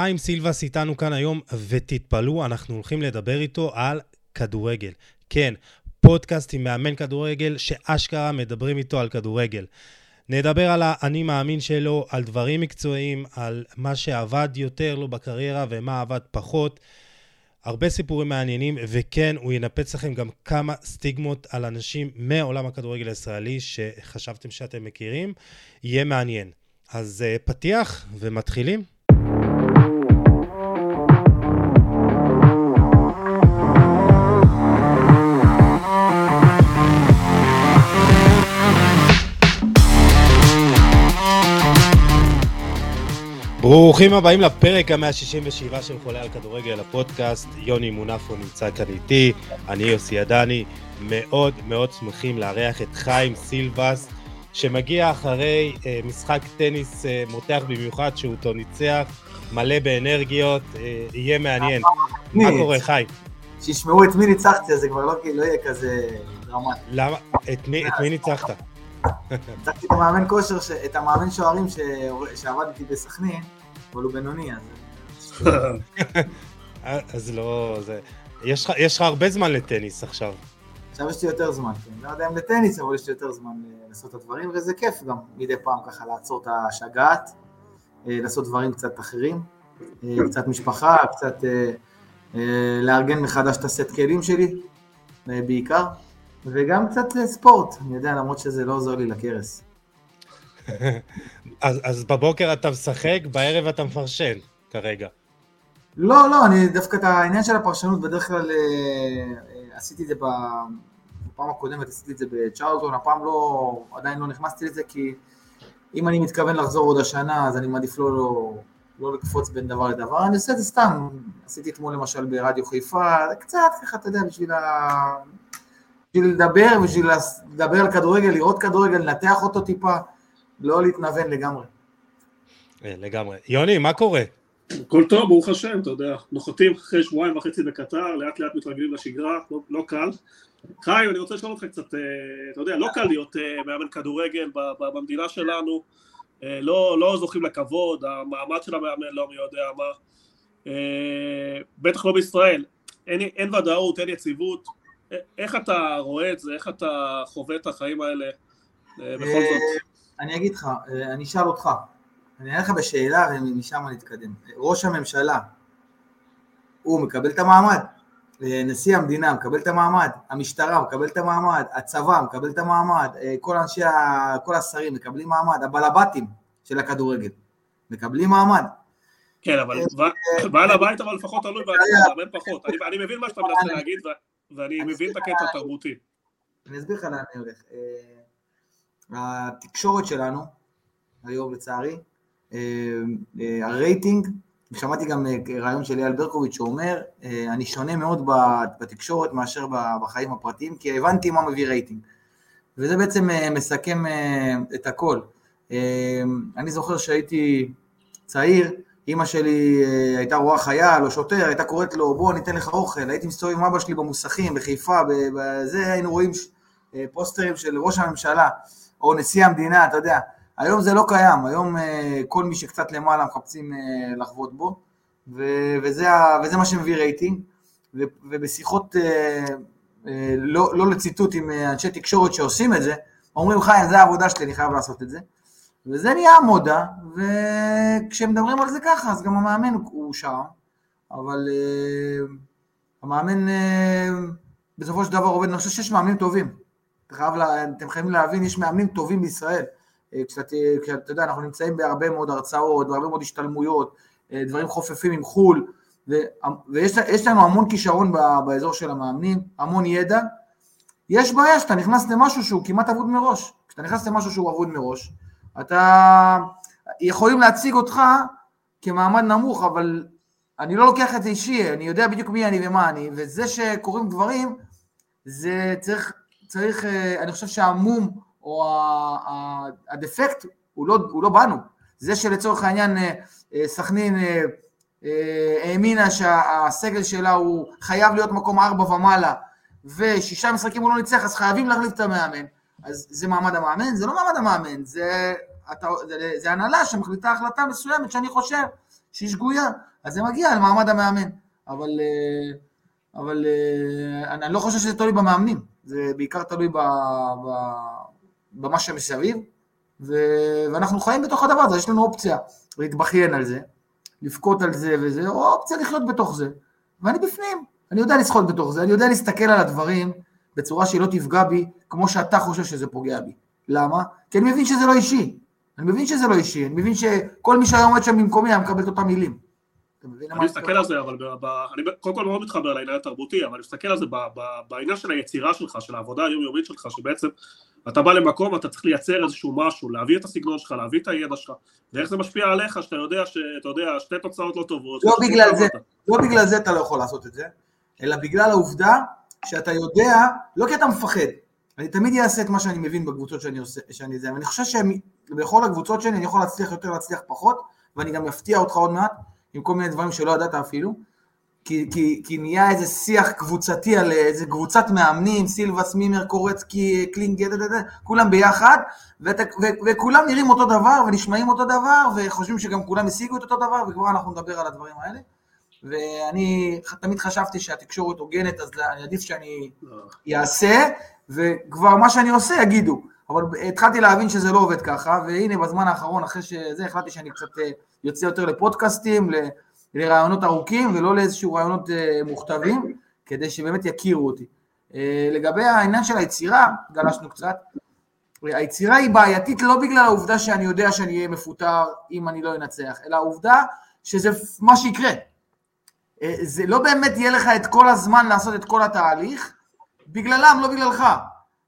חיים סילבס איתנו כאן היום, ותתפלאו, אנחנו הולכים לדבר איתו על כדורגל. כן, פודקאסט עם מאמן כדורגל, שאשכרה מדברים איתו על כדורגל. נדבר על האני מאמין שלו, על דברים מקצועיים, על מה שעבד יותר לו בקריירה ומה עבד פחות. הרבה סיפורים מעניינים, וכן, הוא ינפץ לכם גם כמה סטיגמות על אנשים מעולם הכדורגל הישראלי שחשבתם שאתם מכירים. יהיה מעניין. אז uh, פתיח ומתחילים. ברוכים הבאים לפרק ה-167 של חולה על כדורגל, הפודקאסט. יוני מונפו נמצא כאן איתי, אני יוסי עדני. מאוד מאוד שמחים לארח את חיים סילבס, שמגיע אחרי אה, משחק טניס אה, מותח במיוחד, שהוא אותו ניצח, מלא באנרגיות, אה, יהיה מעניין. מה קורה, חיים? שישמעו את מי ניצחתי, אז זה כבר לא, לא יהיה כזה דרמטי. למה? את מי, את מי ניצחת? ניצחתי את המאמן כושר. את המאמן שוערים ש... שעבד איתי בסכנין, אבל הוא בינוני, אז... אז לא... זה... יש לך הרבה זמן לטניס עכשיו. עכשיו יש לי יותר זמן, כן. לא יודע אם לטניס, אבל יש לי יותר זמן אה, לעשות את הדברים, וזה כיף גם מדי פעם ככה לעצור את השגעת, אה, לעשות דברים קצת אחרים, אה, קצת משפחה, קצת לארגן מחדש את הסט כלים שלי, בעיקר, וגם קצת ספורט, אני יודע, למרות שזה לא עוזר לי לכרס. אז, אז בבוקר אתה משחק, בערב אתה מפרשן כרגע. לא, לא, אני דווקא את העניין של הפרשנות, בדרך כלל עשיתי את זה בפעם הקודמת, עשיתי את זה בצ'ארלטון, הפעם לא, עדיין לא נכנסתי לזה, כי אם אני מתכוון לחזור עוד השנה, אז אני מעדיף לא, לא, לא לקפוץ בין דבר לדבר, אני עושה את זה סתם, עשיתי אתמול למשל ברדיו חיפה, קצת ככה, אתה יודע, בשביל, ה... בשביל לדבר, בשביל לדבר על כדורגל, לראות כדורגל, לנתח אותו טיפה, לא להתנוון לגמרי. אה, לגמרי. יוני, מה קורה? הכל טוב, ברוך השם, אתה יודע, נוחתים אחרי שבועיים וחצי בקטר, לאט לאט מתרגלים לשגרה, לא, לא קל. חיים, אני רוצה לשאול אותך קצת, אה, אתה יודע, לא קל להיות אה, מאמן כדורגל במדינה שלנו, לא, לא זוכים לכבוד, המעמד של המאמן לא מי יודע מה, בטח לא בישראל, אין, אין ודאות, אין יציבות, איך אתה רואה את זה, איך אתה חווה את החיים האלה בכל זאת? אני אגיד לך, אני אשאל אותך, אני אענה לך בשאלה ומשם נתקדם. ראש הממשלה, הוא מקבל את המעמד, נשיא המדינה מקבל את המעמד, המשטרה מקבל את המעמד, הצבא מקבל את המעמד, כל אנשי, כל השרים מקבלים מעמד, הבלבטים של הכדורגל מקבלים מעמד. כן, אבל אה, בעל הבית אבל לפחות תלוי בעצמו, מאמן פחות. אני מבין מה שאתה מנסה להגיד ואני מבין את הקטע התרבותי. אני אסביר לך לאן אני הולך. אה, התקשורת שלנו, היום לצערי, אה, אה, הרייטינג, שמעתי גם אה, רעיון של אייל ברקוביץ' שאומר, אני שונה מאוד בתקשורת מאשר בחיים הפרטיים, כי הבנתי מה מביא רייטינג. וזה בעצם מסכם את הכל. אני זוכר שהייתי צעיר, אימא שלי הייתה רואה חייל או שוטר, הייתה קוראת לו בוא ניתן לך אוכל, הייתי מסתובב עם אבא שלי במוסכים, בחיפה, בזה היינו רואים פוסטרים של ראש הממשלה או נשיא המדינה, אתה יודע, היום זה לא קיים, היום אה, כל מי שקצת למעלה מחפשים אה, לחוות בו, וזה, וזה מה שמביא רייטינג, ובשיחות אה, לא, לא לציטוט עם אנשי תקשורת שעושים את זה, אומרים חיים, זה העבודה שלי, אני חייב לעשות את זה. וזה נהיה מודה, וכשמדברים על זה ככה, אז גם המאמן הוא שם, אבל uh, המאמן uh, בסופו של דבר עובד, אני חושב שיש מאמנים טובים. חייב, אתם חייבים להבין, יש מאמנים טובים בישראל. אה, קצת, אתה יודע, אנחנו נמצאים בהרבה מאוד הרצאות, בהרבה מאוד השתלמויות, אה, דברים חופפים עם חו"ל, ו, ויש לנו המון כישרון באזור של המאמנים, המון ידע. יש בעיה שאתה נכנס למשהו שהוא כמעט אבוד מראש. כשאתה נכנס למשהו שהוא אבוד מראש, אתה... יכולים להציג אותך כמעמד נמוך, אבל אני לא לוקח את זה אישי, אני יודע בדיוק מי אני ומה אני, וזה שקורים דברים, זה צריך, צריך, אה, אני חושב שהמום או הדפקט הוא לא, הוא לא בנו. זה שלצורך העניין אה, אה, סכנין האמינה שהסגל שלה הוא חייב להיות מקום ארבע ומעלה, ושישה משחקים הוא לא ניצח, אז חייבים להחליף את המאמן. אז זה מעמד המאמן? זה לא מעמד המאמן, זה, אתה, זה, זה הנהלה שמחליטה החלטה מסוימת שאני חושב שהיא שגויה. אז זה מגיע למעמד המאמן. אבל, אבל אני לא חושב שזה תלוי במאמנים, זה בעיקר תלוי ב, ב, במה שמסביב, ו, ואנחנו חיים בתוך הדבר הזה, יש לנו אופציה להתבכיין על זה, לבכות על זה וזה, או אופציה לחיות בתוך זה, ואני בפנים, אני יודע לשחות בתוך זה, אני יודע להסתכל על הדברים בצורה שהיא לא תפגע בי, כמו שאתה חושב שזה פוגע בי. למה? כי אני מבין שזה לא אישי. אני מבין שזה לא אישי, אני מבין שכל מי שהיה עומד שם במקומי היה מקבל את אותם מילים. אני מסתכל על זה, אבל אני קודם כל מאוד מתחבר לעניין התרבותי, אבל אני מסתכל על זה בעניין של היצירה שלך, של העבודה היומיומית שלך, שבעצם אתה בא למקום ואתה צריך לייצר איזשהו משהו, להביא את הסגנון שלך, להביא את הידע שלך, ואיך זה משפיע עליך, שאתה יודע שאתה יודע, שתי תוצאות לא טובות. לא בגלל זה, לא בגלל זה אתה לא יכול לעשות את זה, אלא בגלל העובדה שאתה יודע, לא כי אתה מפחד, אני תמיד אעשה את מה שאני מבין בקבוצות שאני עושה, שאני זה, ואני חושב שבכל הקבוצות שלי אני יכול להצליח יותר, להצליח פחות, ואני גם אפתיע אותך עוד מעט, עם כל מיני דברים שלא ידעת אפילו, כי, כי, כי נהיה איזה שיח קבוצתי על איזה קבוצת מאמנים, סילבס, מימר, קורצקי, קלינגד, כולם ביחד, ואת, ו, וכולם נראים אותו דבר ונשמעים אותו דבר, וחושבים שגם כולם השיגו את אותו דבר, וכבר אנחנו נדבר על הדברים האלה. ואני תמיד חשבתי שהתקשורת הוגנת, אז אני עדיף שאני אעשה, וכבר מה שאני עושה יגידו. אבל התחלתי להבין שזה לא עובד ככה, והנה בזמן האחרון, אחרי שזה, החלטתי שאני קצת אה, יוצא יותר לפודקאסטים, לרעיונות ארוכים ולא לאיזשהו רעיונות אה, מוכתבים, כדי שבאמת יכירו אותי. אה, לגבי העניין של היצירה, גלשנו קצת, היצירה היא בעייתית לא בגלל העובדה שאני יודע שאני אהיה מפוטר אם אני לא אנצח, אלא העובדה שזה מה שיקרה. זה לא באמת יהיה לך את כל הזמן לעשות את כל התהליך, בגללם, לא בגללך.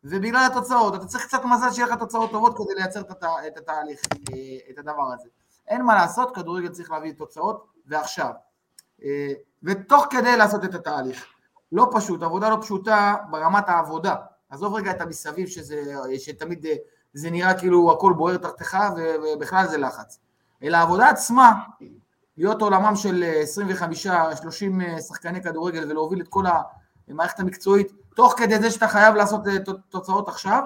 ובגלל התוצאות, אתה צריך קצת מזל שיהיה לך תוצאות טובות כדי לייצר את התהליך, אה, את הדבר הזה. אין מה לעשות, כדורגל צריך להביא תוצאות, ועכשיו. אה, ותוך כדי לעשות את התהליך. לא פשוט, עבודה לא פשוטה ברמת העבודה. עזוב רגע את המסביב, שזה, שתמיד אה, זה נראה כאילו הכל בוער תחתיך, ובכלל זה לחץ. אלא העבודה עצמה, להיות עולמם של 25-30 שחקני כדורגל ולהוביל את כל המערכת המקצועית, תוך כדי זה שאתה חייב לעשות אה, תוצאות עכשיו,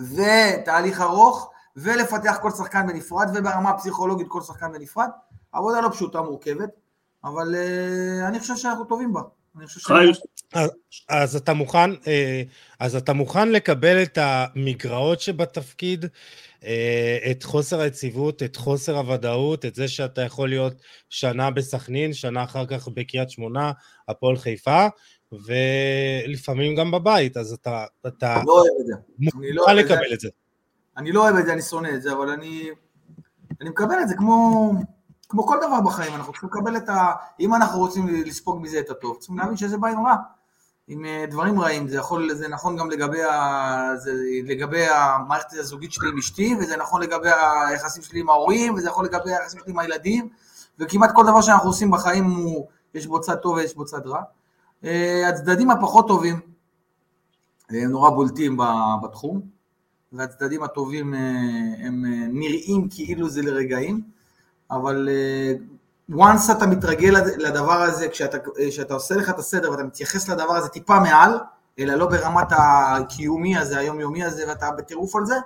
ותהליך ארוך, ולפתח כל שחקן בנפרד, וברמה הפסיכולוגית כל שחקן בנפרד. עבודה לא פשוטה, מורכבת, אבל uh, אני חושב שאנחנו טובים בה. אז, אז אתה מוכן, אה, אז אתה מוכן לקבל את המגרעות שבתפקיד, את חוסר היציבות, את חוסר הוודאות, את זה שאתה יכול להיות שנה בסכנין, שנה אחר כך בקריית שמונה, הפועל חיפה, ולפעמים גם בבית, אז אתה, אתה לא אוהב את זה. לא מוכן לקבל את זה. אני לא אוהב את זה, אני שונא את זה, אבל אני, אני מקבל את זה כמו, כמו כל דבר בחיים, אנחנו צריכים לקבל את ה... אם אנחנו רוצים לספוג מזה את הטוב, צריכים להבין שזה בא עם רע. עם דברים רעים, זה יכול, זה נכון גם לגבי, ה, זה, לגבי המערכת הזוגית שלי עם אשתי, וזה נכון לגבי היחסים שלי עם ההורים, וזה יכול לגבי היחסים שלי עם הילדים, וכמעט כל דבר שאנחנו עושים בחיים הוא, יש בו צד טוב ויש בו צד רע. אה, הצדדים הפחות טובים הם נורא בולטים בתחום, והצדדים הטובים אה, הם אה, נראים כאילו זה לרגעים, אבל once אתה מתרגל לדבר הזה, כשאתה, כשאתה עושה לך את הסדר ואתה מתייחס לדבר הזה טיפה מעל, אלא לא ברמת הקיומי הזה, היומיומי הזה, ואתה בטירוף על זה,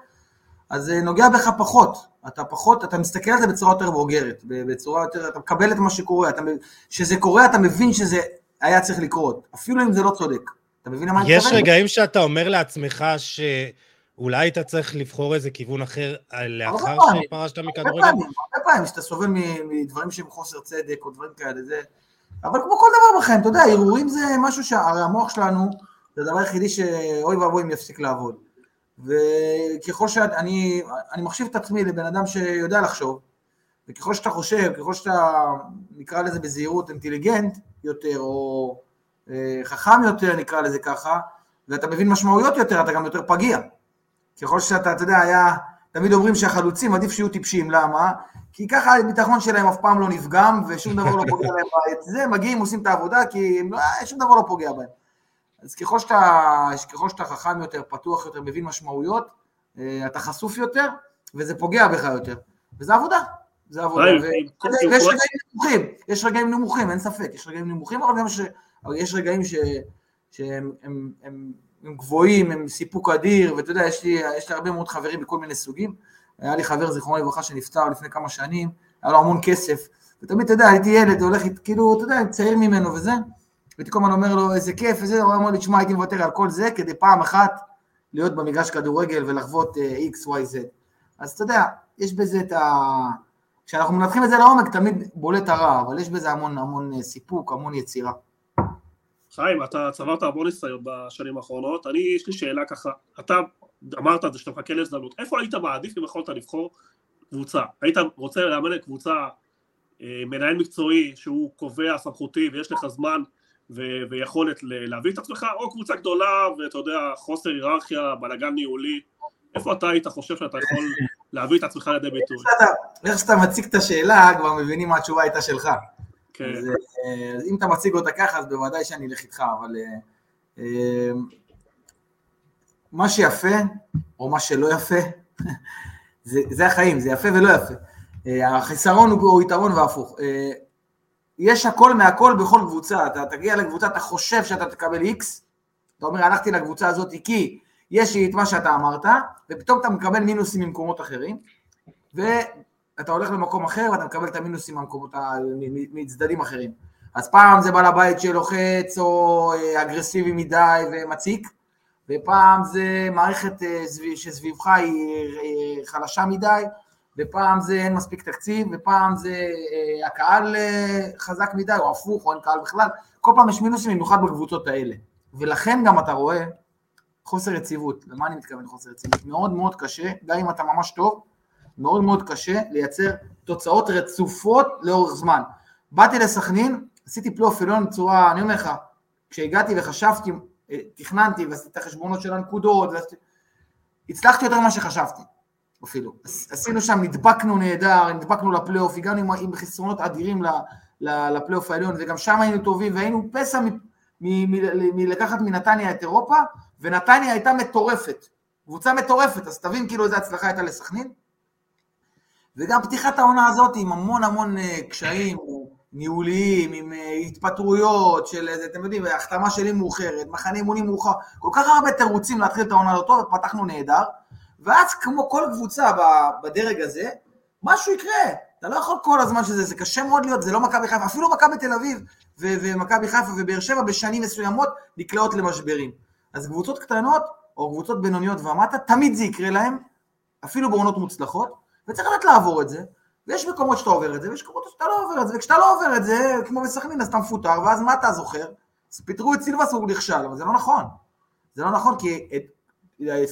אז זה נוגע בך פחות. אתה פחות, אתה מסתכל על זה בצורה יותר בוגרת, בצורה יותר, אתה מקבל את מה שקורה, כשזה קורה אתה מבין שזה היה צריך לקרות, אפילו אם זה לא צודק. אתה מבין למה אני מתכוון? יש רגעים שאתה אומר לעצמך שאולי היית צריך לבחור איזה כיוון אחר לאחר שפרשת מכדורגל? הרבה פעמים, הרבה פעמים, שאתה סובל מדברים שהם חוסר צדק או דברים כאלה, זה... אבל כמו כל דבר בחיים, אתה יודע, הרהורים זה משהו שהרי המוח שלנו, זה הדבר היחידי שאוי ואבוי אם יפסיק לעבוד. וככל שאני אני מחשיב את עצמי לבן אדם שיודע לחשוב, וככל שאתה חושב, ככל שאתה, נקרא לזה בזהירות, אינטליגנט יותר, או אה, חכם יותר, נקרא לזה ככה, ואתה מבין משמעויות יותר, אתה גם יותר פגיע. ככל שאתה, אתה יודע, היה, תמיד אומרים שהחלוצים עדיף שיהיו טיפשים, למה? כי ככה הביטחון שלהם אף פעם לא נפגם, ושום דבר לא פוגע להם בעת זה, מגיעים, עושים את העבודה, כי הם, לא, שום דבר לא פוגע בהם. אז ככל שאתה, ככל שאתה חכם יותר, פתוח יותר, מבין משמעויות, אה, אתה חשוף יותר, וזה פוגע בך יותר. וזה עבודה. זה עבודה. ויש רגעים נמוכים, יש רגעים נמוכים, אין ספק, יש רגעים נמוכים, אבל גם ש... אבל יש רגעים ש... שהם הם, הם, הם גבוהים, הם סיפוק אדיר, ואתה יודע, יש לי, יש לי הרבה מאוד חברים בכל מיני סוגים. היה לי חבר, זיכרונו לברכה, שנפטר לפני כמה שנים, היה לו המון כסף, ותמיד, אתה יודע, הייתי ילד, הולך, כאילו, אתה יודע, צעיר ממנו וזה, והייתי כל הזמן אומר לו, איזה כיף, וזה, הוא אמר לי, תשמע, הייתי מוותר על כל זה, כדי פעם אחת להיות במגרש כדורגל ולחוות uh, x, y, z. אז אתה יודע, יש בזה את ה... כשאנחנו מנתחים את זה לעומק, תמיד בולט הרע, אבל יש בזה המון המון אה, סיפוק, המון יצירה. חיים, אתה צברת המון ניסיון בשנים האחרונות, אני, יש לי שאלה ככה, אתה אמרת את זה שאתה מחכה להזדמנות, איפה היית מעדיף אם יכולת לבחור קבוצה? היית רוצה לאמן קבוצה, אה, מנהל מקצועי שהוא קובע סמכותי ויש לך זמן ו- ויכולת להביא את עצמך, או קבוצה גדולה ואתה יודע, חוסר היררכיה, בלאגן ניהולי, איפה אתה היית חושב שאתה יכול להביא את עצמך לידי ביטוי? איך שאתה מציג את השאלה, כבר מבינים מה התשובה הייתה שלך. כן. אז אה, אז אם אתה מציג אותה ככה, אז בוודאי שאני אלך איתך, אבל אה, אה, מה שיפה, או מה שלא יפה, זה, זה החיים, זה יפה ולא יפה. החיסרון הוא, יתרון והפוך. יש הכל מהכל בכל קבוצה, אתה תגיע לקבוצה, אתה חושב שאתה תקבל איקס, אתה אומר, הלכתי לקבוצה הזאת כי יש לי את מה שאתה אמרת, ופתאום אתה מקבל מינוסים ממקומות אחרים, ואתה הולך למקום אחר ואתה מקבל את המינוסים מהמקומות, מצדדים אחרים. אז פעם זה בעל הבית שלוחץ או אה, אגרסיבי מדי ומציק, ופעם זה מערכת אה, סביב- שסביבך היא אה, חלשה מדי, ופעם זה אין מספיק תקציב, ופעם זה הקהל חזק מדי, או הפוך, או אין קהל בכלל. כל פעם יש מינוסים, במיוחד בקבוצות האלה. ולכן גם אתה רואה חוסר יציבות. למה אני מתכוון חוסר יציבות? מאוד מאוד קשה, גם אם אתה ממש טוב, מאוד מאוד קשה לייצר תוצאות רצופות לאורך זמן. באתי לסכנין, עשיתי פלייאוף עליון בצורה, אני אומר לך, כשהגעתי וחשבתי, אה, תכננתי ועשיתי את החשבונות של הנקודות, ועשיתי... הצלחתי יותר ממה שחשבתי, אפילו. עש- עשינו שם, נדבקנו נהדר, נדבקנו לפלייאוף, הגענו עם, עם חסרונות אדירים לפלייאוף העליון, וגם שם היינו טובים, והיינו פסע מלקחת מנתניה את אירופה, ונתניה הייתה מטורפת, קבוצה מטורפת, אז תבין כאילו איזה הצלחה הייתה לסכנין. וגם פתיחת העונה הזאת עם המון המון אה, קשיים ניהוליים, עם אה, התפטרויות של איזה, אתם יודעים, החתמה שלי מאוחרת, מחנה אימונים מאוחר, כל כך הרבה תירוצים להתחיל את העונה לא טוב, נהדר, ואז כמו כל קבוצה בדרג הזה, משהו יקרה. אתה לא יכול כל הזמן שזה, זה קשה מאוד להיות, זה לא מכבי חיפה, אפילו מכבי תל אביב ומכבי חיפה ובאר שבע בשנים מסוימות נקלעות למשברים. אז קבוצות קטנות, או קבוצות בינוניות ומטה, תמיד זה יקרה להם, אפילו בעונות מוצלחות, וצריך לדעת לעבור את זה, ויש מקומות שאתה עובר את זה, ויש מקומות שאתה לא עובר את זה, וכשאתה לא עובר את זה, כמו בסכנין, אז אתה מפוטר, ואז מה אתה זוכר? אז פיטרו את סילבס והוא נכשל, אבל זה לא נכון. זה לא נכון, כי את,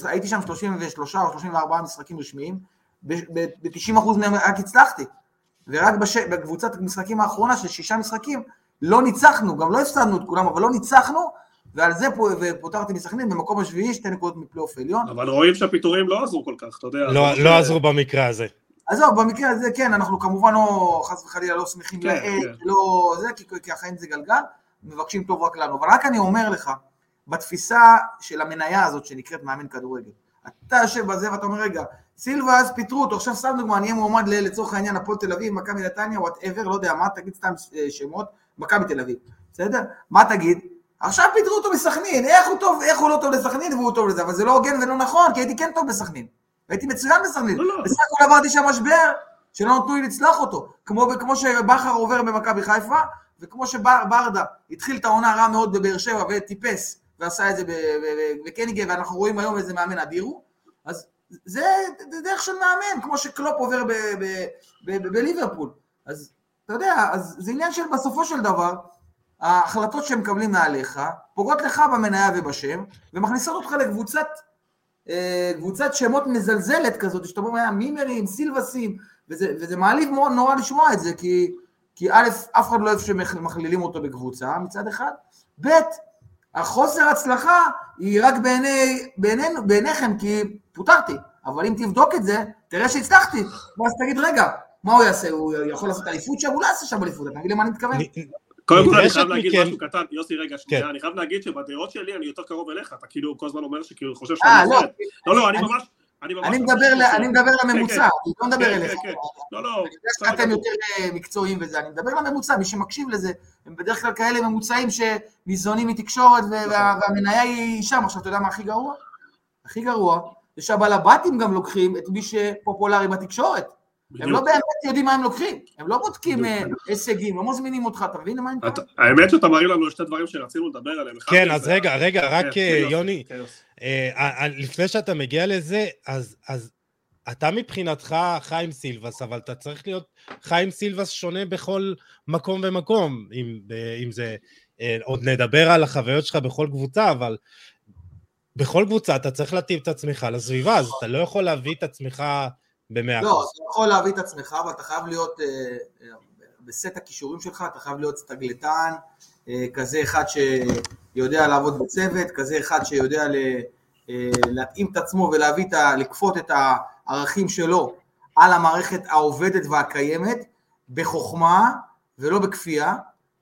הייתי שם 33 או 34 משחקים רשמיים, ב-90% מהם רק הצלחתי. ורק בש... בקבוצת המשחקים האחרונה של שישה משחקים, לא ניצחנו, גם לא הפסדנו את כולם, אבל לא ניצחנו, ועל זה פה, ופוטרתי מסכנין במקום השביעי, שתי נקודות מפלייאוף עליון. אבל רואים שהפיטורים לא עזרו כל כך, אתה יודע. לא, לא עזרו במקרה הזה. עזוב, במקרה הזה כן, אנחנו כמובן לא, חס וחלילה, לא שמחים כן, לאל, כן. לא זה, כי, כי החיים זה גלגל, מבקשים טוב רק לנו. אבל רק אני אומר לך, בתפיסה של המניה הזאת שנקראת מאמן כדורגל, אתה יושב בזה ואתה אומר, רגע, סילבס פיטרו אותו, עכשיו סתם דוגמא, אני אהיה מועמד לצורך העניין הפועל תל אביב, מכבי נתניה, whatever, לא יודע מה, תגיד סתם אה, שמות, מכבי תל אביב, בסדר? מה תגיד? עכשיו פיטרו אותו מסכנין, איך הוא טוב, איך הוא לא טוב לסכנין והוא טוב לזה, אבל זה לא הוגן ולא נכון, כי הייתי כן טוב בסכנין. הייתי מצוין בסכנין. לא, לא. בסך הכל עברתי שם משבר שלא נתנו לי לצלוח אותו. כמו, כמו שבכר עובר במכבי חיפה, וכמו שברדה התחיל את העונה רע מאוד בבאר שבע וטיפס, ועשה את זה בקניגה, ואנחנו רואים היום איזה מאמן אדיר הוא, אז זה, זה דרך של מאמן, כמו שקלופ עובר בליברפול. אז אתה יודע, אז זה עניין של בסופו של דבר, ההחלטות שהם מקבלים מעליך, פוגעות לך במניה ובשם, ומכניסות אותך לקבוצת אה, קבוצת שמות מזלזלת כזאת, שאתה אומר, מימרים, סילבסים, וזה, וזה מעליב מאוד נורא לשמוע את זה, כי, כי א', אף אחד לא אוהב שמכלילים אותו בקבוצה, מצד אחד, ב', החוסר הצלחה היא רק בעיני, בעינינו, בעיניכם, כי פוטרתי, אבל אם תבדוק את זה, תראה שהצלחתי, ואז תגיד, רגע, מה הוא יעשה? הוא יכול לעשות אליפות שם? הוא לא יעשה שם אליפות, מבין למה אני מתכוון? קודם כל אני חייב להגיד משהו קטן, יוסי רגע, שנייה, כן. אני חייב להגיד שבדעות שלי אני יותר קרוב אליך, אתה כאילו כל הזמן אומר שכאילו חושב אה, שאני לא, נפרד. לא, לא, אני אני- ממש, אני ממש... אני מדבר, ל- אני מדבר כן, לממוצע, כן. אני לא מדבר כן, אליך. כן, כן. לא, לא, אני יודע שאתם. יותר אה, מקצועיים וזה, אני מדבר לממוצע, מי שמקשיב לזה, הם בדרך כלל כאלה ממוצעים שניזונים מתקשורת נכון. והמניה היא שם. עכשיו, אתה יודע מה הכי גרוע? הכי גרוע זה שהבעל הבתים גם לוקחים את מי שפופולרי בתקשורת. הם לא באמת יודעים מה הם לוקחים, הם לא בודקים אה, הישגים, לא מזמינים אותך, אתה מבין מה אני מתכוון? האמת שאתה מראה לנו שתי דברים שרצינו לדבר עליהם. כן, אז רגע, רגע, רק כן, יוני, אה, לפני שאתה מגיע לזה, אז אתה מבחינתך חיים סילבס, אבל אתה צריך להיות חיים סילבס שונה בכל מקום ומקום, אם זה, עוד נדבר על החוויות שלך בכל קבוצה, אבל בכל קבוצה אתה צריך להתאים את עצמך לסביבה, אז אתה לא יכול להביא את עצמך במאה לא, אתה יכול להביא את עצמך, אבל אתה חייב להיות, אה, אה, בסט הכישורים שלך, אתה חייב להיות סטגלטן, אה, כזה אחד שיודע לעבוד בצוות, כזה אחד שיודע להתאים את עצמו ולהביא את ה... לכפות את הערכים שלו על המערכת העובדת והקיימת, בחוכמה ולא בכפייה.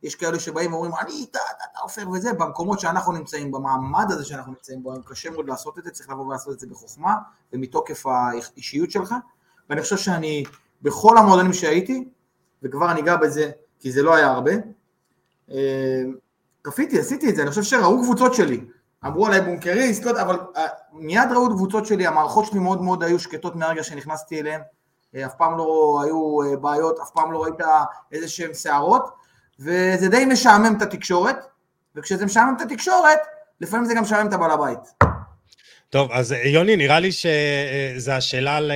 יש כאלה שבאים ואומרים, אני, אתה, אתה, אתה עופר וזה, במקומות שאנחנו נמצאים, במעמד הזה שאנחנו נמצאים בו, קשה מאוד לעשות את זה, צריך לבוא ולעשות את זה בחוכמה ומתוקף האישיות שלך. ואני חושב שאני, בכל המועדונים שהייתי, וכבר אני אגע בזה, כי זה לא היה הרבה, אה, כפיתי, עשיתי את זה, אני חושב שראו קבוצות שלי, אמרו עליי בונקריסט, לא אבל אה, מיד ראו קבוצות שלי, המערכות שלי מאוד מאוד היו שקטות מהרגע שנכנסתי אליהן, אה, אף פעם לא היו בעיות, אף פעם לא ראית איזה שהן שערות, וזה די משעמם את התקשורת, וכשזה משעמם את התקשורת, לפעמים זה גם משעמם את הבעל הבית. טוב, אז יוני, נראה לי שזו השאלה על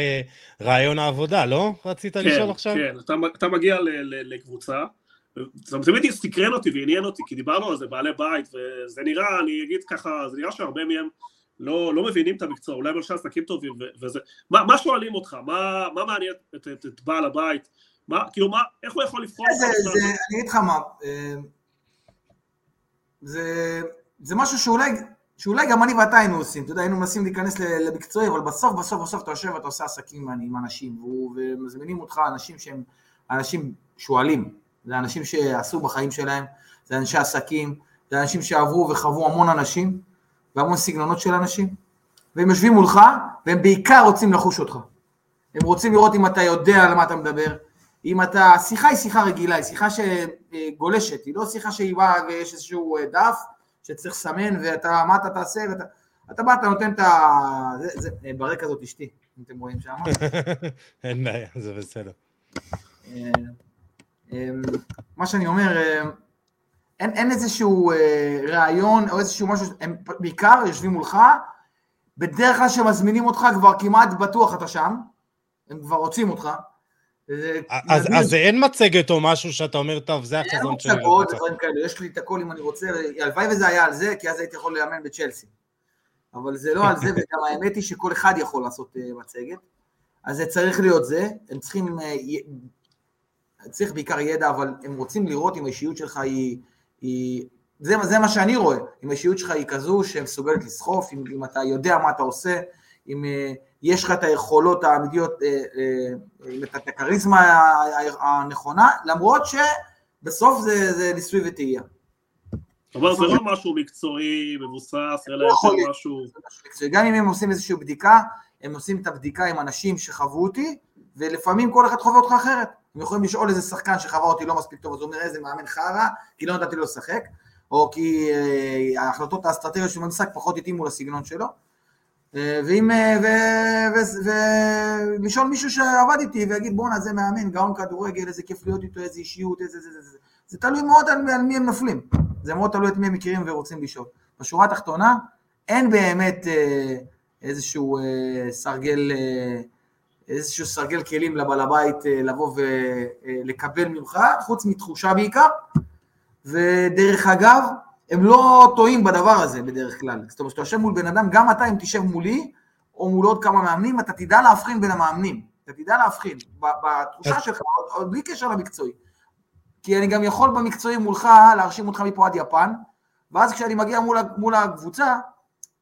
רעיון העבודה, לא? רצית כן, לשאול עכשיו? כן, אתה, אתה מגיע ל, ל, לקבוצה, זה תמיד סקרן אותי ועניין אותי, כי דיברנו על זה, בעלי בית, וזה נראה, אני אגיד ככה, זה נראה שהרבה מהם לא, לא מבינים את המקצוע, אולי למשל עסקים טובים, וזה, מה, מה שואלים אותך? מה, מה מעניין את, את, את בעל הבית? מה, כאילו, מה, איך הוא יכול לבחור? זה, זה, זה, אני אגיד לך מה, אה, זה, זה משהו שאולי שאולי גם אני ואתה היינו עושים, אתה יודע, היינו מנסים להיכנס למקצועי, אבל בסוף, בסוף, בסוף אתה יושב ואתה עושה עסקים עם אנשים, ומזמינים אותך אנשים שהם אנשים שועלים, זה אנשים שעשו בחיים שלהם, זה אנשי עסקים, זה אנשים שעברו וחוו המון אנשים, והמון סגנונות של אנשים, והם יושבים מולך, והם בעיקר רוצים לחוש אותך. הם רוצים לראות אם אתה יודע על מה אתה מדבר, אם אתה, שיחה היא שיחה רגילה, היא שיחה שגולשת, היא לא שיחה שהיא באה ויש איזשהו דף, שצריך לסמן, ואתה, מה אתה תעשה, ואתה, אתה בא, אתה נותן את ה... זה, זה, ברקע זאת אשתי, אם אתם רואים שם. אין בעיה, זה בסדר. אה, אה, מה שאני אומר, אה, אין, אין איזשהו רעיון או איזשהו משהו, הם בעיקר יושבים מולך, בדרך כלל כשמזמינים אותך כבר כמעט בטוח אתה שם, הם כבר רוצים אותך, אז, אז אין מצגת או משהו שאתה אומר, טוב, זה החזון שלי. אין מצגות, דברים כאלה, יש לי את הכל אם אני רוצה, הלוואי וזה היה על זה, כי אז הייתי יכול לאמן בצ'לסי. אבל זה לא על זה, וגם האמת היא שכל אחד יכול לעשות אה, מצגת. אז זה צריך להיות זה, הם צריכים, אה, צריך בעיקר ידע, אבל הם רוצים לראות אם האישיות שלך היא, היא זה, זה מה שאני רואה, אם האישיות שלך היא כזו שמסוגלת לסחוף, אם, אם אתה יודע מה אתה עושה, אם... יש לך את היכולות האמיתיות, אה, אה, את הכריזמה הנכונה, למרות שבסוף זה, זה ניסוי וטעייה. אבל זה לא משהו מקצועי, מבוסס, אלא יותר משהו... גם אם הם עושים איזושהי בדיקה, הם עושים את הבדיקה עם אנשים שחוו אותי, ולפעמים כל אחד חווה אותך אחרת. הם יכולים לשאול איזה שחקן שחווה אותי לא מספיק טוב, אז הוא אומר איזה מאמן חרא, כי לא נתתי לו לשחק, או כי אה, ההחלטות האסטרטגיות של המשחק פחות התאימו לסגנון שלו. אה, ואם, אה, ולשאול מישהו שעבד איתי ויגיד בואנה זה מאמן, גאון כדורגל, איזה כיף להיות איתו, איזה אישיות, איזה זה, זה, זה. זה תלוי מאוד על, על מי הם נופלים, זה מאוד תלוי את מי הם מכירים ורוצים לשאול. בשורה התחתונה, אין באמת אה, איזשהו סרגל, איזשהו סרגל כלים לבעל הבית לבוא ולקבל ממך, חוץ מתחושה בעיקר, ודרך אגב, הם לא טועים בדבר הזה בדרך כלל. זאת אומרת, כשאתה יושב מול בן אדם, גם אתה אם תשב מולי, או מול עוד כמה מאמנים, אתה תדע להבחין בין המאמנים. אתה תדע להבחין, בתחושה שלך, עוד בלי קשר למקצועי. כי אני גם יכול במקצועי מולך להרשים אותך מפה עד יפן, ואז כשאני מגיע מול, מול הקבוצה,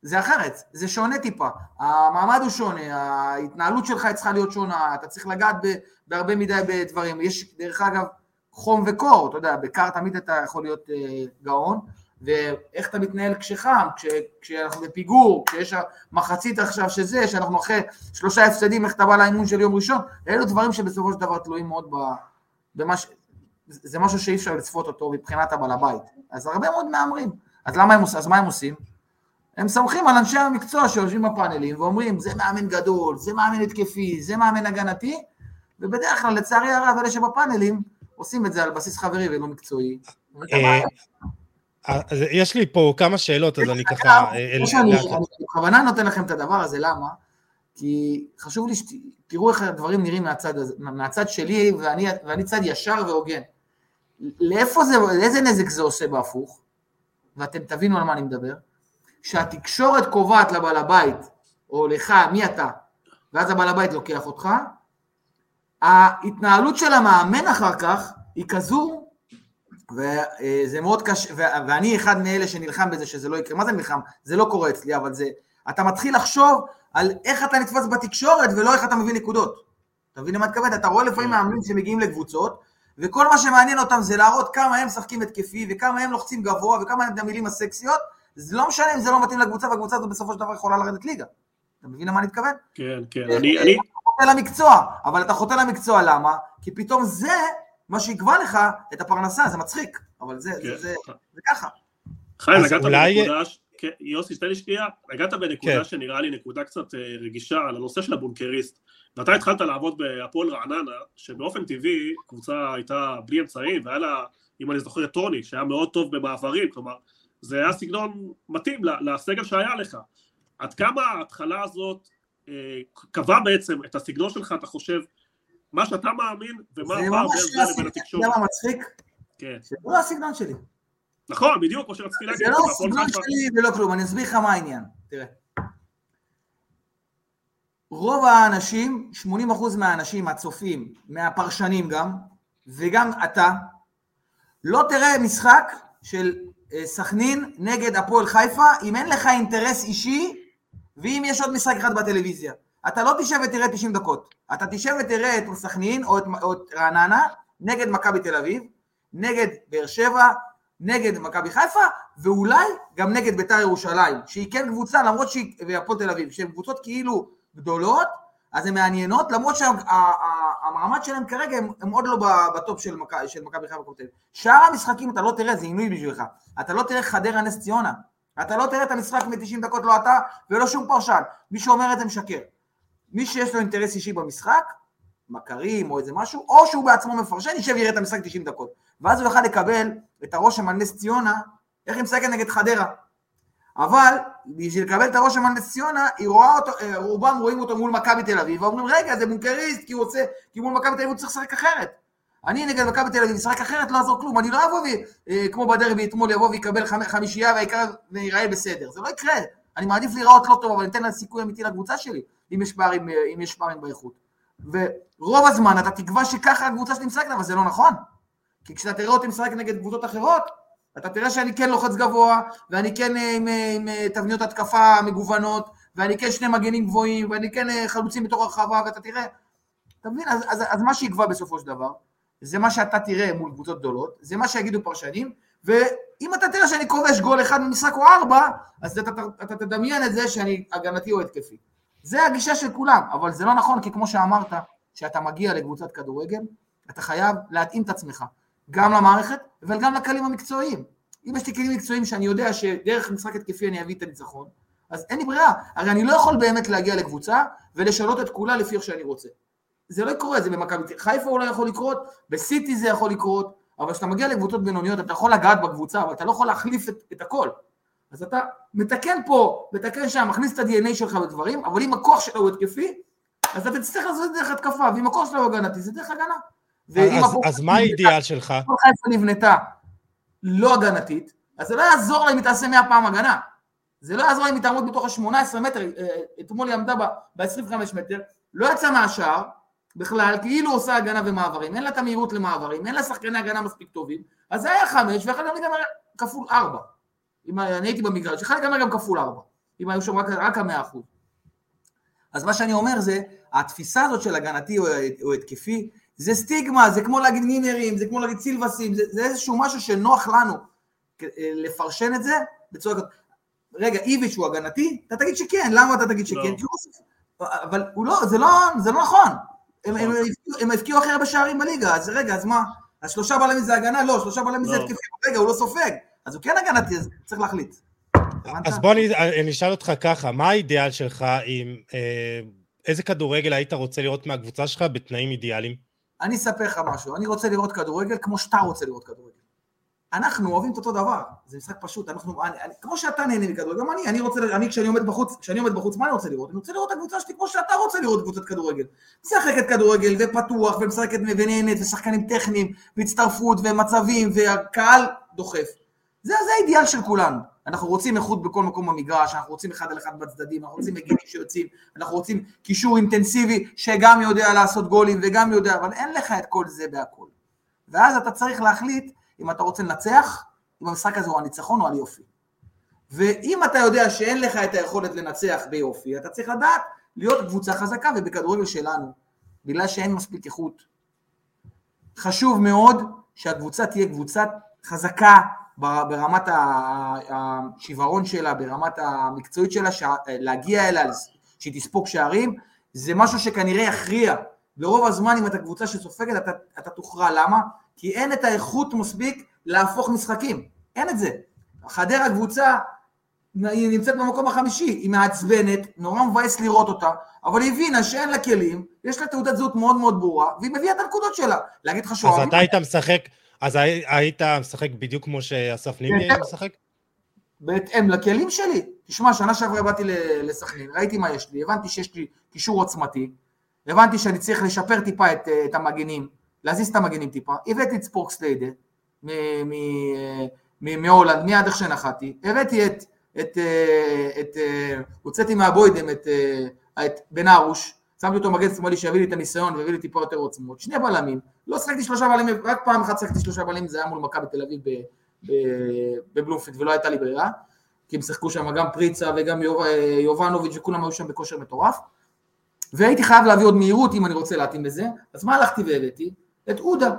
זה אחרת, זה שונה טיפה. המעמד הוא שונה, ההתנהלות שלך צריכה להיות שונה, אתה צריך לגעת בהרבה מדי בדברים. יש, דרך אגב, חום וקור, אתה יודע, בקר תמיד אתה יכול להיות אה, גאון, ואיך אתה מתנהל כשחם, כש, כשאנחנו בפיגור, כשיש מחצית עכשיו שזה, שאנחנו אחרי שלושה הפסדים, איך אתה בא לאימון של יום ראשון, אלו דברים שבסופו של דבר תלויים מאוד במש... זה משהו שאי אפשר לצפות אותו מבחינת הבעל הבית. אז הרבה מאוד מהמרים. אז למה הם, אז מה הם עושים? הם סומכים על אנשי המקצוע שיושבים בפאנלים ואומרים, זה מאמן גדול, זה מאמן התקפי, זה מאמן הגנתי, ובדרך כלל, לצערי הרב, אלה שבפאנלים עושים את זה על בסיס חברי ולא מקצועי. אה, אז יש לי פה כמה שאלות, אז אני ככה... אה, אני בכוונה נותן לכם את הדבר הזה, למה? כי חשוב לי שתראו איך הדברים נראים מהצד, מהצד שלי, ואני, ואני צד ישר והוגן. לאיפה זה, לאיזה נזק זה עושה בהפוך, ואתם תבינו על מה אני מדבר, שהתקשורת קובעת לבעל הבית, או לך, מי אתה, ואז הבעל הבית לוקח אותך, ההתנהלות של המאמן אחר כך היא כזו, וזה מאוד קשה, ואני אחד מאלה שנלחם בזה שזה לא יקרה, מה זה נלחם? זה לא קורה אצלי, אבל זה, אתה מתחיל לחשוב על איך אתה נתפס בתקשורת ולא איך אתה מביא נקודות. אתה מבין למה את מתכוונת? אתה רואה לפעמים. מאמנים שמגיעים לקבוצות, וכל מה שמעניין אותם זה להראות כמה הם משחקים התקפי, וכמה הם לוחצים גבוה, וכמה הם את המילים הסקסיות, זה לא משנה אם זה לא מתאים לקבוצה, והקבוצה הזאת בסופו של דבר יכולה לרדת ליגה. אתה מבין למה אני מתכוון? כן, כן, אני... אני... אתה חוטא למקצוע, אבל אתה חוטא למקצוע, למה? כי פתאום זה מה שיקבע לך את הפרנסה, זה מצחיק, אבל זה, כן. זה, זה, זה ככה. חיים, נגעת אולי... בנקודה, כן, יוסי, שתן לי שנייה, נגעת בנקודה כן. שנראה לי נקודה קצת אה, רגישה על הנושא של הבונקריסט. ואתה התחלת לעבוד בהפועל רעננה, שבאופן טבעי קבוצה הייתה בלי אמצעים, והיה לה, אם אני זוכר את טוני, שהיה מאוד טוב במעברים, כלומר, זה היה סגנון מתאים לסגל שהיה לך. עד כמה ההתחלה הזאת אה, קבע בעצם את הסגנון שלך, אתה חושב, מה שאתה מאמין, ומה עבר בין זה לבין התקשורת. זה מה מצחיק? כן. זה לא הסגנון שלי. נכון, בדיוק, כמו שרציתי להגיד. זה לא הסגנון שלי ולא כלום, אני אסביר לך מה העניין. תראה. רוב האנשים, 80% מהאנשים, הצופים, מהפרשנים גם, וגם אתה, לא תראה משחק של אה, סכנין נגד הפועל חיפה אם אין לך אינטרס אישי ואם יש עוד משחק אחד בטלוויזיה. אתה לא תשב ותראה 90 דקות. אתה תשב ותראה את סכנין או את, או את רעננה נגד מכבי תל אביב, נגד באר שבע, נגד מכבי חיפה, ואולי גם נגד בית"ר ירושלים, שהיא כן קבוצה, למרות שהיא, והפועל תל אביב, שהן קבוצות כאילו גדולות, אז הן מעניינות, למרות שהמעמד שלהם כרגע הם, הם עוד לא ב top של, מכ, של מכבי חיפה וקופטל. שאר המשחקים אתה לא תראה, זה עינוי בשבילך. אתה לא תראה חדרה נס ציונה. אתה לא תראה את המשחק מ-90 דקות, לא אתה ולא שום פרשן. מי שאומר את זה משקר. מי שיש לו אינטרס אישי במשחק, מכרים או איזה משהו, או שהוא בעצמו מפרשן, יישב ויראה את המשחק 90 דקות. ואז הוא יוכל לקבל את הרושם על נס ציונה, איך היא משחקת נגד חדרה. אבל בשביל לקבל את הרושם על נס ציונה, היא רואה אותו, אה, רובם רואים אותו מול מכבי תל אביב, ואומרים רגע זה בונקריסט כי הוא רוצה, כי מול מכבי תל אביב הוא צריך לשחק אחרת. אני נגד מכבי תל אביב, אשחק אחרת, לא יעזור כלום, אני לא אבוא אה, כמו בדרבי אתמול, יבוא ויקבל חמישייה וייראה בסדר, זה לא יקרה. אני מעדיף להיראות לא טוב, אבל ניתן לה סיכוי אמיתי לקבוצה שלי, אם יש פערים, אה, אם יש פערים באיכות. ורוב הזמן אתה תקווה שככה הקבוצה שלי משחקת, אבל זה לא נכון. כי כשאתה תראה אותי משחק נגד קבוצות אחרות, אתה תראה שאני כן לוחץ גבוה, ואני כן אה, עם, אה, עם, עם תבניות התקפה מגוונות, ואני כן שני מגנים גבוהים, ואני כן חלוצים בתוך הרחבה, ואתה תראה, אתה מבין? אז, אז, אז מה שיקבע בסופו של דבר, זה מה שאתה תראה מול קבוצות גדולות, זה מה שיגידו פרשנים, ואם אתה תראה שאני כובש גול אחד במשחק או ארבע, אז אתה, אתה, אתה תדמיין את זה שאני הגנתי או התקפי. זה הגישה של כולם, אבל זה לא נכון, כי כמו שאמרת, כשאתה מגיע לקבוצת כדורגל, אתה חייב להתאים את עצמך, גם למערכת וגם לכלים המקצועיים. אם יש לי כלים מקצועיים שאני יודע שדרך משחק התקפי אני אביא את הניצחון, אז אין לי ברירה. הרי אני לא יכול באמת להגיע לקבוצה ולשנות את כולה לפי איך שאני רוצה. זה לא יקרה, זה במכבי חיפה אולי יכול לקרות, בסיטי זה יכול לקרות, אבל כשאתה מגיע לקבוצות בינוניות אתה יכול לגעת בקבוצה, אבל אתה לא יכול להחליף את, את הכל. אז אתה מתקן פה, מתקן שם, מכניס את ה-DNA שלך בדברים, אבל אם הכוח שלו הוא התקפי, אז אתה תצטרך לעשות את זה דרך התקפה, ואם הכוח שלו הוא הגנתי, זה דרך הגנה. אז, אז מה האידיאל שלך? כל חיפה נבנתה לא הגנתית, אז זה לא יעזור לה אם היא תעשה 100 פעם הגנה. זה לא יעזור לה אם היא תעמוד בתוך ה-18 מטר, אה, אתמול היא עמדה ב-25 מטר, לא יצאה מהשער בכלל, כאילו עושה הגנה ומעברים, אין לה את המהירות למעברים, אין לה שחקני הגנה מספיק טובים, אז זה היה חמש, ואחרי זה גם כפול ארבע. אם אני הייתי במגרש, יכול להיגמר גם כפול ארבע, אם היו שם רק, רק המאה אחוז. אז מה שאני אומר זה, התפיסה הזאת של הגנתי או, או התקפי, זה סטיגמה, זה כמו להגיד נימרים, זה כמו להגיד סילבסים, זה, זה איזשהו משהו שנוח לנו אה, לפרשן את זה בצורה כזאת. רגע, איביץ' הוא הגנתי? אתה תגיד שכן, למה אתה תגיד שכן? לא. אבל הוא לא, זה לא, זה לא נכון. הם, הם, הם, הם הבקיעו הכי הרבה שערים בליגה, אז רגע, אז מה? אז שלושה בלמים זה הגנה? לא, שלושה בלמים זה לא. התקפי. רגע, הוא לא סופג. אז הוא כן הגנתי, אז צריך להחליט. אז בוא אני, אני אשאל אותך ככה, מה האידיאל שלך אם אה, איזה כדורגל היית רוצה לראות מהקבוצה שלך בתנאים אידיאליים? אני אספר לך משהו, אני רוצה לראות כדורגל כמו שאתה רוצה לראות כדורגל. אנחנו אוהבים את אותו דבר, זה משחק פשוט, אנחנו, אני, אני, כמו שאתה נהנה מכדורגל, גם אני, אני רוצה, אני כשאני עומד בחוץ, כשאני עומד בחוץ, מה אני רוצה לראות? אני רוצה לראות את הקבוצה שלי כמו שאתה רוצה לראות קבוצת כדורגל. משחקת כדורגל, ופתוח, ומשחקת ונהנית, ושחקנים טכניים, והצטרפות, ומצבים, והקהל דוחף. זה, זה האידיאל של כולנו. אנחנו רוצים איכות בכל מקום במגרש, אנחנו רוצים אחד על אחד בצדדים, אנחנו רוצים מגינים שיוצאים, אנחנו רוצים קישור אינטנסיבי שגם יודע לעשות גולים וגם יודע, אבל אין לך את כל זה בהכל. ואז אתה צריך להחליט אם אתה רוצה לנצח, אם המשחק הזה הוא על ניצחון או על יופי. ואם אתה יודע שאין לך את היכולת לנצח ביופי, אתה צריך לדעת להיות קבוצה חזקה, ובכדורגל שלנו, בגלל שאין מספיק איכות, חשוב מאוד שהקבוצה תהיה קבוצה חזקה ברמת השיוורון שלה, ברמת המקצועית שלה, להגיע אליה, שהיא תספוג שערים, זה משהו שכנראה יכריע. ברוב הזמן אם אתה קבוצה שסופגת אתה, אתה תוכרע, למה? כי אין את האיכות מספיק להפוך משחקים, אין את זה. חדרה קבוצה, היא נמצאת במקום החמישי, היא מעצבנת, נורא מבאס לראות אותה, אבל היא הבינה שאין לה כלים, יש לה תעודת זהות מאוד מאוד ברורה, והיא מביאה את הנקודות שלה. להגיד לך שאוהבים... אז אתה היית משחק, אז היית משחק בדיוק כמו שאסף נימי היה משחק? בהתאם לכלים שלי. תשמע, שנה שעברה באתי לסכנין, ראיתי מה יש לי, הבנתי שיש לי קישור עוצמתי, הבנתי שאני צריך לשפר טיפה את, את המגנים, להזיז את המגנים טיפה, הבאתי את ספורקס ליידה מהולנד, מיד איך שנחתי, הבאתי את, את, את, הוצאתי מהבוידם את, את בן ארוש, שמתי אותו מגן שמאלי שיביא לי את הניסיון ויביא לי טיפה יותר עוצמות, שני בלמים, לא שחקתי שלושה בלמים, רק פעם אחת שחקתי שלושה בלמים, זה היה מול מכבי תל אביב בבלומפילד ולא הייתה לי ברירה, כי הם שיחקו שם גם פריצה וגם יובנוביץ' וכולם היו שם בכושר מטורף, והייתי חייב להביא עוד מהירות אם אני רוצה להתאים לזה, אז מה הלכתי והבאתי? את עודה.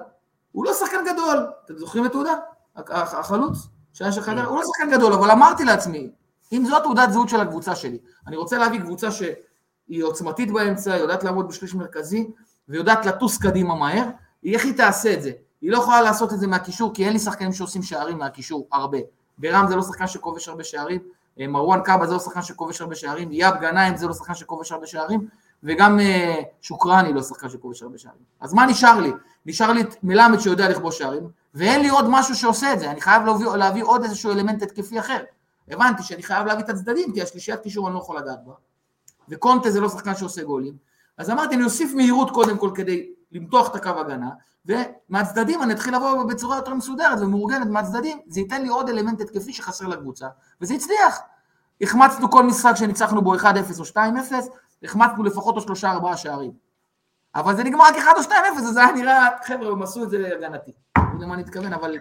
הוא לא שחקן גדול, אתם זוכרים את עודה? החלוץ? שהיה של? הוא לא שחקן גדול, אבל אמרתי לעצמי, אם זו התעודת זהות של הקבוצה שלי, אני רוצה להביא קבוצה שהיא עוצמתית באמצע, יודעת לעמוד בשליש מרכזי, ויודעת לטוס קדימה מהר, איך היא תעשה את זה? היא לא יכולה לעשות את זה מהקישור, כי אין לי שחקנים שעושים שערים מהקישור, הרבה. ברם זה לא שחקן שכובש הרבה שערים, אה, מרואן קאבה זה לא שחקן שכובש הרבה שערים, יאב גנאים זה לא שחקן שכובש הרבה שערים, וגם אה, שוקרני לא שחקן שכובש הרבה שערים. אז מה נשאר לי? נשאר לי מלמד שיודע לכבוש שערים, ואין לי עוד משהו שעושה את זה, אני חייב להביא, להביא עוד איזשהו אלמנט התקפי אחר. הבנתי שאני חייב להביא את הצדדים, כי השלישיית קישור אני לא יכול לגעת בה, וקונטה זה לא שחקן שעושה גולים, אז אמרתי אני אוסיף מהירות קודם כל כדי למתוח את הקו הגנה, ומהצדדים אני אתחיל לבוא בצורה יותר מסודרת ומאורגנת מהצדדים, זה ייתן לי עוד אלמנט התקפי שחסר לקבוצה, וזה הצליח. החמצנו כל משחק שניצחנו בו 1-0 או 2-0, החמצנו לפחות או שלושה ארבעה שערים. אבל זה נגמר רק 1 או 2-0, אז זה היה נראה, חבר'ה, הם עשו את זה הגנתי. לא יודע מה אני מתכוון, אבל...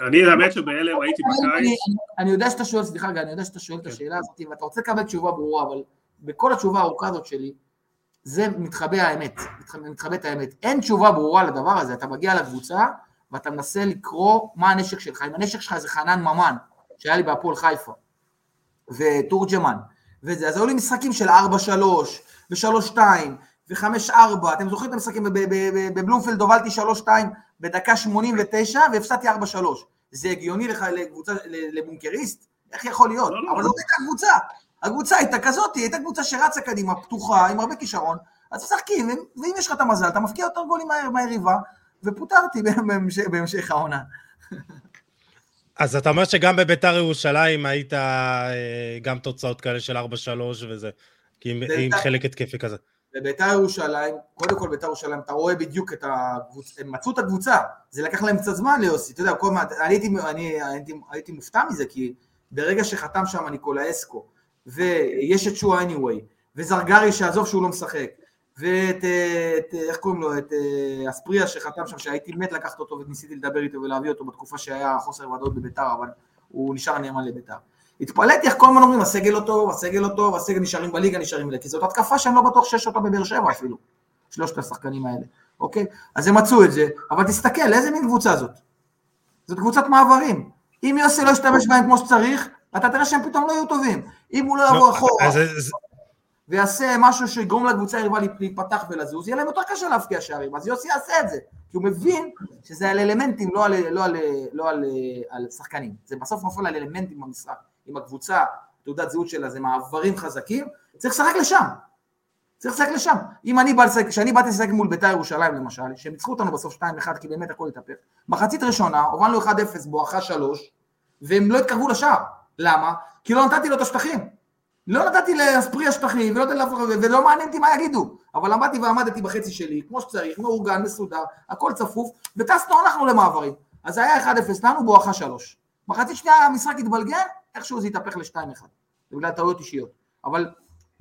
אני, האמת שבהלם הייתי בקיץ. אני יודע שאתה שואל, סליחה גיא, אני יודע שאתה שואל את השאלה הזאת, ואתה רוצה לקבל תשובה ברורה, אבל בכל התשובה הארוכה הזאת שלי, זה מתחבא האמת, מתחבאת האמת. אין תשובה ברורה לדבר הזה, אתה מגיע לקבוצה, ואתה מנסה לקרוא מה הנשק שלך. אם הנשק שלך זה חנן ממן, שהיה לי בהפועל חיפה, ותורג'מן, וזה, אז היו לי משחקים של 4-3, ו-3-2, ו-5-4, אתם זוכרים את המשחקים בבלומפילד הובלתי 3-2 בדקה 89 והפסדתי 4-3. זה הגיוני לך לקבוצה, לבונקריסט? איך יכול להיות? לא, לא, אבל לא. זאת הייתה קבוצה. הקבוצה הייתה כזאת, היא הייתה קבוצה שרצה קדימה, פתוחה, עם הרבה כישרון, אז משחקים, ואם יש לך את המזל, אתה מפקיע יותר גולים מהיריבה, ופוטרתי בהמשך העונה. אז אתה אומר שגם בביתר ירושלים היית אה, גם תוצאות כאלה של 4-3 וזה, כי עם, עם חלק התקפי כזה. בביתר ירושלים, קודם כל ביתר ירושלים, אתה רואה בדיוק את הקבוצה, הם מצאו את הקבוצה, זה לקח להם קצת זמן ליוסי, אתה יודע, כל מה, אני, הייתי, אני הייתי, הייתי מופתע מזה, כי ברגע שחתם שם ניקולה אסקו, ויש את שואה anyway, וזרגרי שעזוב שהוא לא משחק, ואת, את, איך קוראים לו, את אה, אספריה שחתם שם, שהייתי מת לקחת אותו וניסיתי לדבר איתו ולהביא אותו בתקופה שהיה חוסר ודאות בביתר, אבל הוא נשאר נאמן לביתר. התפלאתי איך כל הזמן אומרים, הסגל לא טוב, הסגל לא טוב, הסגל נשארים בליגה, נשארים בליגה, כי זאת התקפה שאני לא בטוח שיש אותה בבאר שבע אפילו, שלושת השחקנים האלה, אוקיי? אז הם מצאו את זה, אבל תסתכל, איזה מין קבוצה זאת? זאת קבוצת מעברים. אם יוסי לא ישתמש בהם כמו שצריך, אתה תראה שהם פתאום לא יהיו טובים. אם הוא לא יבוא לא, אחורה, ויעשה משהו שיגרום לקבוצה היריבה להיפתח ולזוז, יהיה להם יותר קשה להפקיע שערים, אז יוסי יעשה את זה, כי הוא מבין שזה על אלמנטים, לא על, לא על, לא על, על שחקנים, זה בסוף נופל על אלמנטים במשחק, אם הקבוצה, תעודת זהות שלה זה מעברים חזקים, צריך לשחק לשם, צריך לשחק לשם. אם אני בא לשחק, כשאני באתי לשחק מול בית"ר ירושלים למשל, שהם ניצחו אותנו בסוף 2-1 כי באמת הכל התהפך, מחצית ראשונה הובלנו 1-0 בואכה 3 והם לא התקרבו לשער. למה? כי לא נתתי לו את השטחים. לא נתתי לאספריה שטחים, ולא, ולא מעניין אותי מה יגידו, אבל עמדתי ועמדתי בחצי שלי, כמו שצריך, מאורגן, מסודר, הכל צפוף, וטסנו אנחנו למעברים. אז זה היה 1-0 לנו, בואכה 3. מחצית שנייה המשחק התבלגן, איכשהו זה התהפך ל-2-1, בגלל טעויות אישיות. אבל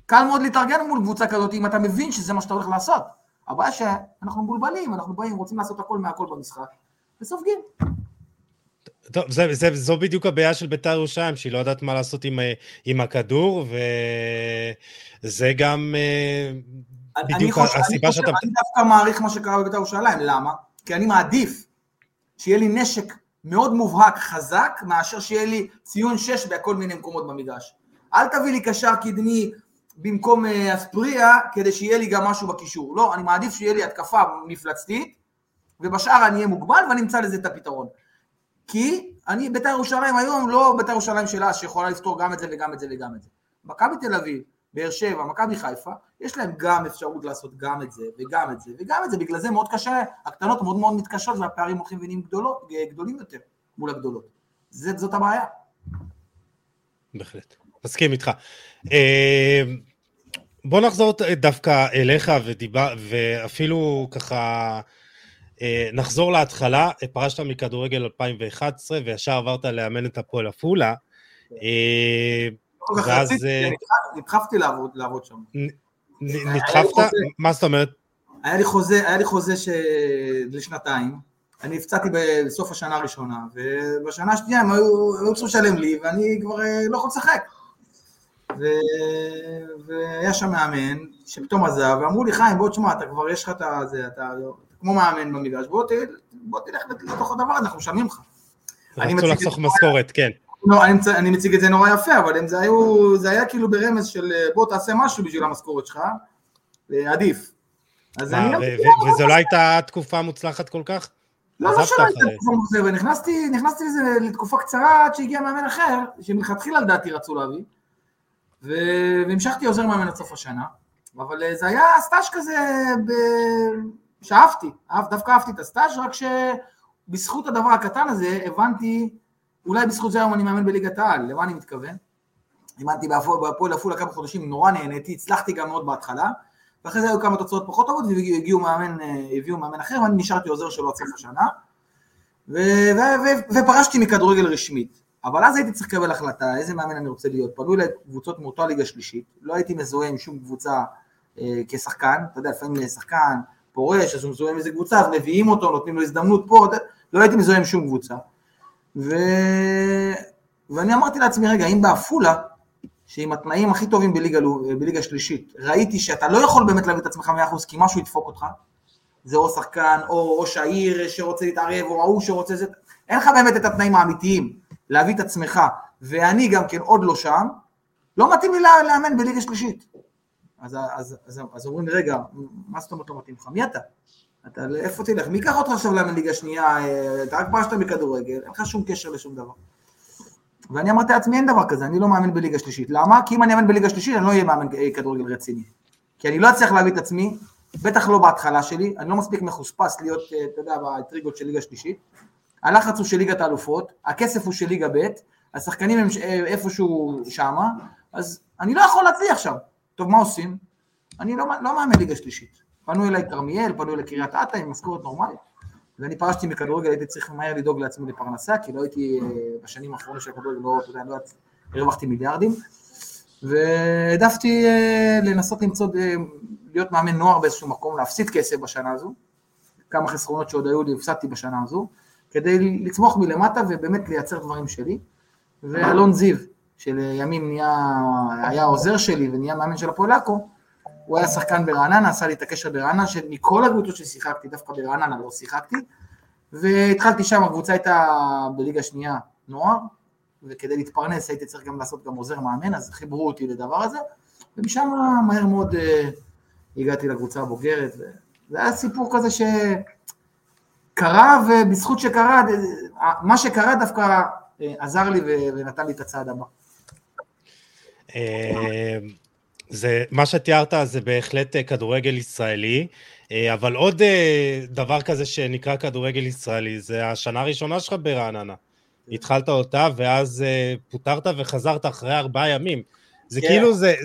קל מאוד להתארגן מול קבוצה כזאת, אם אתה מבין שזה מה שאתה הולך לעשות. הבעיה שאנחנו מבולבלים, אנחנו באים, רוצים לעשות הכל מהכל במשחק, וסופגים. טוב, זה, זה, זו בדיוק הבעיה של בית"ר ירושלים, שהיא לא יודעת מה לעשות עם, עם הכדור, וזה גם אה, בדיוק חושב, הסיבה שאתה... אני דווקא מעריך מה שקרה בבית"ר ירושלים, למה? כי אני מעדיף שיהיה לי נשק מאוד מובהק, חזק, מאשר שיהיה לי ציון 6 בכל מיני מקומות במגרש. אל תביא לי קשר קדמי במקום אה, אספריה, כדי שיהיה לי גם משהו בקישור. לא, אני מעדיף שיהיה לי התקפה מפלצתית, ובשאר אני אהיה מוגבל ואני אמצא לזה את הפתרון. כי אני, בית"ר ירושלים היום לא בית"ר ירושלים שלה שיכולה לפתור גם את זה וגם את זה וגם את זה. מכבי תל אביב, באר שבע, מכבי חיפה, יש להם גם אפשרות לעשות גם את זה וגם את זה וגם את זה, בגלל זה מאוד קשה, הקטנות מאוד מאוד מתקשות והפערים הולכים ונהיים גדולים יותר מול הגדולות. זאת, זאת הבעיה. בהחלט, מסכים איתך. אה, בוא נחזור דווקא אליך ודיבר, ואפילו ככה אה, נחזור להתחלה, פרשת מכדורגל 2011 וישר עברת לאמן את הפועל עפולה. אה, ואז... נדחפתי לעבוד שם. נדחפת? מה זאת אומרת? היה לי חוזה, היה לי חוזה לשנתיים, אני הפצעתי בסוף השנה הראשונה, ובשנה השנייה הם היו צריכים לשלם לי, ואני כבר לא יכול לשחק. ו... והיה שם מאמן שפתאום עזב, ואמרו לי, חיים, בוא תשמע, אתה כבר יש לך את זה, אתה כמו מאמן במגרש, בוא. בוא תלך לתוך הדבר הזה, אנחנו משלמים לך. רצו לחסוך משכורת, כן. לא, אני. אני מציג את זה נורא יפה, אבל אם זה, היו, זה היה כאילו ברמז של בוא תעשה משהו בשביל המשכורת שלך, עדיף. אז מה, אני... ו- וזו לא הייתה תקופה מוצלחת כל כך? לא, לא שלא הייתה תקופה מוצלחת, ונכנסתי לזה לתקופה קצרה עד שהגיע מאמן אחר, שמלכתחילה לדעתי רצו להביא. והמשכתי עוזר מאמן עד סוף השנה, אבל אה, זה היה סטאז' כזה ב... שאהבתי, דווקא אהבתי את הסטאז', רק שבזכות הדבר הקטן הזה הבנתי, אולי בזכות זה היום אני מאמן בליגת העל, למה אני מתכוון? אימנתי בהפועל עפולה כמה חודשים, נורא נהניתי, הצלחתי גם מאוד בהתחלה, ואחרי זה היו כמה תוצאות פחות טובות והגיעו מאמן, אה, הביאו מאמן אחר, ואני נשארתי עוזר שלו עד סוף השנה, ו... ו... ו... ופרשתי מכדורגל רשמית. אבל אז הייתי צריך לקבל החלטה, איזה מאמן אני רוצה להיות. פנו אליי קבוצות מאותה ליגה שלישית, לא הייתי מזוהה עם שום קבוצה אה, כשחקן, אתה יודע, לפעמים שחקן פורש, אז הוא מזוהה עם איזה קבוצה, אז מביאים אותו, נותנים לו הזדמנות פה, לא הייתי מזוהה עם שום קבוצה. ו... ואני אמרתי לעצמי, רגע, אם בעפולה, שעם התנאים הכי טובים בליגה, בליגה שלישית, ראיתי שאתה לא יכול באמת להביא את עצמך 100% כי משהו ידפוק אותך, זה או שחקן, או ראש העיר שרוצה להתערב, או ההוא שרוצה זה, אין לך באמת את התנאים האמיתיים. להביא את עצמך, ואני גם כן עוד לא שם, לא מתאים לי לאמן בליגה שלישית. אז, אז, אז, אז אומרים, רגע, מה זאת אומרת לא מתאים לך? מי אתה? אתה, איפה תלך? מי ייקח אותך עכשיו לאמן ליגה שנייה? אה, אתה רק פרשת מכדורגל, אין לך שום קשר לשום דבר. ואני אמרתי לעצמי, אין דבר כזה, אני לא מאמן בליגה שלישית. למה? כי אם אני אאמן בליגה שלישית, אני לא אהיה מאמן אה, כדורגל רציני. כי אני לא אצליח להביא את עצמי, בטח לא בהתחלה שלי, אני לא מספיק מחוספס להיות, אה, אתה יודע, באטריגות של ליגה שלישית. הלחץ הוא של ליגת האלופות, הכסף הוא של ליגה ב', השחקנים הם איפשהו שמה, אז אני לא יכול להצליח שם. טוב, מה עושים? אני לא, לא מאמן ליגה שלישית. פנו אליי כרמיאל, פנו אליי קריית אתא עם משכורת נורמלית, ואני פרשתי מכדורגל, הייתי צריך מהר לדאוג לעצמי לפרנסה, כי לא הייתי אה, בשנים האחרונות של הכדורגל, לא, אתה יודע, לא הרווחתי מיליארדים, והעדפתי אה, לנסות למצוא, אה, להיות מאמן נוער באיזשהו מקום, להפסיד כסף בשנה הזו, כמה חסרונות שעוד היו לי, הפסדתי בשנה הזו, כדי לצמוח מלמטה ובאמת לייצר דברים שלי. ואלון זיו, שלימים נהיה, היה עוזר שלי ונהיה מאמן של הפועל עכו, הוא היה שחקן ברעננה, עשה לי את הקשר ברעננה, שמכל הקבוצות ששיחקתי, דווקא ברעננה לא שיחקתי, והתחלתי שם, הקבוצה הייתה בליגה שנייה נוער, וכדי להתפרנס הייתי צריך גם לעשות גם עוזר מאמן, אז חיברו אותי לדבר הזה, ומשם מהר מאוד uh, הגעתי לקבוצה הבוגרת, וזה היה סיפור כזה ש... קרה, ובזכות שקרה, מה שקרה דווקא אה, עזר לי ונתן לי את הצעד הבא. אה, זה, מה שתיארת זה בהחלט אה, כדורגל ישראלי, אה, אבל עוד דבר כזה שנקרא כדורגל ישראלי, זה השנה הראשונה שלך ברעננה. התחלת אותה, ואז פוטרת וחזרת אחרי ארבעה ימים. זה כן. כאילו, זה,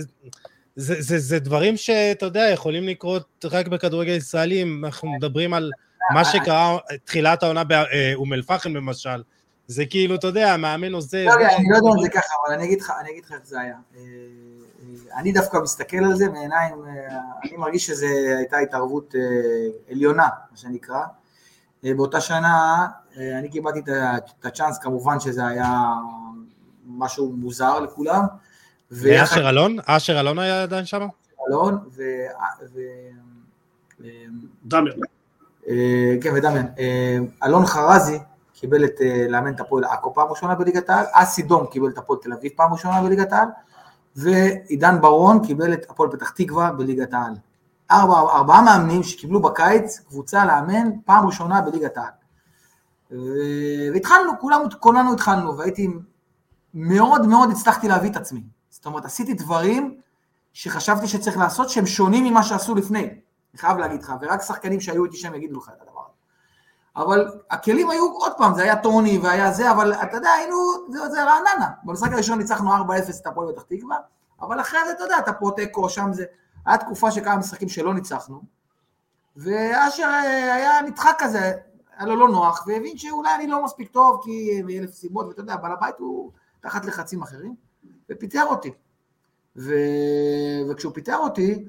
זה, זה, זה דברים שאתה יודע, יכולים לקרות רק בכדורגל ישראלי, אם אנחנו מדברים על מה שקרה תחילת העונה באום אל-פחם למשל. זה כאילו, אתה יודע, המאמן עוזב. לא, אני לא יודע אם זה ככה, אבל אני אגיד לך איך זה היה. אני דווקא מסתכל על זה מעיניים, אה, אני מרגיש שזו הייתה התערבות אה, עליונה, מה שנקרא. אה, באותה שנה אני קיבלתי את הצ'אנס, כמובן שזה היה משהו מוזר לכולם. ואשר אלון? אשר אלון היה עדיין שם? אלון ו... דמיין. כן, ודמיין. אלון חרזי קיבל את לאמן את הפועל עכו פעם ראשונה בליגת העל, אסי דום קיבל את הפועל תל אביב פעם ראשונה בליגת העל, ועידן ברון קיבל את הפועל פתח תקווה בליגת העל. ארבע, ארבעה מאמנים שקיבלו בקיץ קבוצה לאמן פעם ראשונה בליגת העל. והתחלנו, כולם, כולנו התחלנו, והייתי מאוד מאוד הצלחתי להביא את עצמי. זאת אומרת, עשיתי דברים שחשבתי שצריך לעשות שהם שונים ממה שעשו לפני. אני חייב להגיד לך, ורק שחקנים שהיו איתי שם יגידו לך את. אבל הכלים היו, עוד פעם, זה היה טוני והיה זה, אבל אתה יודע, היינו, זה, זה רעננה. במשחק הראשון ניצחנו 4-0 את הפועל פתח תקווה, אבל אחרי זה, אתה יודע, אתה פה תיקו, שם זה... היה תקופה שכמה משחקים שלא ניצחנו, ואשר אה, היה נדחק כזה, היה לו לא נוח, והבין שאולי אני לא מספיק טוב, כי מאלף סיבות, ואתה יודע, בעל הבית הוא תחת לחצים אחרים, ופיטר אותי. ו... וכשהוא פיטר אותי,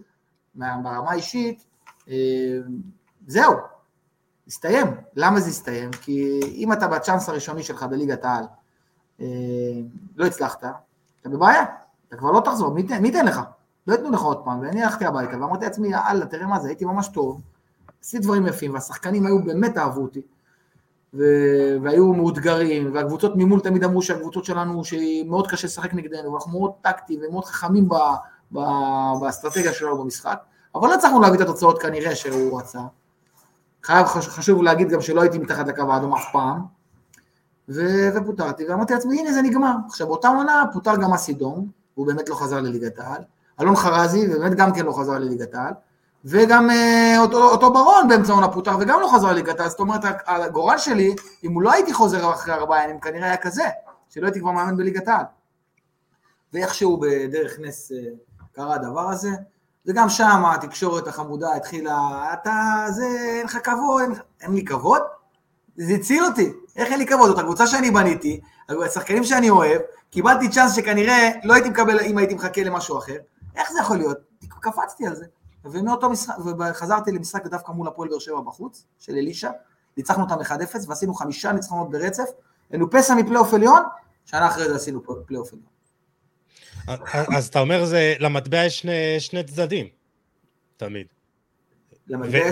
ברמה האישית, אה, זהו, הסתיים. למה זה הסתיים? כי אם אתה בצ'אנס הראשוני שלך בליגת העל, אה, לא הצלחת, אתה בבעיה, אתה כבר לא תחזור, מי ייתן לך? לא ייתנו לך עוד פעם, ואני הלכתי הביתה ואמרתי לעצמי, יאללה, תראה מה זה, הייתי ממש טוב, עשיתי דברים יפים, והשחקנים היו, באמת אהבו אותי, ו- והיו מאותגרים, והקבוצות ממול תמיד אמרו שהקבוצות שלנו, שמאוד קשה לשחק נגדנו, ואנחנו מאוד טקטיים ומאוד חכמים ב- ב- באסטרטגיה שלנו במשחק, אבל לא הצלחנו להביא את התוצאות כנראה שהוא רצה. חייב, חשוב להגיד גם שלא הייתי מתחת לקו האדום אף פעם, ו- ופוטרתי, ואמרתי לעצמי, הנה זה נגמר. עכשיו, באותה עונה פוטר גם אסי דום, והוא באמת לא חזר לליגת העל, אלון חרזי, ובאמת גם כן לא חזר לליגת העל, וגם אה, אותו, אותו ברון באמצע העונה פוטר וגם לא חזר לליגת העל, זאת אומרת, הגורל שלי, אם הוא לא הייתי חוזר אחרי ארבעה ימים, כנראה היה כזה, שלא הייתי כבר מאמן בליגת העל. ואיכשהו בדרך נס אה, קרה הדבר הזה, וגם שם התקשורת החמודה התחילה, אתה, זה, אין לך כבוד, אין, אין לי כבוד? זה הציל אותי, איך אין לי כבוד? זאת הקבוצה שאני בניתי, השחקנים שאני אוהב, קיבלתי צ'אנס שכנראה לא הייתי מקבל אם הייתי מחכה למשהו אחר, איך זה יכול להיות? קפצתי על זה. ומאותו משחק, וחזרתי למשחק דווקא מול הפועל באר שבע בחוץ, של אלישע, ניצחנו אותם 1-0 ועשינו חמישה ניצחונות ברצף, היינו פסע מפלייאוף עליון, שנה אחרי זה עשינו פלייאוף עליון. אז אתה אומר, זה, למטבע יש שני, שני צדדים, תמיד.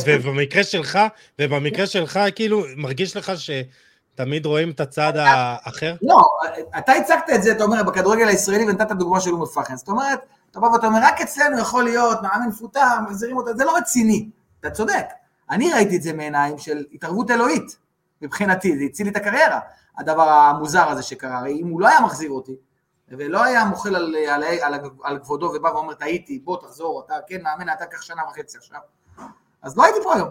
ובמקרה שלך, ובמקרה שלך, כאילו, מרגיש לך שתמיד רואים את הצד האחר? לא, אתה הצגת את זה, אתה אומר, בכדורגל הישראלי, ונתת דוגמה של אום אל-פחם. זאת אומרת, אתה בא ואתה אומר, רק אצלנו יכול להיות מאמן מפוטר, מחזירים אותו, זה לא רציני. אתה צודק. אני ראיתי את זה מעיניים של התערבות אלוהית, מבחינתי, זה הציל לי את הקריירה, הדבר המוזר הזה שקרה. הרי אם הוא לא היה מחזיר אותי, ולא היה מוחל על, על, על, על כבודו ובא ואומר, טעיתי, בוא תחזור, אתה כן מאמן, אתה קח שנה וחצי עכשיו. אז לא הייתי פה היום.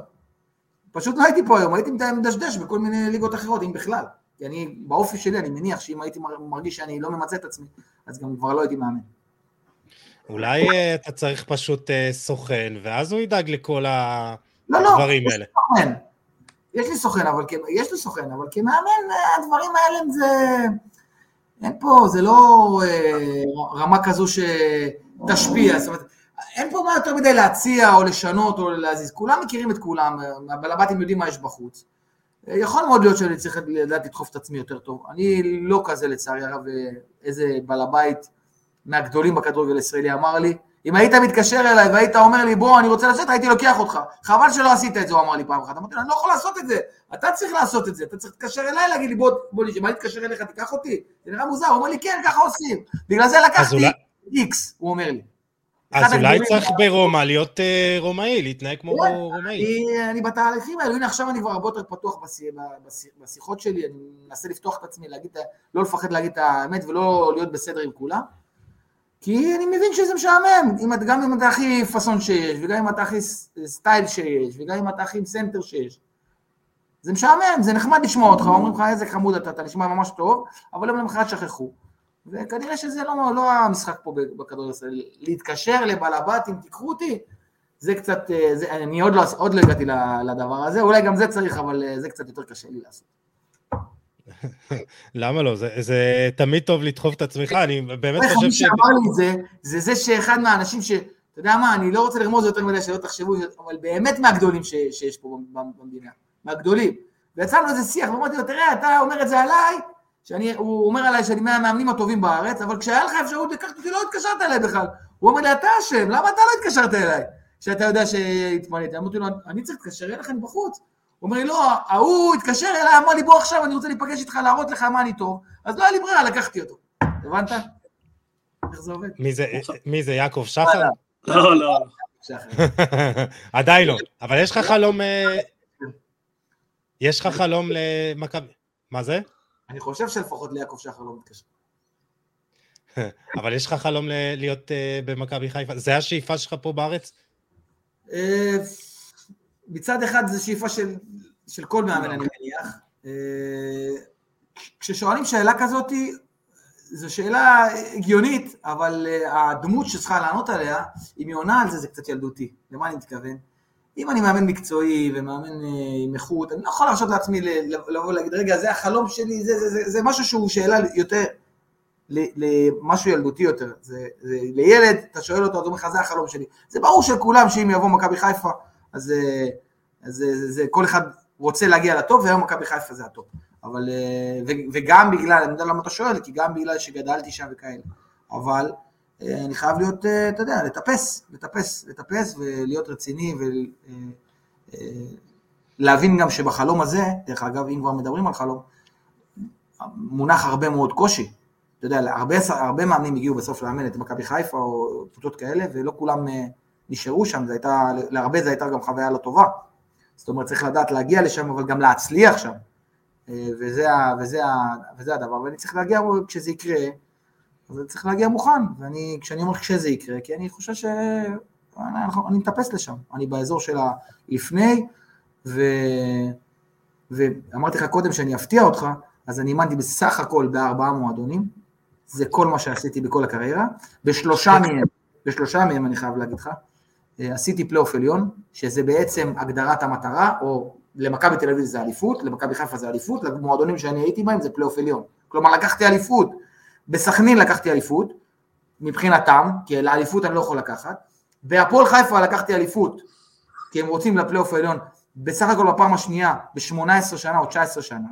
פשוט לא הייתי פה היום, הייתי מדשדש בכל מיני ליגות אחרות, אם בכלל. כי אני, באופי שלי, אני מניח שאם הייתי מרגיש שאני לא ממצה את עצמי, אז גם כבר לא הייתי מאמן. אולי אה, אתה צריך פשוט אה, סוכן, ואז הוא ידאג לכל הדברים לא, לא, האלה. לי סוכן, יש לי סוכן, אבל, יש לי סוכן, אבל כמאמן אה, הדברים האלה זה... אין פה, זה לא אה, רמה כזו שתשפיע, זאת אומרת, אין פה מה יותר מדי להציע או לשנות או להזיז, כולם מכירים את כולם, הבלבטים יודעים מה יש בחוץ. יכול מאוד להיות שאני צריך לדעת לדחוף את עצמי יותר טוב. אני לא כזה לצערי הרב, איזה בעל הבית מהגדולים בכדורגל הישראלי אמר לי, אם היית מתקשר אליי והיית אומר לי, בוא, אני רוצה לצאת, הייתי לוקח אותך. חבל שלא עשית את זה, הוא אמר לי פעם אחת. אמרתי לו, אני לא יכול לעשות את זה. אתה צריך לעשות את זה. אתה צריך להתקשר אליי, להגיד לי, בוא, בוא, מה להתקשר אליך, תיקח אותי. זה נראה מוזר. הוא אומר לי, כן, ככה עושים. בגלל זה לקחתי איקס, הוא אומר לי. אז אולי צריך ברומא להיות אה, רומאי, להתנהג כמו כן, רומאי. אני בתהליכים האלו, הנה עכשיו אני כבר הרבה יותר פתוח בשיחות שלי, אני מנסה לפתוח את עצמי, לא לפחד להגיד את האמת ולא להיות בסדר עם כולם. כי אני מבין שזה משעמם, אם את, גם אם אתה הכי פאסון שיש, וגם אם אתה הכי סטייל שיש, וגם אם אתה הכי סנטר שיש. זה משעמם, זה נחמד לשמוע אותך, אומרים לך איזה חמוד אתה, אתה נשמע ממש טוב, אבל יום למחרת שכחו. וכנראה שזה לא, לא המשחק פה בכדורגל להתקשר לבעל הבתים, תיקחו אותי, זה קצת, אה, זה, אני עוד לא, עוד לא הגעתי לדבר הזה, אולי גם זה צריך, אבל אה, זה קצת יותר קשה לי לעשות. למה לא? זה, זה תמיד טוב לדחוף את עצמך, אני באמת חושב ש... מי שאמר לי את זה, זה זה שאחד מהאנשים ש... אתה יודע מה, אני לא רוצה לרמוז יותר מדי שלא תחשבו, אבל באמת מהגדולים ש, שיש פה במדינה, מהגדולים. ויצא איזה שיח, ואמרתי לו, תראה, אתה אומר את זה עליי, שאני, הוא אומר עליי שאני מהמאמנים הטובים בארץ, אבל כשהיה לך אפשרות לקחת אותי, לא התקשרת אליי בכלל. הוא אומר לי, אתה אשם, למה אתה לא התקשרת אליי? שאתה יודע שהתמניתי. אמרתי לו, אני צריך להתקשר אליך, אני בחוץ. הוא אומר לי, לא, ההוא התקשר אליי, אמר לי, בוא עכשיו, אני רוצה להיפגש איתך, להראות לך מה אני טוב. אז לא היה לי ברירה, לקחתי אותו. הבנת? איך זה עובד? מי זה, יעקב שחר? לא, לא. עדיין לא. אבל יש לך חלום... אה, יש לך חלום למכבי... מה זה? אני חושב שלפחות ליעקב שחר לא מתקשר. אבל יש לך חלום להיות אה, במכבי חיפה? זה השאיפה שלך פה בארץ? אה, מצד אחד זו שאיפה של, של כל מאמן, אני מניח. אה, כששואלים שאלה כזאת, זו שאלה הגיונית, אבל הדמות שצריכה לענות עליה, אם היא עונה על זה, זה קצת ילדותי. למה אני מתכוון? אם אני מאמן מקצועי ומאמן עם איכות, אני לא יכול להרשות לעצמי לבוא ולהגיד, רגע, זה החלום שלי, זה, זה, זה, זה משהו שהוא שאלה יותר, למשהו ילדותי יותר. זה, זה, לילד, אתה שואל אותו, אתה אומר לך, זה החלום שלי. זה ברור שכולם, שאם יבוא מכבי חיפה, אז, אז זה, זה, זה, כל אחד רוצה להגיע לטוב, והיום מכבי חיפה זה הטוב. אבל, ו, וגם בגלל, אני יודע למה אתה שואל, כי גם בגלל שגדלתי שם וכאלה. אבל, אני חייב להיות, אתה יודע, לטפס, לטפס, לטפס ולהיות רציני ולהבין גם שבחלום הזה, דרך אגב, אם כבר מדברים על חלום, מונח הרבה מאוד קושי. אתה יודע, הרבה, הרבה מאמנים הגיעו בסוף לאמן את מכבי חיפה או קבוצות כאלה, ולא כולם נשארו שם, זה הייתה, להרבה זה הייתה גם חוויה לא טובה. זאת אומרת, צריך לדעת להגיע לשם, אבל גם להצליח שם. וזה, וזה, וזה הדבר, ואני צריך להגיע, כשזה יקרה, אז צריך להגיע מוכן, ואני, כשאני אומר כשזה יקרה, כי אני חושב ש... אני, אני מטפס לשם, אני באזור של הלפני, ו... ואמרתי לך קודם שאני אפתיע אותך, אז אני אימנתי בסך הכל בארבעה מועדונים, זה כל מה שעשיתי בכל הקריירה, בשלושה מהם, בשלושה מהם אני חייב להגיד לך, אה, עשיתי פלייאוף עליון, שזה בעצם הגדרת המטרה, או למכבי תל אביב זה אליפות, למכבי חיפה זה אליפות, למועדונים שאני הייתי בהם זה פלייאוף עליון. כלומר לקחתי אליפות, בסכנין לקחתי אליפות, מבחינתם, כי לאליפות אני לא יכול לקחת, בהפועל חיפה לקחתי אליפות, כי הם רוצים לפלייאוף העליון, בסך הכל בפעם השנייה, ב-18 שנה או 19 שנה,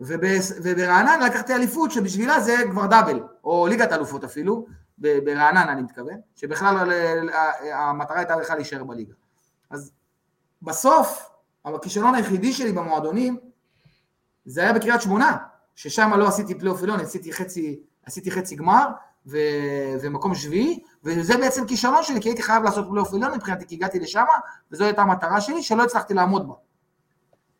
וברעננה לקחתי אליפות שבשבילה זה כבר דאבל, או ליגת אלופות אפילו, ברעננה אני מתכוון, שבכלל המטרה הייתה בכלל להישאר בליגה. אז בסוף, הכישלון היחידי שלי במועדונים, זה היה בקריית שמונה, ששם לא עשיתי פלייאוף עליון, עשיתי חצי, עשיתי חצי גמר ו, ומקום שביעי, וזה בעצם כישלון שלי, כי הייתי חייב לעשות פלייאוף עליון מבחינתי, כי הגעתי לשם, וזו הייתה המטרה שלי, שלא הצלחתי לעמוד בה.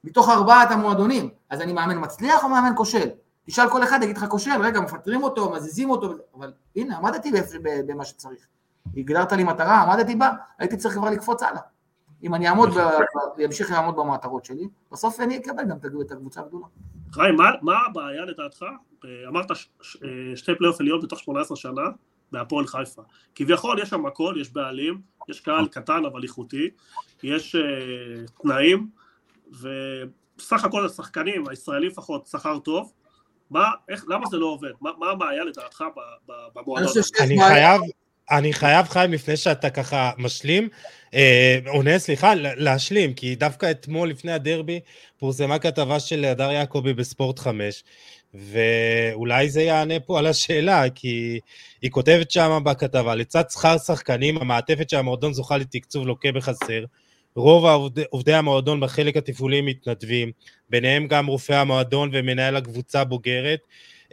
מתוך ארבעת המועדונים, אז אני מאמן מצליח או מאמן כושל? תשאל כל אחד, יגיד לך כושל, רגע, מפטרים אותו, מזיזים אותו, אבל הנה, עמדתי במה שצריך. הגדרת לי מטרה, עמדתי בה, הייתי צריך כבר לקפוץ הלאה. אם אני אעמוד, אמשיך לעמוד במטרות שלי, בסוף אני אקבל גם את הקבוצה הגדולה. חיים, מה, מה הבעיה לדעתך? אמרת ש, ש, שתי פלייאוף עליון בתוך 18 שנה בהפועל חיפה. כביכול יש שם הכל, יש בעלים, יש קהל קטן אבל איכותי, יש uh, תנאים, וסך הכל השחקנים, הישראלים לפחות, שכר טוב. מה, איך, למה זה לא עובד? מה, מה הבעיה לדעתך במועדון? אני חייב... אני חייב, חיים, לפני שאתה ככה משלים, אה, עונה, סליחה, להשלים, כי דווקא אתמול, לפני הדרבי, פורסמה כתבה של הדר יעקבי בספורט 5, ואולי זה יענה פה על השאלה, כי היא כותבת שם בכתבה, לצד שכר שחקנים, המעטפת של המועדון זוכה לתקצוב לוקה בחסר, רוב העובדי, עובדי המועדון בחלק התפעולי מתנדבים, ביניהם גם רופא המועדון ומנהל הקבוצה בוגרת,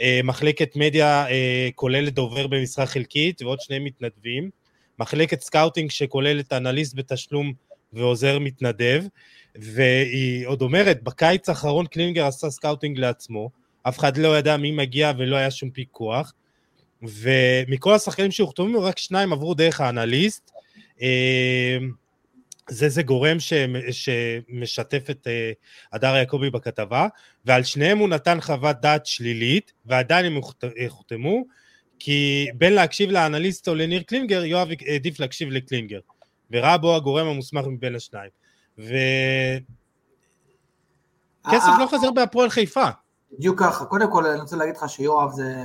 אה, מחלקת מדיה אה, כוללת דובר במשרה חלקית ועוד שני מתנדבים, מחלקת scouting שכוללת אנליסט בתשלום ועוזר מתנדב, והיא עוד אומרת, בקיץ האחרון קלינגר עשה scouting לעצמו, אף אחד לא ידע מי מגיע ולא היה שום פיקוח, ומכל השחקנים שהוחתמו, רק שניים עברו דרך האנליסט. אה, זה זה גורם ש, שמשתף את אה, הדר יעקבי בכתבה, ועל שניהם הוא נתן חוות דעת שלילית, ועדיין הם הוחתמו, כי בין להקשיב לאנליסט או לניר קלינגר, יואב העדיף להקשיב לקלינגר, וראה בו הגורם המוסמך מבין השניים. ו... כסף לא חזר בהפועל חיפה. בדיוק ככה. קודם כל, אני רוצה להגיד לך שיואב זה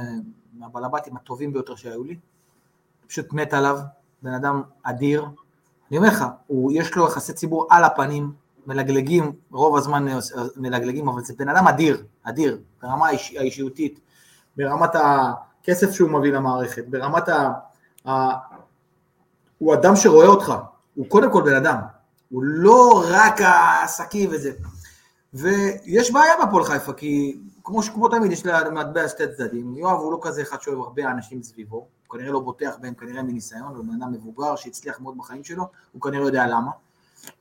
מהבלבטים הטובים ביותר שהיו לי. פשוט מת עליו, בן אדם אדיר. אני אומר לך, יש לו יחסי ציבור על הפנים, מלגלגים, רוב הזמן מלגלגים, אבל זה בן אדם אדיר, אדיר, ברמה האיש, האישיותית, ברמת הכסף שהוא מביא למערכת, ברמת ה... ה... הוא אדם שרואה אותך, הוא קודם כל בן אדם, הוא לא רק העסקים וזה. ויש בעיה בהפועל חיפה, כי כמו, כמו תמיד יש למטבע שתי צדדים, יואב הוא לא כזה אחד שאוהב הרבה אנשים סביבו, הוא כנראה לא בוטח בהם כנראה מניסיון, הוא בן מבוגר שהצליח מאוד בחיים שלו, הוא כנראה יודע למה.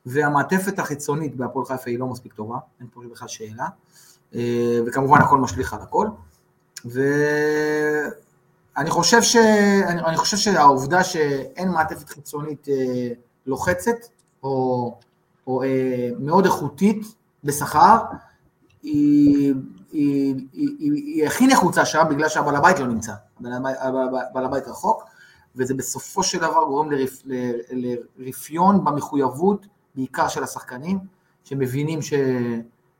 והמעטפת החיצונית בהפועל חיפה היא לא מספיק טובה, אין פה בכלל שאלה, אה, וכמובן הכל משליך על הכל. ואני חושב, ש... אני חושב שהעובדה שאין מעטפת חיצונית אה, לוחצת, או, או אה, מאוד איכותית בשכר, היא, היא, היא, היא, היא הכי נחוצה שם בגלל שהבעל הבית לא נמצא, בעל הבית רחוק, וזה בסופו של דבר גורם לרפ, לרפיון במחויבות, בעיקר של השחקנים, שמבינים.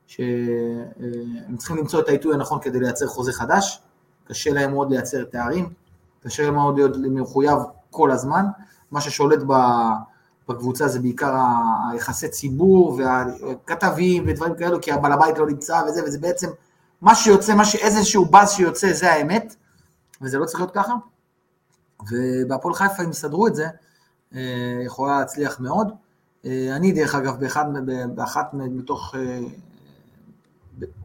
שהם צריכים למצוא את העיתוי הנכון כדי לייצר חוזה חדש, קשה להם מאוד לייצר תארים, קשה להם מאוד להיות מחויב כל הזמן, מה ששולט בקבוצה זה בעיקר היחסי ציבור והכתבים ודברים כאלו, כי הבעל הבית לא נמצא וזה, וזה בעצם מה שיוצא, מה שאיזשהו באז שיוצא זה האמת, וזה לא צריך להיות ככה. ובהפועל חיפה, אם יסדרו את זה, אה, יכולה להצליח מאוד. אה, אני, דרך אגב, באחד, באחת מתוך, אה,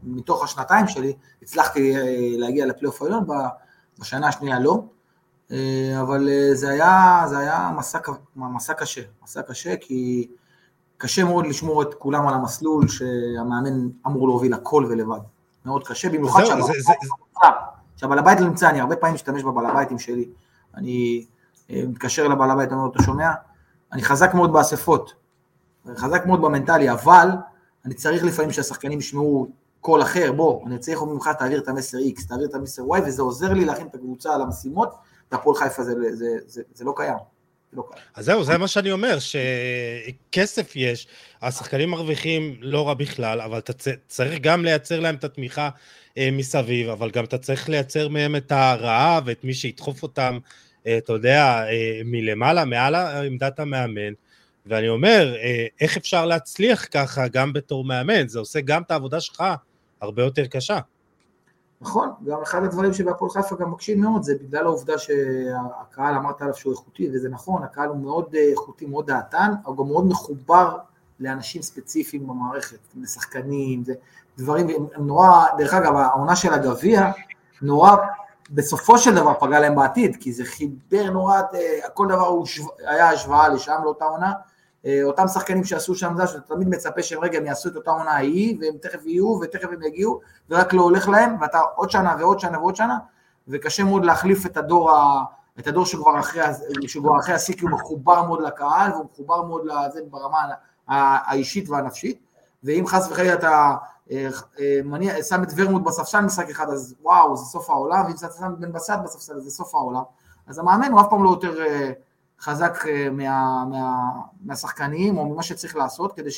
מתוך השנתיים שלי, הצלחתי להגיע לפלייאוף העליון, בשנה השנייה לא. אבל זה היה, זה היה מסע, מסע קשה, מסע קשה, כי קשה מאוד לשמור את כולם על המסלול שהמאמן אמור להוביל הכל ולבד. מאוד קשה, במיוחד שהבעל הבית לא נמצא, אני הרבה פעמים משתמש בבעל הביתים שלי. אני אה, מתקשר לבעל הבית, אומר לו, אתה שומע? אני חזק מאוד באספות, חזק מאוד במנטלי, אבל אני צריך לפעמים שהשחקנים ישמעו קול אחר, בוא, אני צריך ממך תעביר את המסר X, תעביר את המסר Y, וזה עוזר לי להכין את הקבוצה על המשימות, והפועל חיפה זה, זה, זה, זה, לא קיים. לא אז זהו, זה מה שאני אומר, שכסף יש, השחקנים מרוויחים לא רע בכלל, אבל אתה צריך גם לייצר להם את התמיכה מסביב, אבל גם אתה צריך לייצר מהם את הרעב, את מי שידחוף אותם, אה, אתה יודע, אה, מלמעלה, מעל עמדת המאמן. ואני אומר, אה, איך אפשר להצליח ככה גם בתור מאמן? זה עושה גם את העבודה שלך הרבה יותר קשה. נכון, גם אחד הדברים שבהפועל חיפה גם מקשים מאוד, זה בגלל העובדה שהקהל אמרת עליו שהוא איכותי, וזה נכון, הקהל הוא מאוד אה, איכותי, מאוד דעתן, אבל גם מאוד מחובר לאנשים ספציפיים במערכת, לשחקנים, זה דברים, נורא, דרך אגב, העונה של הגביע, נורא, בסופו של דבר פגע להם בעתיד, כי זה חיבר נורא, אה, כל דבר הוא היה השוואה לשם, לאותה עונה, אה, אותם שחקנים שעשו שם זה, שאתה תמיד מצפה שהם רגע הם יעשו את אותה עונה ההיא, והם תכף יהיו, ותכף הם יגיעו, ורק לא הולך להם, ואתה עוד שנה ועוד שנה ועוד שנה, וקשה מאוד להחליף את הדור, ה, את הדור שכבר אחרי, שכבר אחרי השיא, כי הוא מחובר מאוד לקהל, והוא מחובר מאוד לזה ברמה האישית והנפשית, ואם חס וחלילה אתה אה, אה, שם את ורמוט בספסל משחק אחד, אז וואו, זה סוף העולם, ואם שם את בן בסט בספסל, זה סוף העולם, אז המאמן הוא אף פעם לא יותר... חזק אה, מה, מה, מהשחקנים או ממה שצריך לעשות כדי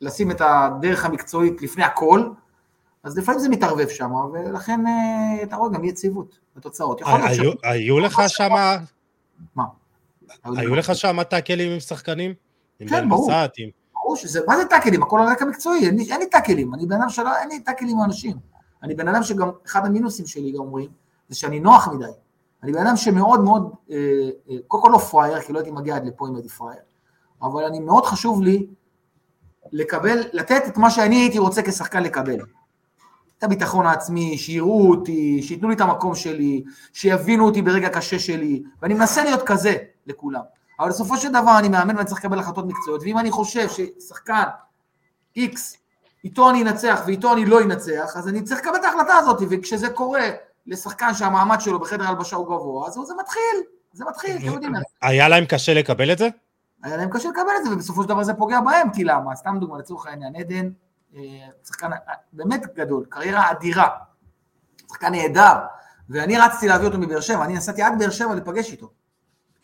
לשים את הדרך המקצועית לפני הכל, אז לפעמים זה מתערבב שם, ולכן אתה רואה גם יציבות בתוצאות. היו לך שם... מה? היו לך שם טאקלים עם שחקנים? כן, ברור. ברור שזה, מה זה טאקלים? הכל על רקע מקצועי, אין לי טאקלים, אני בן אדם שלא, אין לי טאקלים עם אנשים. אני בן אדם שגם, אחד המינוסים שלי גם אומרים, זה שאני נוח מדי. אני בן אדם שמאוד מאוד, אה, אה, קודם כל לא פראייר, כי לא הייתי מגיע עד לפה אם הייתי פראייר, אבל אני מאוד חשוב לי לקבל, לתת את מה שאני הייתי רוצה כשחקן לקבל. את הביטחון העצמי, שיראו אותי, שייתנו לי את המקום שלי, שיבינו אותי ברגע קשה שלי, ואני מנסה להיות כזה לכולם. אבל בסופו של דבר אני מאמן ואני צריך לקבל החלטות מקצועיות, ואם אני חושב ששחקן X, איתו אני אנצח ואיתו אני לא אנצח, אז אני צריך לקבל את ההחלטה הזאת, וכשזה קורה לשחקן שהמעמד שלו בחדר הלבשה הוא גבוה, אז זה מתחיל, זה מתחיל, אתם יודעים. היה להם קשה לקבל את זה? היה להם קשה לקבל את זה, ובסופו של דבר זה פוגע בהם, כי למה? סתם דוגמא, לצורך העניין, עדן, אה, שחקן באמת גדול, קריירה אדירה, שחקן נהדר, ואני רצתי להביא אותו מבאר שבע, אני נסעתי עד באר שבע לפגש איתו,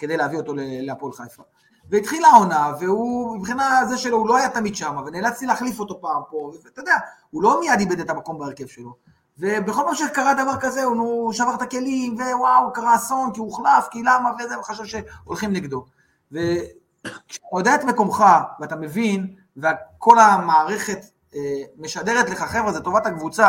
כדי להביא אותו להפועל חיפה. והתחילה העונה, והוא, מבחינה זה שלו, הוא לא היה תמיד שם, ונאלצתי להחליף אותו פעם פה, ואתה יודע, הוא לא מיד איבד את המקום בהרכב שלו. ובכל פעם שקרה דבר כזה, הוא שבר את הכלים, ווואו, קרה אסון, כי הוא הוחלף, כי למה, וזה, וחשב שהולכים נגדו. וכשאתה יודע את מקומך, ואתה מבין, וכל המערכת אה, משדרת לך, חבר'ה, זה טובת הקבוצה,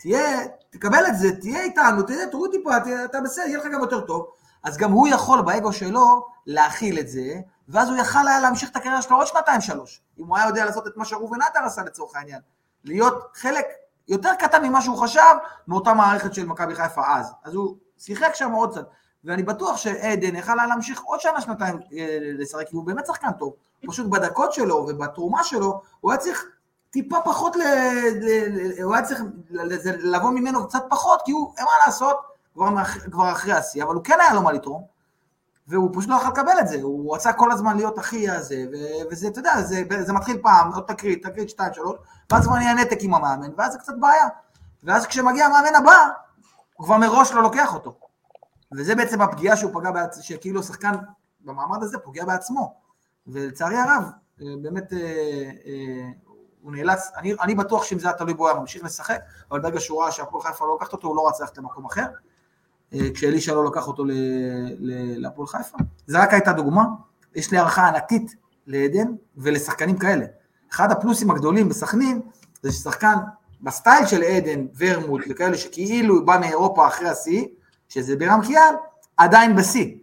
תהיה, תקבל את זה, תהיה איתנו, תהיה, תוריד טיפה, אתה בסדר, יהיה לך גם יותר טוב. אז גם הוא יכול באגו שלו להכיל את זה, ואז הוא יכל היה להמשיך את הקריירה שלו עוד שנתיים שלוש. אם הוא היה יודע לעשות את מה שראובן עטר עשה לצורך העניין. להיות חלק יותר קטן ממה שהוא חשב מאותה מערכת של מכבי חיפה אז. אז הוא שיחק שם עוד קצת. ואני בטוח שעדן יכל היה להמשיך עוד שנה, שנתיים אה, לשחק, כי הוא באמת שחקן טוב. פשוט בדקות שלו ובתרומה שלו, הוא היה צריך טיפה פחות, ל... הוא היה צריך לבוא ממנו קצת פחות, כי הוא, מה לעשות, כבר, כבר אחרי השיא, אבל הוא כן היה לו מה לתרום, והוא פשוט לא יכול לקבל את זה, הוא רצה כל הזמן להיות הכי הזה, וזה, אתה יודע, זה, זה מתחיל פעם, עוד תקרית, תקרית שתיים, שלוש, ואז כבר נהיה נתק עם המאמן, ואז זה קצת בעיה. ואז כשמגיע המאמן הבא, הוא כבר מראש לא לוקח אותו. וזה בעצם הפגיעה שהוא פגע, בעצ... שכאילו שחקן במעמד הזה פוגע בעצמו. ולצערי הרב, אה, באמת, אה, אה, הוא נאלץ, אני, אני בטוח שאם זה היה תלוי בו הוא היה ממשיך לשחק, אבל ברגע שהוא ראה שהפועל חיפה לא לקחת אותו, הוא לא רצה ללכת למקום אחר. כשאלישע לא לקח אותו להפועל חיפה. זו רק הייתה דוגמה, יש לי הערכה ענקית לעדן ולשחקנים כאלה. אחד הפלוסים הגדולים בסכנין, זה ששחקן בסטייל של עדן, ורמוט וכאלה שכאילו בא מאירופה אחרי השיא, שזה בירם קיאל, עדיין בשיא.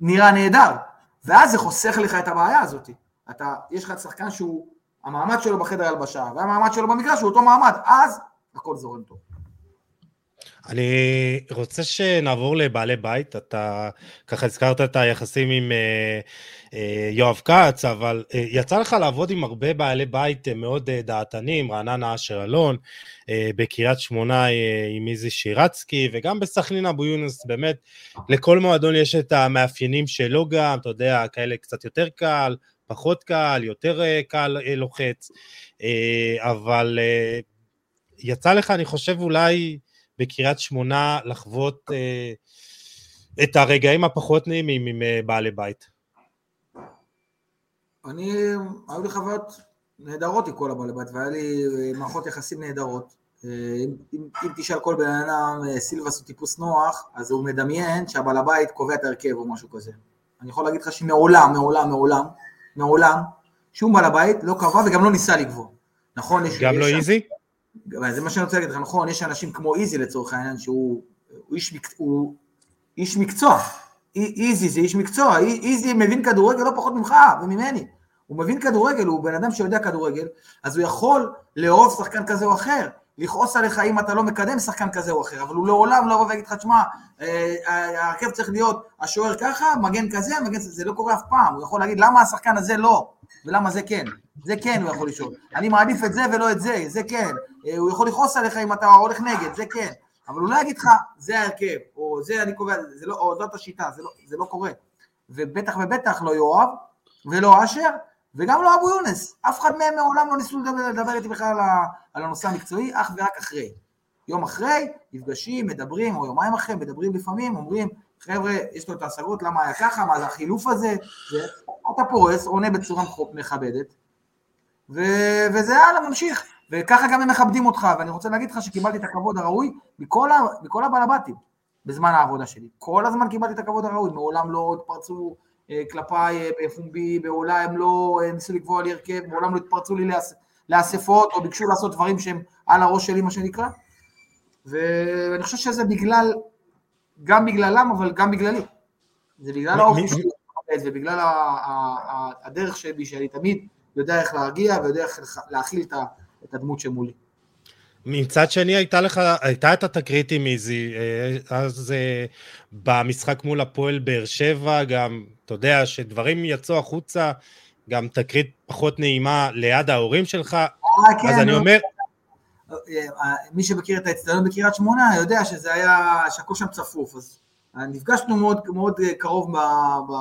נראה נהדר. ואז זה חוסך לך את הבעיה הזאת. אתה, יש לך שחקן שהוא, המעמד שלו בחדר הלבשה, והמעמד שלו במגרש הוא אותו מעמד, אז הכל זורם טוב. אני רוצה שנעבור לבעלי בית, אתה ככה הזכרת את היחסים עם אה, אה, יואב כץ, אבל אה, יצא לך לעבוד עם הרבה בעלי בית אה, מאוד אה, דעתנים, רעננה אשר אלון, אה, בקריית שמונה עם איזי שירצקי, וגם בסכנין אבו יונס, באמת, לכל מועדון יש את המאפיינים שלו גם, אתה יודע, כאלה קצת יותר קל, פחות קל, יותר קל לוחץ, אבל יצא לך, אני חושב, אולי... בקריית שמונה לחוות אה, את הרגעים הפחות נעימים עם אה, בעלי בית? אני, היו לי חוויות נהדרות עם כל הבעלי בית, והיה לי אה, מערכות יחסים נהדרות. אה, אם, אם, אם תשאל כל בן אדם, אה, סילבס הוא טיפוס נוח, אז הוא מדמיין שהבעל הבית קובע את ההרכב או משהו כזה. אני יכול להגיד לך שמעולם, מעולם, מעולם, מעולם, שום בעל הבית לא קבע וגם לא ניסה לקבוע. נכון? גם לא איזי? זה מה שאני רוצה להגיד לך, נכון, יש אנשים כמו איזי לצורך העניין, שהוא הוא איש, מק, הוא איש מקצוע, איזי זה איש מקצוע, איזי מבין כדורגל לא פחות ממך וממני, הוא מבין כדורגל, הוא בן אדם שיודע כדורגל, אז הוא יכול לאהוב שחקן כזה או אחר, לכעוס עליך אם אתה לא מקדם שחקן כזה או אחר, אבל הוא לעולם לא יבוא ויגיד לך, תשמע, אה, ההרכב צריך להיות השוער ככה, מגן כזה, מגן כזה, זה לא קורה אף פעם, הוא יכול להגיד למה השחקן הזה לא, ולמה זה כן, זה כן הוא יכול לשאול, אני מעדיף את זה ולא את זה, זה כן, אה, הוא יכול לכעוס עליך אם אתה הולך נגד, זה כן, אבל הוא לא יגיד לך, זה ההרכב, או זה אני קובע, זה לא, או זאת השיטה, זה לא, זה לא קורה, ובטח ובטח לא יואב, ולא אשר, וגם לא אבו יונס, אף אחד מהם מעולם לא ניסו לדבר, לדבר איתי בכלל על, הנושא המקצועי, אך ורק אחרי. יום אחרי, נפגשים, מדברים, או יומיים אחרי, מדברים לפעמים, אומרים, חבר'ה, יש לו את ההשגות, למה היה ככה, מה זה החילוף הזה, ואתה פורס, עונה בצורה מכבדת, ו... וזה הלאה, ממשיך. וככה גם הם מכבדים אותך, ואני רוצה להגיד לך שקיבלתי את הכבוד הראוי מכל, ה... מכל הבעלבתים בזמן העבודה שלי. כל הזמן קיבלתי את הכבוד הראוי, מעולם לא התפרצו כלפיי אה, בפומבי, מעולם לא אה, ניסו לקבוע לי הרכב, מעולם לא התפרצו לי לאס... לאספות, או ביקשו לעשות דברים שהם על הראש שלי, מה שנקרא. ואני חושב שזה בגלל, גם בגללם, אבל גם בגללי. זה בגלל האופי שלי, ובגלל הדרך שלי, שאני תמיד יודע איך להרגיע ויודע איך להכיל את הדמות שמולי. מצד שני הייתה לך, הייתה את התקרית עם איזי, אה, אז אה, במשחק מול הפועל באר שבע, גם, אתה יודע, שדברים יצאו החוצה, גם תקרית פחות נעימה ליד ההורים שלך, אה, כן, אז אני אומר... מי שמכיר את האצטדיון בקריית שמונה יודע שזה היה, שהכל שם צפוף, אז נפגשנו מאוד, מאוד קרוב ב... ב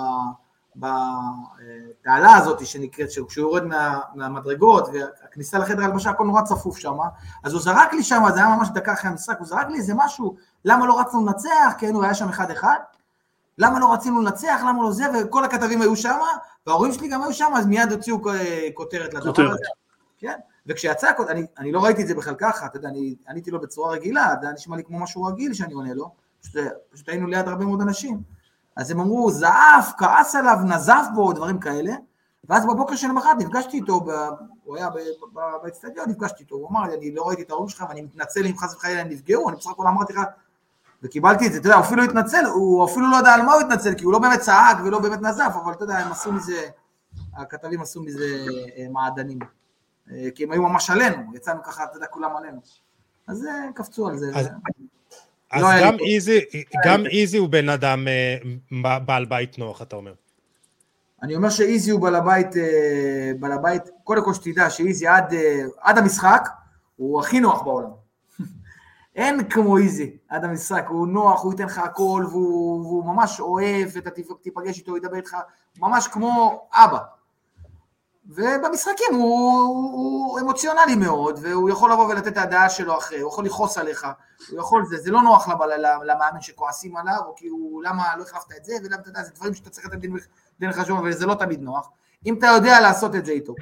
בתעלה הזאת שנקראת, כשהוא יורד מה, מהמדרגות והכניסה לחדר הלבשה הכל נורא צפוף שם, אז הוא זרק לי שם, זה היה ממש דקה אחרי המשחק, הוא זרק לי איזה משהו, למה לא רצנו לנצח, כן, הוא היה שם אחד אחד, למה לא רצינו לנצח, למה לא זה, וכל הכתבים היו שם, וההורים שלי גם היו שם, אז מיד הוציאו כותרת לדבר הזה. כן, וכשיצא, אני, אני לא ראיתי את זה בכלל ככה, אתה יודע, אני עניתי לו בצורה רגילה, זה היה נשמע לי כמו משהו רגיל שאני עונה לו, פשוט, פשוט היינו ליד הרבה מאוד אנשים. אז הם אמרו, זעף, כעס עליו, נזף בו, דברים כאלה, ואז בבוקר של למחרת נפגשתי איתו, ב... הוא היה באצטדיון, נפגשתי איתו, הוא אמר לי, אני לא ראיתי את ההורים שלך ואני מתנצל אם חס וחלילה הם נפגעו, אני בסך הכל אמרתי לך, וקיבלתי את זה, אתה יודע, הוא אפילו התנצל, הוא אפילו לא יודע על מה הוא התנצל, כי הוא לא באמת צעק ולא באמת נזף, אבל אתה יודע, הם עשו מזה, הכתבים עשו מזה אה, מעדנים, אה, כי הם היו ממש עלינו, יצאנו ככה, אתה יודע, כולם עלינו. אז אה, קפצו על זה. אז, אז לא גם, איזי, גם איזי הוא בן אדם בעל בית נוח, אתה אומר. אני אומר שאיזי הוא בעל הבית, בעל הבית, קודם כל שתדע שאיזי עד, עד המשחק, הוא הכי נוח בעולם. אין כמו איזי עד המשחק, הוא נוח, הוא ייתן לך הכל, והוא, והוא ממש אוהב, ואתה תיפגש איתו, ידבר איתך, ממש כמו אבא. ובמשחקים הוא, הוא, הוא אמוציונלי מאוד, והוא יכול לבוא ולתת את הדעה שלו אחרי, הוא יכול לכעוס עליך, הוא יכול, זה, זה לא נוח למאמן שכועסים עליו, או כי הוא, למה לא החלפת את זה, ולמה אתה יודע, זה דברים שאתה צריך לתת דין, חשוב, וזה לא תמיד נוח. אם אתה יודע לעשות את זה איתו,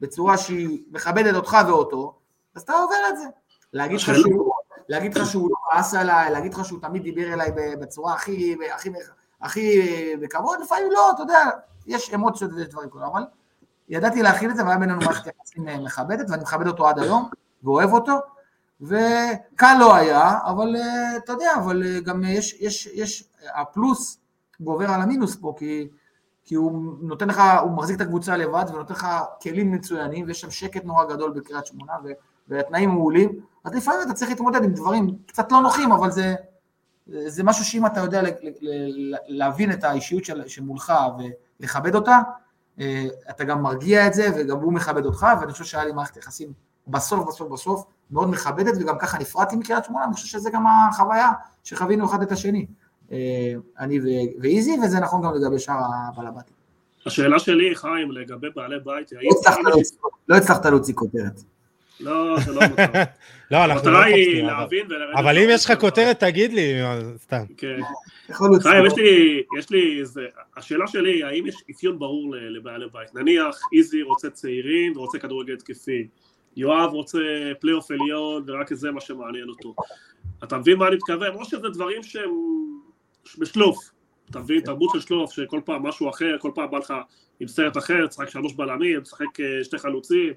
בצורה שהיא מכבדת אותך ואותו, אז אתה עובר את זה. להגיד לך שהוא... להגיד לך שהוא לא כעס עליי, להגיד לך שהוא תמיד דיבר אליי בצורה הכי, הכי, הכי בכבוד, לפעמים לא, אתה יודע, יש אמוציות ויש דברים כאלה, אבל ידעתי להכיל את זה והיה בינינו מערכת יחסים אה, מכבדת ואני מכבד אותו עד היום ואוהב אותו. וקל לא היה, אבל אה, אתה יודע, אבל אה, גם יש, יש, יש, הפלוס גובר על המינוס פה, כי, כי הוא נותן לך, הוא מחזיק את הקבוצה לבד ונותן לך כלים מצוינים ויש שם שקט נורא גדול בקריית שמונה והתנאים מעולים, אז לפעמים אתה צריך להתמודד עם דברים קצת לא נוחים, אבל זה, זה משהו שאם אתה יודע להבין את האישיות של, שמולך ולכבד אותה, אתה גם מרגיע את זה וגם הוא מכבד אותך, ואני חושב שהיה לי מערכת יחסים בסוף בסוף בסוף מאוד מכבדת, וגם ככה נפרדתי מקריית שמונה, אני חושב שזה גם החוויה שחווינו אחד את השני, אה, אני ואיזי, וזה נכון גם לגבי שאר הבעלבתים. השאלה שלי, חיים, לגבי בעלי בית, לא הצלחת להוציא כותרת. לא, זה לא המטרה. לא, אנחנו לא קופצים. להבין אבל אם יש לך כותרת, תגיד לי, סתם. כן. חיים, יש לי איזה... השאלה שלי, האם יש אפיון ברור לבעלי בית? נניח, איזי רוצה צעירים ורוצה כדורגל התקפי. יואב רוצה פלייאוף עליון ורק זה מה שמעניין אותו. אתה מבין מה אני מתכוון? או שזה דברים שהם בשלוף. אתה מבין? תרבות של שלוף, שכל פעם משהו אחר, כל פעם בא לך עם סרט אחר, תשחק שלוש בלמים, תשחק אה, שתי חלוצים,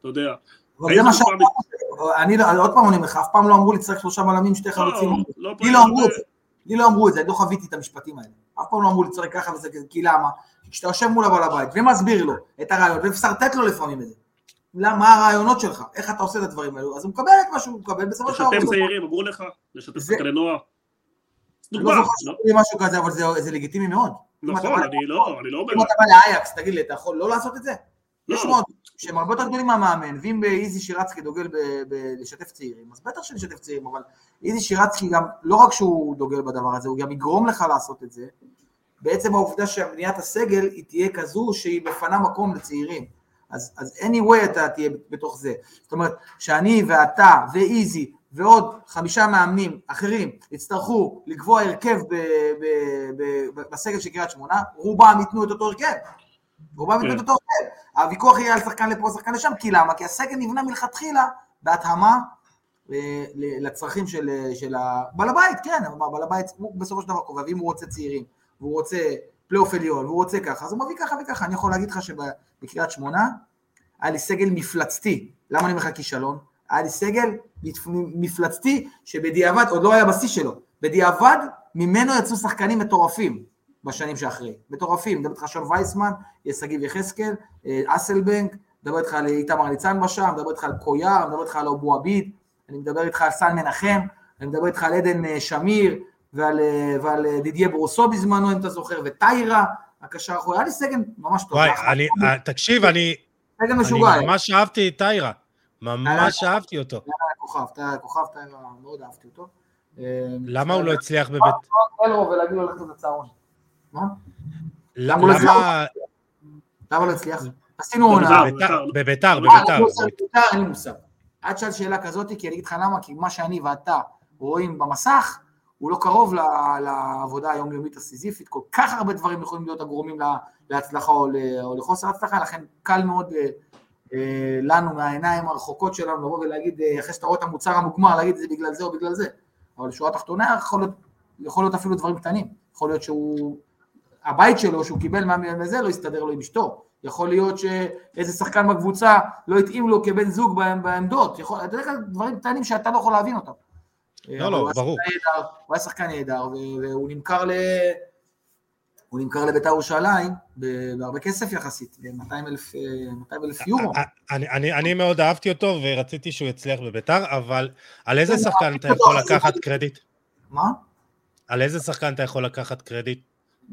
אתה יודע. זה מה ש... אני לא- עוד פעם אומר לך, אף פעם לא אמרו לי צריך שלושה בלמים, שתי חלוצים. לא, לא לי לא אמרו את זה. לי לא אמרו את זה, אני לא חוויתי את המשפטים האלה. אף פעם לא אמרו לי צריך ככה וזה כי למה? כי כשאתה יושב מול הבעל הבית ומסביר לו את הרעיון ומסרטט לו לפעמים את זה. מה הרעיונות שלך, איך אתה עושה את הדברים האלו, אז הוא מקבל את מה שהוא מקבל בסופו של דבר. לשתף צעירים, אמרו לך, לשתף שחקני נוער. אני לא זוכר לי משהו כזה, אבל זה לגיטימי מאוד. נכון, אני לא, אני לא. אם אתה בא לאייקס, תגיד לי, אתה יכול לא לעשות את זה? יש מאוד, שהם הרבה יותר גדולים מהמאמן, ואם באיזי שירצקי דוגל בלשתף צעירים, אז בטח שנשתף צעירים, אבל איזי שירצקי גם, לא רק שהוא דוגל בדבר הזה, הוא גם יגרום לך לעשות את זה. בעצם העובדה שבניית הסגל היא תהיה כזו שהיא מפנה מקום לצעירים. אז, אז anyway אתה תהיה בתוך זה. זאת אומרת, שאני ואתה ואיזי ועוד חמישה מאמנים אחרים יצטרכו לקבוע הרכב ב, ב, ב, בסגל של קריית שמונה, רובם ייתנו את אותו הרכב. רובם ייתנו את אותו הרכב. הוויכוח יהיה על שחקן לפה, שחקן לשם, כי למה? כי הסגל נבנה מלכתחילה בהתאמה אה, לצרכים של, של בעל הבית, כן, בעל הבית הוא בסופו של דבר קובע, ואם הוא רוצה צעירים, והוא רוצה פלייאוף עליון, והוא רוצה ככה, אז הוא מביא ככה וככה. אני יכול להגיד לך שבקריית שמונה היה לי סגל מפלצתי. למה אני אומר לך כישלון? היה לי סגל מפלצתי שבדיעבד, עוד לא היה בשיא שלו, בדיעבד ממנו יצאו שחקנים מטורפים בשנים שאחרי, מטורפים, מדבר איתך שון וייסמן, שגיב יחזקאל, אה, אסלבנק, מדבר איתך על איתמר ניצן בשם, מדבר איתך על קויאר, מדבר איתך על אבו עביד, אני מדבר איתך על סן מנחם, אני מדבר איתך על עדן אה, שמיר ועל, אה, ועל דידיה ברוסו בזמנו, אם אתה זוכר, וטיירה, הקשר האחורי, היה לי סגל ממש טוב. וואי, אני, תקשיב, אני, אני ממש אהבתי את טיירה. ממש אהבתי אותו. היה כוכב, כוכב, אתה מאוד אהבתי אותו. אה, למה הוא לא הצליח בבית... אלרו ולהגיד לו ללכת לצהרון. מה? למה... הוא לא הצליח? למה לא הצליח? עשינו עונה. בביתר, בביתר, לא אין לי מושג. עד שאלת שאלה כזאת, כי אני אגיד לך למה, כי מה שאני ואתה רואים במסך, הוא לא קרוב לעבודה היומיומית הסיזיפית, כל כך הרבה דברים יכולים להיות הגורמים לה- להצלחה או לחוסר הצלחה, לכן קל מאוד אה, אה, לנו מהעיניים הרחוקות שלנו לבוא ולהגיד, אה, אחרי שאתה רואה את המוצר המוגמר, להגיד זה בגלל זה או בגלל זה, אבל בשורה התחתונה יכול להיות, יכול להיות אפילו דברים קטנים, יכול להיות שהוא, הבית שלו שהוא קיבל מהזה לא הסתדר לו עם אשתו, יכול להיות שאיזה שחקן בקבוצה לא התאים לו כבן זוג בעמ- בעמדות, יכול, אתה יודע, דברים קטנים שאתה לא יכול להבין אותם. לא, לא, ברור. נהדר, הוא היה שחקן נהדר, והוא נמכר ל... הוא נמכר לביתר ירושלים בהרבה כסף יחסית, ב-200 אלף, אה, 200 אלף יורו. אני, אני, אני מאוד אהבתי אותו ורציתי שהוא יצליח בביתר, אבל על איזה שחקן אתה יכול לקחת קרדיט? מה? על איזה שחקן אתה יכול לקחת קרדיט?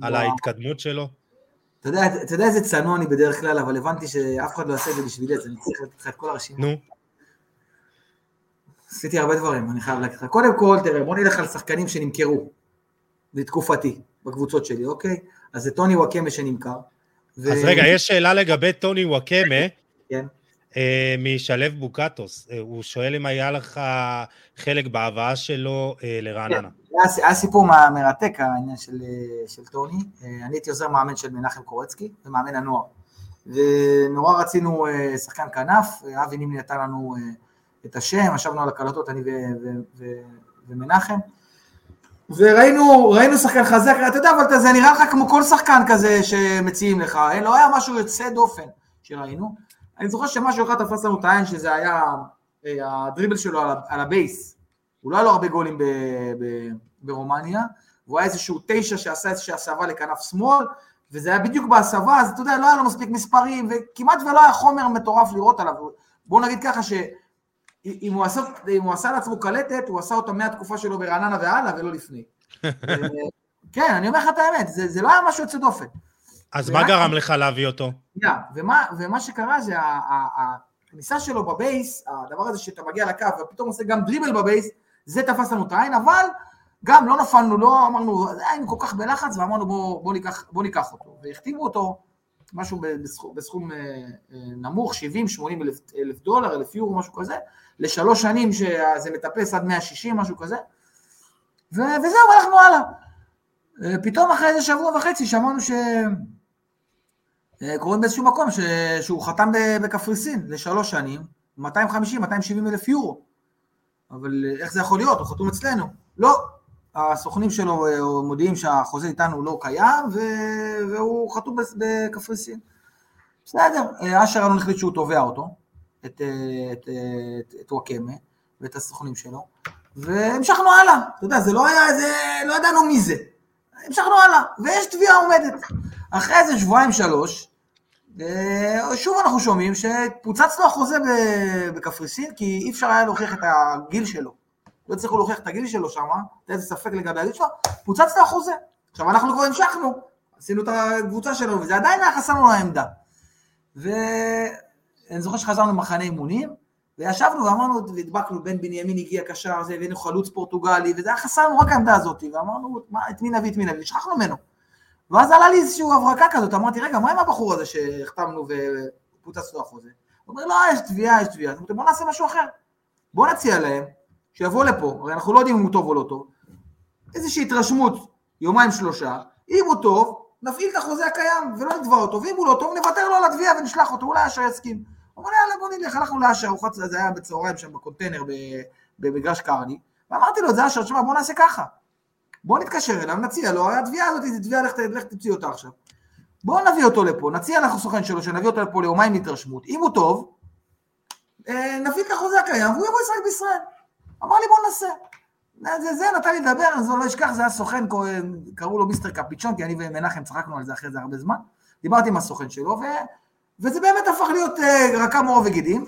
על. ההתקדמות שלו? אתה יודע, אתה יודע איזה צנוע אני בדרך כלל, אבל הבנתי שאף אחד לא יעשה את זה בשבילי, אז אני צריך לתת לך את כל הרשימה. נו, עשיתי הרבה דברים, אני חייב להגיד לך. קודם כל, תראה, בוא נלך על שחקנים שנמכרו, בתקופתי, בקבוצות שלי, אוקיי? אז זה טוני וואקמה שנמכר. ו- אז רגע, יש שאלה לגבי טוני וואקמה, כן. אה, משלב בוקטוס. אה, הוא שואל אם היה לך חלק בהבאה שלו אה, לרעננה. היה, היה סיפור מרתק העניין של, של טוני, אני הייתי עוזר מאמן של מנחם קורצקי ומאמן הנוער. ונורא רצינו שחקן כנף, אבי נימני נתן לנו את השם, ישבנו על הקלטות אני ומנחם. וראינו ראינו שחקן חזק, אתה יודע, אבל זה נראה לך כמו כל שחקן כזה שמציעים לך, לא היה משהו יוצא דופן שראינו. אני זוכר שמשהו אחד תפס לנו את העין, שזה היה אה, ה dribble שלו על ה pace. הוא לא היה לו הרבה גולים ברומניה, והוא היה איזשהו תשע שעשה איזושהי הסבה לכנף שמאל, וזה היה בדיוק בהסבה, אז אתה יודע, לא היה לו מספיק מספרים, וכמעט ולא היה חומר מטורף לראות עליו. בואו נגיד ככה שאם הוא עשה, הוא עשה לעצמו קלטת, הוא עשה אותה מהתקופה שלו ברעננה והלאה, ולא לפני. אה, כן, אני אומר לך את האמת, זה, זה לא היה משהו יוצא דופן. אז מה גרם לך להביא אותו? Yeah, ומה, ומה שקרה זה הכניסה שלו בבייס, הדבר הזה שאתה מגיע לקו ופתאום עושה גם דריבל בבייס, זה תפס לנו את העין, אבל גם לא נפלנו, לא אמרנו, היינו כל כך בלחץ ואמרנו בוא, בוא, ניקח, בוא ניקח אותו. והחתימו אותו משהו בסכום, בסכום אה, אה, נמוך, 70-80 אלף, אלף דולר, אלף יורו, משהו כזה, לשלוש שנים שזה מטפס עד 160, משהו כזה, ו- וזהו, הלכנו הלאה. אה, פתאום אחרי איזה שבוע וחצי שמענו ש... אה, קוראים באיזשהו מקום ש... שהוא חתם בקפריסין לשלוש שנים, 250-270 אלף יורו. אבל אה, איך זה יכול להיות? הוא חתום אצלנו. לא, הסוכנים שלו אה, מודיעים שהחוזה איתנו לא קיים, ו... והוא חתום בקפריסין. בסדר, אשר אלון החליט שהוא תובע אותו, את, את, את, את וואקמה ואת הסוכנים שלו, והמשכנו הלאה. אתה יודע, זה לא היה איזה, לא ידענו מי זה. המשכנו הלאה, ויש תביעה עומדת. אחרי איזה שבועיים שלוש, אה, שוב אנחנו שומעים שפוצץ לו החוזה בקפריסין, כי אי אפשר היה להוכיח את הגיל שלו. לא הצליחו להוכיח את הגיל שלו שם, היה איזה ספק לגבי הגיל שלו, פוצץ לו החוזה. עכשיו אנחנו כבר המשכנו, עשינו את הקבוצה שלנו, וזה עדיין היה חסר לנו העמדה. ואני זוכר שחזרנו למחנה אימונים, וישבנו ואמרנו, והדבקנו, בן בנימין הגיע קשר, הבאנו חלוץ פורטוגלי, וזה היה לנו רק העמדה הזאת, ואמרנו, מה, את מי נביא, את מי נביא, ושכחנו ממנו. ואז עלה לי איזושהי הברקה כזאת, אמרתי, רגע, מה עם הבחור הזה שהחתמנו ופוצץ לו החוזה? הוא אומר, לא, יש תביעה, יש תביעה. אז אמרתי, בוא נעשה משהו אחר. בוא נציע להם, שיבוא לפה, הרי אנחנו לא יודעים אם הוא טוב או לא טוב, איזושהי התרשמות, יומיים שלושה, אם הוא טוב, נפעיל את החוזה הקיים ולא נתבע אותו, ואם הוא לא טוב, נוותר לו על התביעה ונשלח אותו, אולי אשר יסכים. הוא אומר, יאללה, בוא נלך, הלכנו לאשר, ארוחת, זה היה בצהריים שם בקונטיינר במגרש קרני, ואמרתי לו, זה אשר, תשמע, בוא נעשה ככה. בוא נתקשר אליו, נציע לו, התביעה הזאת היא תביעה, לך תוציא אותה עכשיו. בואו נביא אותו לפה, נציע לך סוכן שלו, שנביא אותו לפה ליומיים להתרשמות. אם הוא טוב, אה, נביא את החוזה הקיים, והוא יבוא לשחק בישראל. אמר לי, בוא ננסה. זה, זה נתן לי לדבר, אז לא אשכח, זה היה סוכן, קראו לו מיסטר קפיצ'ון, כי אני ומנחם צחקנו על זה אחרי זה הרבה זמן. דיברתי עם הסוכן שלו, ו... וזה באמת הפך להיות אה, רקה מעור וגידים.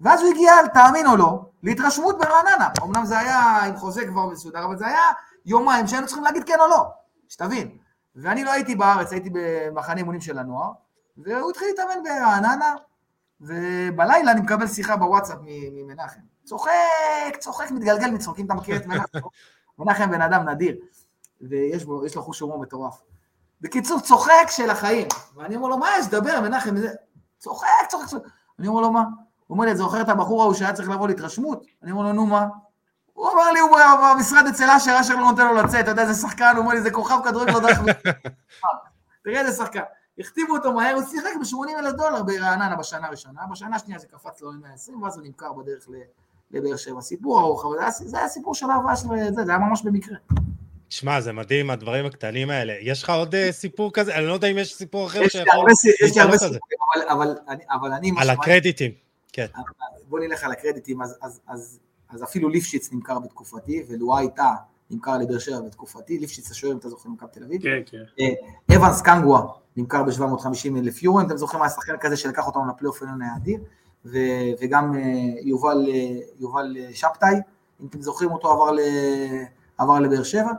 ואז הוא הגיע, תאמין או לא, להתרשמות ברעננה. אמנם זה היה עם חוזה כבר מסודר, אבל זה היה יומיים שהיינו צריכים להגיד כן או לא, שתבין. ואני לא הייתי בארץ, הייתי במחנה אימונים של הנוער, והוא התחיל להתאמן ברעננה, ובלילה אני מקבל שיחה בוואטסאפ ממנחם. צוחק, צוחק, מתגלגל מצחוקים, אתה מכיר את מנחם? מנחם בן אדם נדיר, ויש בו, לו חוש הומור מטורף. בקיצור, צוחק של החיים. ואני אומר לו, מה יש, דבר, מנחם, צוחק, צוחק, צוחק. אני אומר לו, מה? הוא אומר לי, את זוכר את הבחור ההוא שהיה צריך לבוא להתרשמות? אני אומר לו, נו מה? הוא אמר לי, הוא במשרד אצל אשר, אשר לא נותן לו לצאת, אתה יודע איזה שחקן, הוא אומר לי, זה כוכב כדורגל לא דרך תראה איזה שחקן. החתימו אותו מהר, הוא שיחק ב-80 אלף דולר ברעננה בשנה הראשונה, בשנה השנייה זה קפץ לו ל-120, ואז הוא נמכר בדרך לבאר שבע. סיפור ארוך, אבל זה היה סיפור של אהבה של זה, זה היה ממש במקרה. שמע, זה מדהים, הדברים הקטנים האלה. יש לך עוד uh, סיפור כזה? אני לא יודע אם יש סיפור אחר שיכול... יש לי הרבה סיפורים, אבל אני... על הקרדיטים, כן. בוא נלך על הקרדיטים, אז, אז, אפילו ליפשיץ נמכר בתקופתי, ולואי הייתה נמכר לבאר שבע בתקופתי, ליפשיץ השוער, אם אתה זוכר, מכבי תל אביב. כן, כן. אה, אבנס קנגווה נמכר ב-750 אלף יורו, אם אתם זוכרים, היה שחקן כזה שלקח אותנו לפלייאוף עליון האדיר, וגם אה, יובל, יובל שבתאי, אם אתם זוכרים אותו, עבר, ל, עבר לבאר שבע.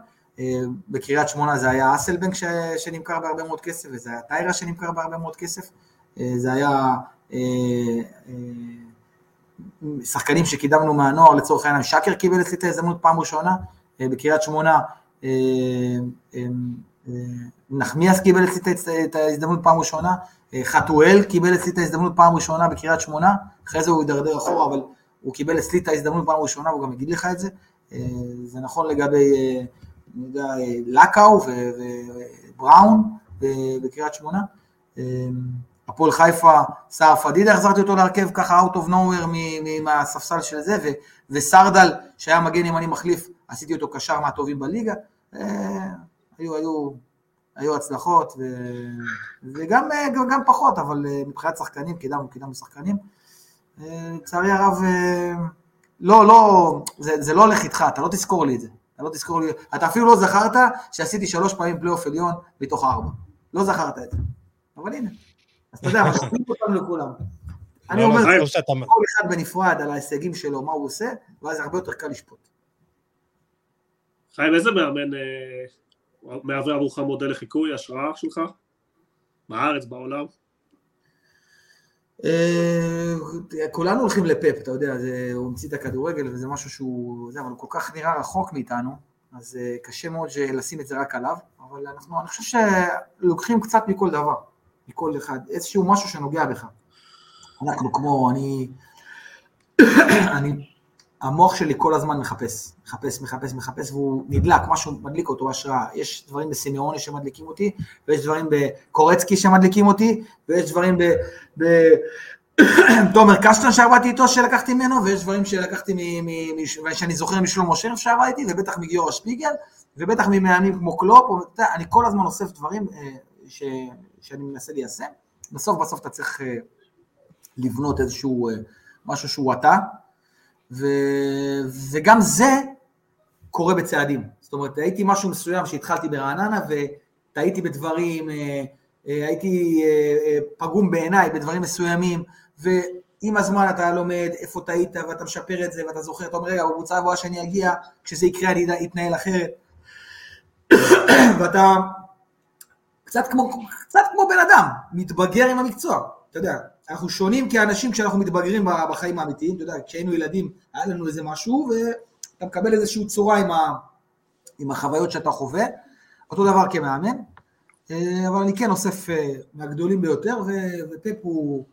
בקריית שמונה זה היה אסלבנק שנמכר בהרבה מאוד כסף, וזה היה טיירה שנמכר בהרבה מאוד כסף, זה היה אה, אה, שחקנים שקידמנו מהנוער, לצורך העניין שקר קיבל אצלי את ההזדמנות פעם ראשונה, אה, בקריית שמונה נחמיאס קיבל אצלי את ההזדמנות פעם ראשונה, חתואל קיבל אצלי את ההזדמנות פעם ראשונה בקריית שמונה, אחרי זה הוא הידרדר אחורה, אבל הוא קיבל אצלי את ההזדמנות פעם ראשונה, והוא גם יגיד לך את זה. זה נכון לגבי אני יודע, לקאו ובראון בקריית שמונה. הפועל חיפה, סער פדידה, החזרתי אותו להרכב ככה out of nowhere מהספסל של זה, ו, וסרדל, שהיה מגן ימני מחליף, עשיתי אותו קשר מהטובים בליגה. אה, היו, היו, היו הצלחות, ו, וגם גם, גם פחות, אבל אה, מבחינת שחקנים, קידמנו, קידמנו שחקנים. אה, לצערי הרב, לא, לא, זה, זה לא הולך איתך, אתה לא תזכור לי את זה. אתה לא תזכור לי, אתה אפילו לא זכרת שעשיתי שלוש פעמים פלייאוף עליון מתוך ארבע. לא זכרת את זה. אבל הנה. אז אתה יודע, משאירים אותם לכולם. אני אומר, כל אחד בנפרד על ההישגים שלו, מה הוא עושה, ואז הרבה יותר קל לשפוט. חיים, איזה מאמן אה, מהווה עבורך מודל לחיקוי, השראה שלך? בארץ, בעולם? אה, כולנו הולכים לפפ, אתה יודע, הוא המציא את הכדורגל וזה משהו שהוא, זה, אבל הוא כל כך נראה רחוק מאיתנו, אז אה, קשה מאוד לשים את זה רק עליו, אבל אנחנו, אני חושב שלוקחים קצת מכל דבר. מכל אחד, איזשהו משהו שנוגע בך. אנחנו כמו, אני, אני, המוח שלי כל הזמן מחפש, מחפש, מחפש, מחפש, והוא נדלק, משהו מדליק אותו השראה. יש דברים בסימיוני שמדליקים אותי, ויש דברים בקורצקי שמדליקים אותי, ויש דברים ב... ב תומר קשטן שעבדתי איתו, שלקחתי ממנו, ויש דברים שלקחתי, מ, מ, מ, שאני זוכר משלמה שרף שעבדתי, ובטח מגיורא שפיגל, ובטח ממאמנים כמו קלופ, אני כל הזמן אוסף דברים אה, ש, שאני מנסה ליישם. בסוף בסוף אתה צריך אה, לבנות איזשהו אה, משהו שהוא אתה, ו, וגם זה קורה בצעדים. זאת אומרת, הייתי משהו מסוים שהתחלתי ברעננה וטעיתי בדברים, אה, הייתי פגום בעיניי בדברים מסוימים, ועם הזמן אתה לומד איפה טעית ואתה משפר את זה ואתה זוכר, אתה אומר, רגע, בקבוצה הבאה שאני אגיע, כשזה יקרה אני אתנהל אחרת. ואתה קצת כמו, קצת כמו בן אדם, מתבגר עם המקצוע, אתה יודע, אנחנו שונים כאנשים כשאנחנו מתבגרים בחיים האמיתיים, אתה יודע, כשהיינו ילדים היה לנו איזה משהו ואתה מקבל איזושהי צורה עם, ה, עם החוויות שאתה חווה, אותו דבר כמאמן, אה, אבל אני כן אוסף אה, מהגדולים ביותר, ופפ הוא,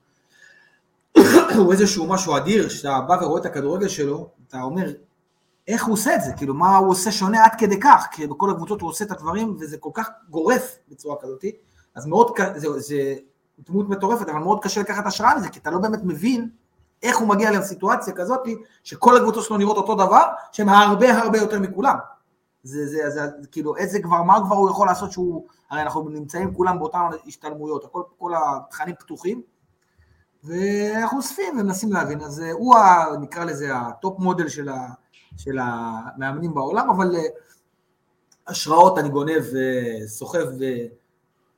הוא איזשהו משהו אדיר, כשאתה בא ורואה את הכדורגל שלו, אתה אומר, איך הוא עושה את זה, כאילו מה הוא עושה שונה עד כדי כך, כי בכל הקבוצות הוא עושה את הדברים וזה כל כך גורף בצורה כזאת, אז מאוד, זה, זה דמות מטורפת, אבל מאוד קשה לקחת השראה מזה, כי אתה לא באמת מבין איך הוא מגיע לסיטואציה כזאת, שכל הקבוצות שלו נראות אותו דבר, שהן הרבה הרבה יותר מכולם. זה, זה, זה, זה כאילו, איזה כבר, מה כבר הוא יכול לעשות שהוא, הרי אנחנו נמצאים כולם באותן השתלמויות, הכל, כל התכנים פתוחים, ואנחנו אוספים ומנסים להבין, אז הוא, ה, נקרא לזה, ה top model של, ה, של המאמנים בעולם, אבל אה, השראות אני גונב וסוחב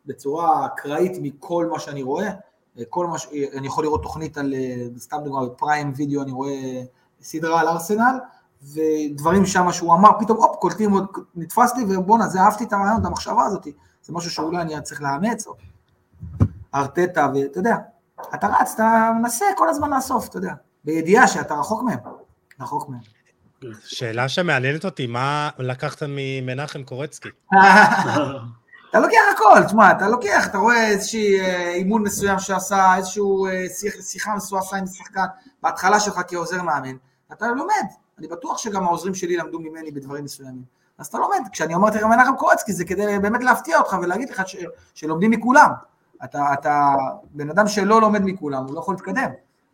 בצורה אקראית מכל מה שאני רואה. כל מה ש... אני יכול לראות תוכנית על, אה, סתם דוגמא, בפריים וידאו אני רואה סדרה על ארסנל, ודברים שם שהוא אמר, פתאום הופ, קולטים עוד, נתפס לי, ובואנה, זה אהבתי את הרעיון, את המחשבה הזאת, זה משהו שאולי אני צריך לאמץ, או ארטטה, ואתה יודע, אתה רץ, אתה מנסה כל הזמן לאסוף, אתה יודע, בידיעה שאתה רחוק מהם, רחוק מהם. שאלה שמעניינת אותי, מה לקחת ממנחם קורצקי? אתה לוקח הכל, תשמע, אתה לוקח, אתה רואה איזשהי אה, אימון מסוים שעשה, איזשהו אה, שיחה מסויסה עם שחקן, בהתחלה שלך כעוזר מאמן, אתה לומד. אני בטוח שגם העוזרים שלי למדו ממני בדברים מסוימים. אז אתה לומד. כשאני אמרתי לך מנחם קורצקי, זה כדי באמת להפתיע אותך ולהגיד לך ש, שלומדים מכולם. אתה, אתה בן אדם שלא לומד מכולם, הוא לא יכול להתקדם.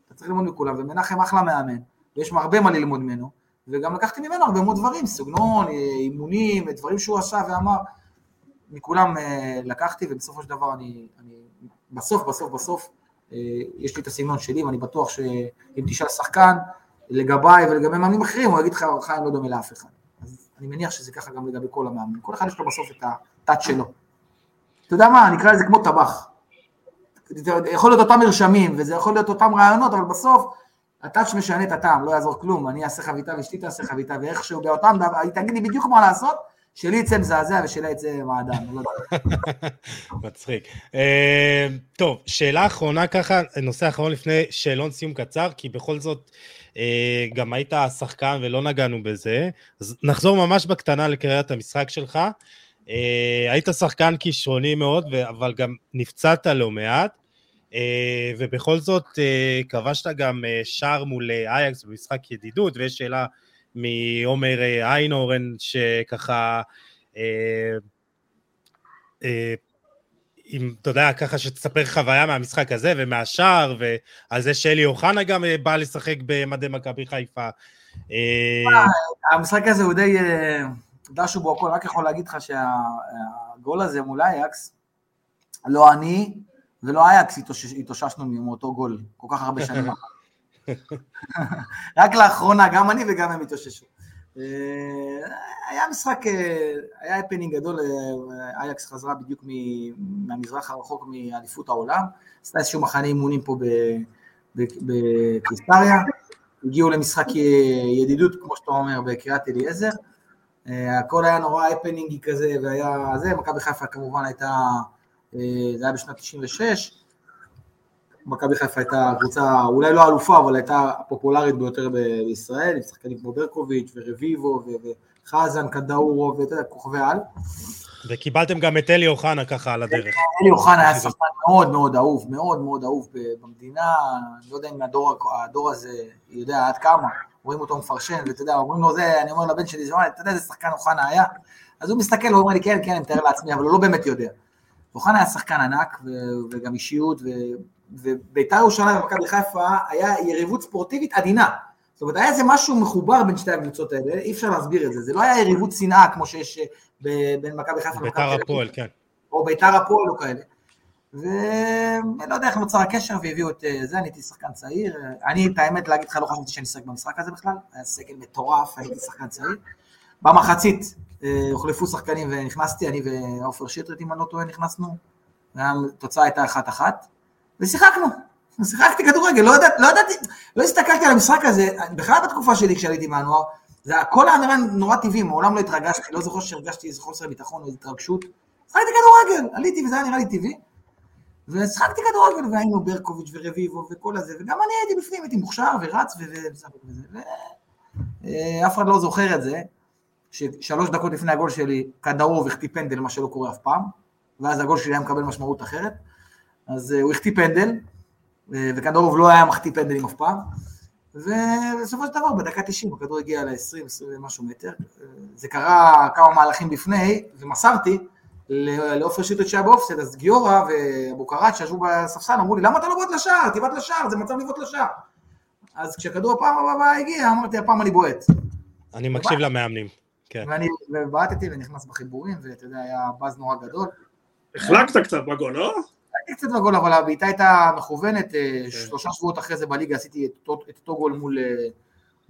אתה צריך ללמוד מכולם, ומנחם אחלה מאמן, ויש הרבה מה ללמוד ממנו, וגם לקחתי ממנו הרבה מאוד דברים, סגנון, אימונים, דברים שהוא עשה ואמר. מכולם אה, לקחתי, ובסופו של דבר אני, אני בסוף, בסוף, בסוף, אה, יש לי את הסגנון שלי, ואני בטוח שאם תשאל שחקן, לגביי ולגבי מאמנים אחרים, הוא יגיד לך, חיים לא דומה לאף אחד. אז אני מניח שזה ככה גם לגבי כל המאמנים. כל אחד יש לו בסוף את הטאט שלו. אתה יודע מה, נקרא לזה כמו טבח. יכול להיות אותם מרשמים, וזה יכול להיות אותם רעיונות, אבל בסוף הטאץ' משנה את הטעם, לא יעזור כלום, אני אעשה חביתה ואשתי תעשה חביתה, ואיכשהו באותם היא תגיד לי בדיוק מה לעשות, שלי יצא מזעזע ושלה יצא מעדן. לא מצחיק. אה, טוב, שאלה אחרונה ככה, נושא אחרון לפני שאלון סיום קצר, כי בכל זאת אה, גם היית שחקן ולא נגענו בזה, אז נחזור ממש בקטנה לקריאת המשחק שלך. אה, היית שחקן כישרוני מאוד, אבל גם נפצעת לא מעט. ובכל זאת כבשת גם שער מול אייקס במשחק ידידות, ויש שאלה מעומר אה, איינורן, שככה, אה, אה, אם אתה יודע, ככה שתספר חוויה מהמשחק הזה ומהשער, ועל זה שאלי אוחנה גם אה, בא לשחק במדי מכבי חיפה. אה, המשחק הזה הוא די דשו בו הכל, רק יכול להגיד לך שהגול הזה מול אייקס, לא אני ולא אייקס התאוששנו מאותו גול, כל כך הרבה שנים אחר. רק לאחרונה, גם אני וגם הם התאוששו. אה, היה משחק, אה, היה הפנינג גדול, אה, אייקס חזרה בדיוק מהמזרח הרחוק מאליפות העולם, עשתה איזשהו מחנה אימונים פה בקיסריה, הגיעו למשחק ידידות, כמו שאתה אומר, בקריית אליעזר, הכל היה נורא הפנינגי כזה, והיה זה, מכבי חיפה כמובן הייתה, זה היה בשנת 96, מכבי חיפה הייתה קבוצה, אולי לא אלופה, אבל הייתה הפופולרית ביותר בישראל, עם שחקנים כמו ברקוביץ' ורביבו וחזן, קדאורו ואתה יודע, כוכבי על. וקיבלתם גם את אלי אוחנה ככה על הדרך. אלי אוחנה היה שחקן מאוד מאוד אהוב, מאוד מאוד אהוב במדינה, אני לא יודע אם הדור, הדור הזה יודע עד כמה, רואים אותו מפרשן, ואתה יודע, אומרים לו זה, אני אומר לבן שלי, אתה יודע איזה שחקן אוחנה היה? אז הוא מסתכל, הוא אומר לי, כן, כן, אני מתאר לעצמי, אבל הוא לא באמת יודע. אוחנה היה שחקן ענק, וגם אישיות, וביתר ירושלים ומכבי חיפה היה יריבות ספורטיבית עדינה. זאת אומרת, היה איזה משהו מחובר בין שתי הקבוצות האלה, אי אפשר להסביר את זה. זה לא היה יריבות שנאה כמו שיש אה, בין מכבי חיפה למכבי ביתר הפועל, כן. או ביתר הפועל או כאלה. ואני לא יודע איך נוצר הקשר והביאו את אה, זה, אני הייתי שחקן צעיר. אני, את האמת, להגיד לך, לא חשבתי שאני אשחק במשחק הזה בכלל, היה סגל מטורף, הייתי שחקן צעיר. במחצית הוחלפו שחקנים ונכנסתי, אני ועופר שטרית, אם אני לא טועה, נכנסנו. התוצאה הייתה אחת-אחת. ושיחקנו. שיחקתי כדורגל, לא, ידעתי, לא ידעתי, לא הסתכלתי על המשחק הזה, בכלל בתקופה שלי כשעליתי מהנוער, זה הכל היה נראה נורא טבעי, מעולם לא התרגשתי, לא זוכר שהרגשתי איזה חוסר ביטחון או התרגשות. שיחקתי כדורגל, עליתי וזה היה נראה לי טבעי. ושיחקתי כדורגל, והיינו ברקוביץ' ורביבו וכל הזה, וגם אני הייתי בפנים, הייתי מוכשר ורץ וזה, ואף אחד לא זוכר את זה, ששלוש דקות לפני הגול שלי, כדאור והחטיא פנדל, מה שלא קורה אף פעם, ואז הגול שלי היה מקבל משמעות אחרת. אז אה, הוא החטיא פנדל, אה, וקנדורוב לא היה מחטיא פנדלים אף פעם, ובסופו של דבר בדקה 90 הכדור הגיע ל-20, 20 ומשהו מטר, אה, זה קרה כמה מהלכים לפני, ומסרתי לעופר שיטות שהיה באופסט, אז גיורא ואבוקרט שישבו בספסל אמרו לי, למה אתה לא בועט לשער? תבעט לשער, זה מצב לבעוט לשער. אז כשהכדור הפעם הבאה הגיע, אמרתי, הפעם אני בועט. אני מקשיב למאמנים, כן. ואני בעטתי ונכנס בחיבורים, ואתה יודע, היה באז נורא גדול. החלקת קצת בגול, לא? עשיתי קצת בגול, אבל הבעיטה הייתה מכוונת, אה, כן. שלושה שבועות אחרי זה בליגה עשיתי את אותו גול מול, אה,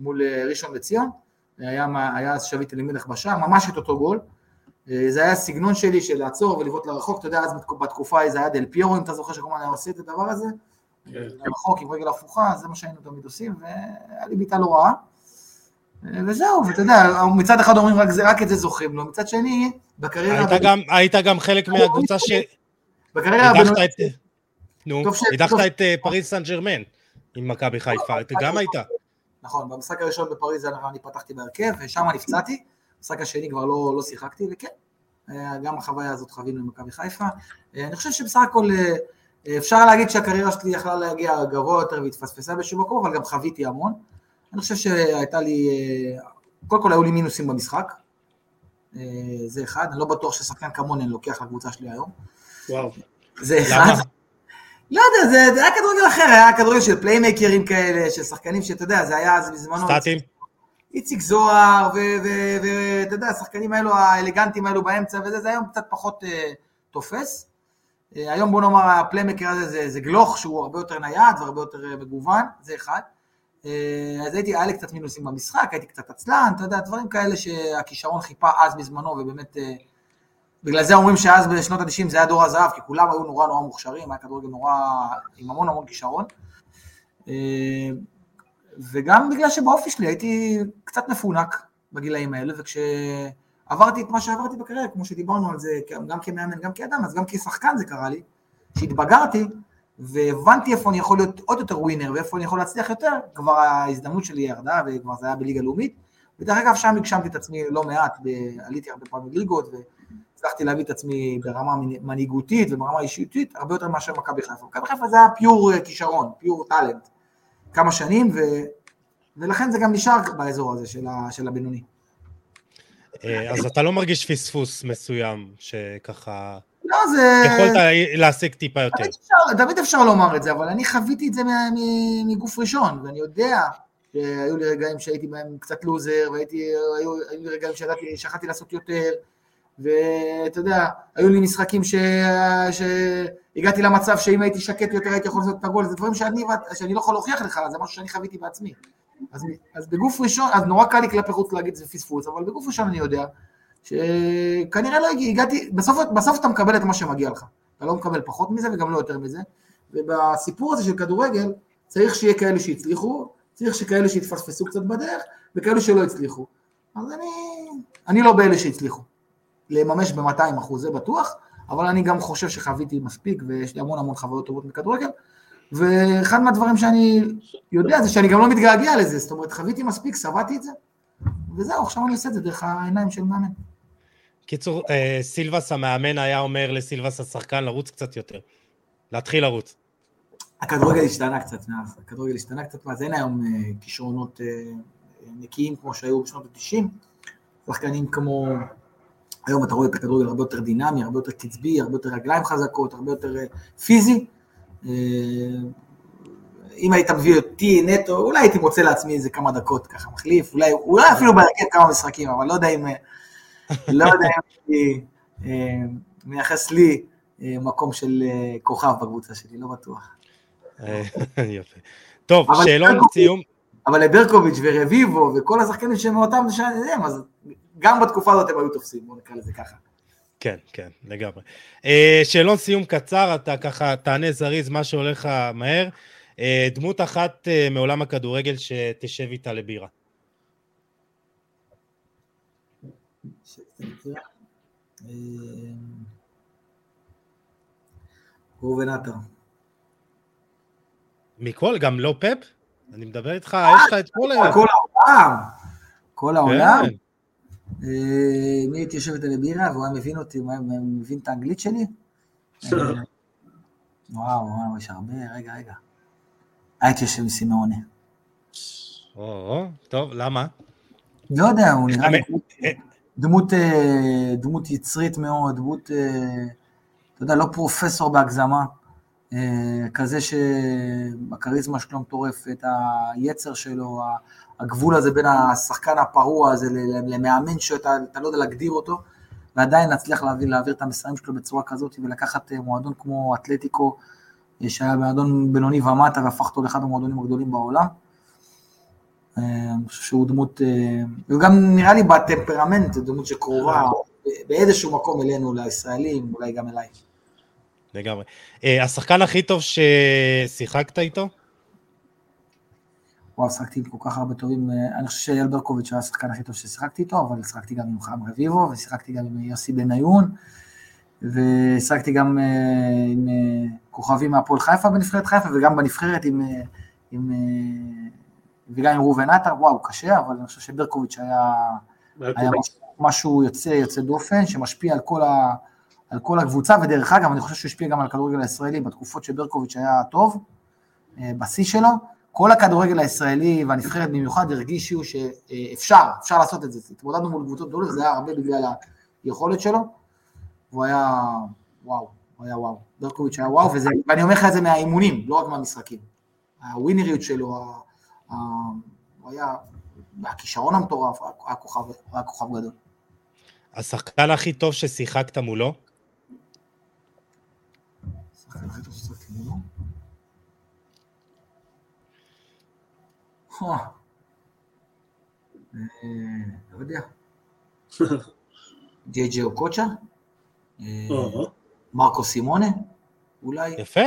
מול אה, ראשון לציון, היה, היה אז שביט אלימלך בשער, ממש את אותו גול. זה היה הסגנון שלי של לעצור ולבעוט לרחוק, אתה יודע, אז בתקופה ההיא זה היה דל פיורו, אם אתה זוכר שכל הזמן היה עושה את הדבר הזה, כן. לרחוק עם רגל הפוכה, זה מה שהיינו תמיד עושים, והיה לי בעיטה לא רעה. וזהו, ואתה יודע, מצד אחד אומרים רק, רק את זה זוכרים לו, מצד שני, בקריירה... היית, גם, היית גם חלק מהקבוצה ש... בקריירה הבינונית... נו, טוב ש- הדחת את אה, פריז סן ג'רמן עם מכבי חיפה, אתה גם היית. נכון, במשחק הראשון בפריז אני פתחתי בהרכב, ושם נפצעתי, במשחק השני כבר לא, לא שיחקתי, וכן, אה, גם החוויה הזאת חווינו עם מכבי חיפה. אה, אני חושב שבסך הכל אפשר להגיד שהקריירה שלי יכלה להגיע גבוה יותר והתפספסה באיזשהו מקום, אבל גם חוויתי המון. אני חושב שהייתה לי, אה, קודם כל היו לי מינוסים במשחק, אה, זה אחד, אני לא בטוח ששחקן כמוני אני לוקח לקבוצה שלי היום. וואו. זה אחד. למה? לא יודע, זה, זה היה כדורגל אחר, היה כדורגל של פליימקרים כאלה, של שחקנים שאתה יודע, זה היה אז בזמנו... סטטיים? איציק זוהר, ואתה יודע, השחקנים האלו, האלגנטים האלו באמצע וזה, זה היום קצת פחות אה, תופס. אה, היום בוא נאמר, ה playmaker הזה זה, זה גלוך שהוא הרבה יותר נייד והרבה יותר מגוון, זה אחד. אה, אז הייתי, היה לי קצת מינוסים במשחק, הייתי קצת עצלן, אתה יודע, דברים כאלה שהכישרון חיפה אז בזמנו, ובאמת, אה, בגלל זה אומרים שאז בשנות ה-90 זה היה דור הזהב, כי כולם היו נורא נורא מוכשרים, היה כדורגל נורא, עם המון המון כישרון. אה, וגם בגלל שבאופי שלי הייתי קצת מפונק בגילאים האלה, וכשעברתי את מה שעברתי בקריירה, כמו שדיברנו על זה, גם כמאמן, גם כאדם, אז גם כשחקן זה קרה לי, שהתבגרתי, והבנתי איפה אני יכול להיות עוד יותר ווינר, ואיפה אני יכול להצליח יותר, כבר ההזדמנות שלי ירדה, וכבר זה היה בליגה לאומית, ודרך אגב, שם הגשמתי את עצמי לא מעט, עליתי הרבה פעמים ליגות, והצלחתי להביא את עצמי ברמה מנהיגותית וברמה אישיותית, הרבה יותר מאשר מכבי חיפה. מכבי חיפה זה היה פיור כישרון, פיור טאלנט. כמה שנים, ו... ולכן זה גם נשאר באזור הזה של, ה... של הבינוני. אה, אז אתה לא מרגיש פספוס מסוים, שככה... לא, זה... יכולת להשיג טיפה יותר. תמיד אפשר, תמיד אפשר לומר את זה, אבל אני חוויתי את זה מגוף ראשון, ואני יודע שהיו לי רגעים שהייתי בהם קצת לוזר, והייתי, היו, היו לי רגעים שיכלתי לעשות יותר, ואתה יודע, היו לי משחקים ש... שהגעתי למצב שאם הייתי שקט יותר הייתי יכול לעשות את הגול, זה דברים שאני, שאני לא יכול להוכיח לך, זה משהו שאני חוויתי בעצמי. אז, אז בגוף ראשון, אז נורא קל לי כלפי חוץ להגיד זה פספוס, אבל בגוף ראשון אני יודע שכנראה לא הגעתי, בסוף, בסוף אתה מקבל את מה שמגיע לך, אתה לא מקבל פחות מזה וגם לא יותר מזה, ובסיפור הזה של כדורגל צריך שיהיה כאלה שהצליחו, צריך שכאלה שהתפספסו קצת בדרך, וכאלה שלא הצליחו. אז אני, אני לא באלה שהצליחו. לממש ב-200 אחוז, זה בטוח, אבל אני גם חושב שחוויתי מספיק, ויש לי המון המון חוויות טובות מכדורגל, ואחד מהדברים שאני יודע זה שאני גם לא מתגעגע לזה, זאת אומרת, חוויתי מספיק, שבעתי את זה, וזהו, עכשיו אני עושה את זה דרך העיניים של מאמן. קיצור, אה, סילבס המאמן היה אומר לסילבס השחקן לרוץ קצת יותר, להתחיל לרוץ. הכדורגל השתנה קצת מאז, הכדורגל השתנה קצת מאז, אין היום אה, כישרונות אה, נקיים כמו שהיו בשנות ה-90, שחקנים כמו היום אתה רואה את הכדורגל הרבה יותר דינמי, הרבה יותר קצבי, הרבה יותר רגליים חזקות, הרבה יותר פיזי. אם היית מביא אותי נטו, אולי הייתי מוצא לעצמי איזה כמה דקות ככה מחליף, אולי, אולי אפילו בהרכב כמה משחקים, אבל לא יודע אם, לא יודע אם אני מייחס לי מקום של כוכב בקבוצה שלי, לא בטוח. יפה. טוב, שאלון סיום. אבל לברקוביץ' ורביבו וכל השחקנים שהם מאותם שנים, אז גם בתקופה הזאת הם היו תופסים, בוא נקרא לזה ככה. כן, כן, לגמרי. שאלון סיום קצר, אתה ככה תענה זריז, מה שהולך לך מהר. דמות אחת מעולם הכדורגל שתשב איתה לבירה. ראובן עטר. מכל? גם לא פפ? אני מדבר איתך, יש לך את כל... כל העולם. כל העולם. מי הייתי יושב איתה לבירה והוא היה מבין אותי, הוא היה מבין את האנגלית שלי? וואו, וואו, יש הרבה, רגע, רגע. הייתי יושב עם סימאוני. או, טוב, למה? לא יודע, הוא נראה לי דמות, דמות יצרית מאוד, דמות, אתה יודע, לא פרופסור בהגזמה, כזה שהכריזמה שלו מטורפת, היצר שלו, הגבול הזה בין השחקן הפרוע הזה למאמן שאתה לא יודע להגדיר אותו, ועדיין להצליח להעביר, להעביר את המסרים שלו בצורה כזאת ולקחת מועדון כמו אתלטיקו, שהיה מועדון בינוני ומטה והפך אותו לאחד המועדונים הגדולים בעולם. אני חושב שהוא דמות, הוא גם נראה לי בטמפרמנט, דמות שקרובה באיזשהו מקום אלינו, לישראלים, אולי גם אליי. לגמרי. השחקן הכי טוב ששיחקת איתו? וואו, שיחקתי עם כל כך הרבה טובים, אני חושב שאייל ברקוביץ' היה השחקן הכי טוב ששיחקתי איתו, אבל שיחקתי גם עם חיים רביבו, ושיחקתי גם עם יוסי בניון, והשחקתי גם אה, עם אה, כוכבים מהפועל חיפה בנבחרת חיפה, וגם בנבחרת עם, אה, עם, אה, וגם עם ראובן עטר, וואו, קשה, אבל אני חושב שברקוביץ' היה, היה משהו, משהו יוצא, יוצא דופן, שמשפיע על כל, ה, על כל הקבוצה, ודרך אגב, אני חושב שהוא השפיע גם על הכדורגל הישראלי, בתקופות שברקוביץ' היה טוב, אה, בשיא שלו, כל הכדורגל הישראלי והנבחרת במיוחד הרגישו שאפשר, אפשר לעשות את זה. התמודדנו מול קבוצות גדולות, זה היה הרבה בגלל היכולת שלו, והוא היה וואו, הוא היה וואו. ברקוביץ' היה וואו, וזה, ואני אומר לך את זה מהאימונים, לא רק מהמשחקים. הווינריות שלו, הוא היה, הכישרון המטורף, היה כוכב, היה כוכב גדול. השחקן הכי טוב ששיחקת מולו? השחקן הכי טוב ששיחקתי מולו? אה, לא יודע. ג'יי ג'י אוקוצ'ה? אה, מרקו סימונה? אולי? יפה.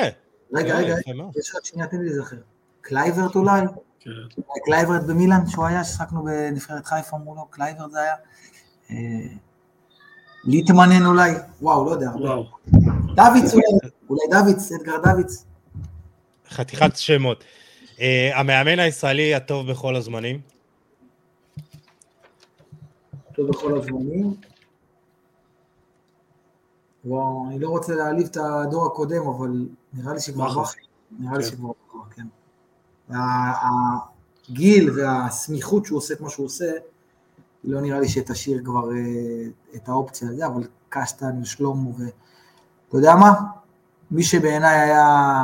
רגע, אה, רגע. יש רק שנייה, תן לי להיזכר. קלייברט אולי? כן. קלייברט במילאן, שהוא היה, ששחקנו בנבחרת חיפה מולו, קלייברט זה היה. אה, ליטמנן אולי? וואו, לא יודע. דוידס אולי? אולי דוידס, אדגר דוידס. חתיכת שמות. Uh, המאמן הישראלי הטוב בכל הזמנים? טוב בכל הזמנים. וואו, אני לא רוצה להעליב את הדור הקודם, אבל נראה לי שכבר בכר. בכר. נראה לי כן. שכבר הגיל והסמיכות שהוא עושה את מה שהוא עושה, לא נראה לי שתשאיר כבר אה, את האופציה הזה, אבל קשטן ושלמה ו... אתה יודע מה? מי שבעיניי היה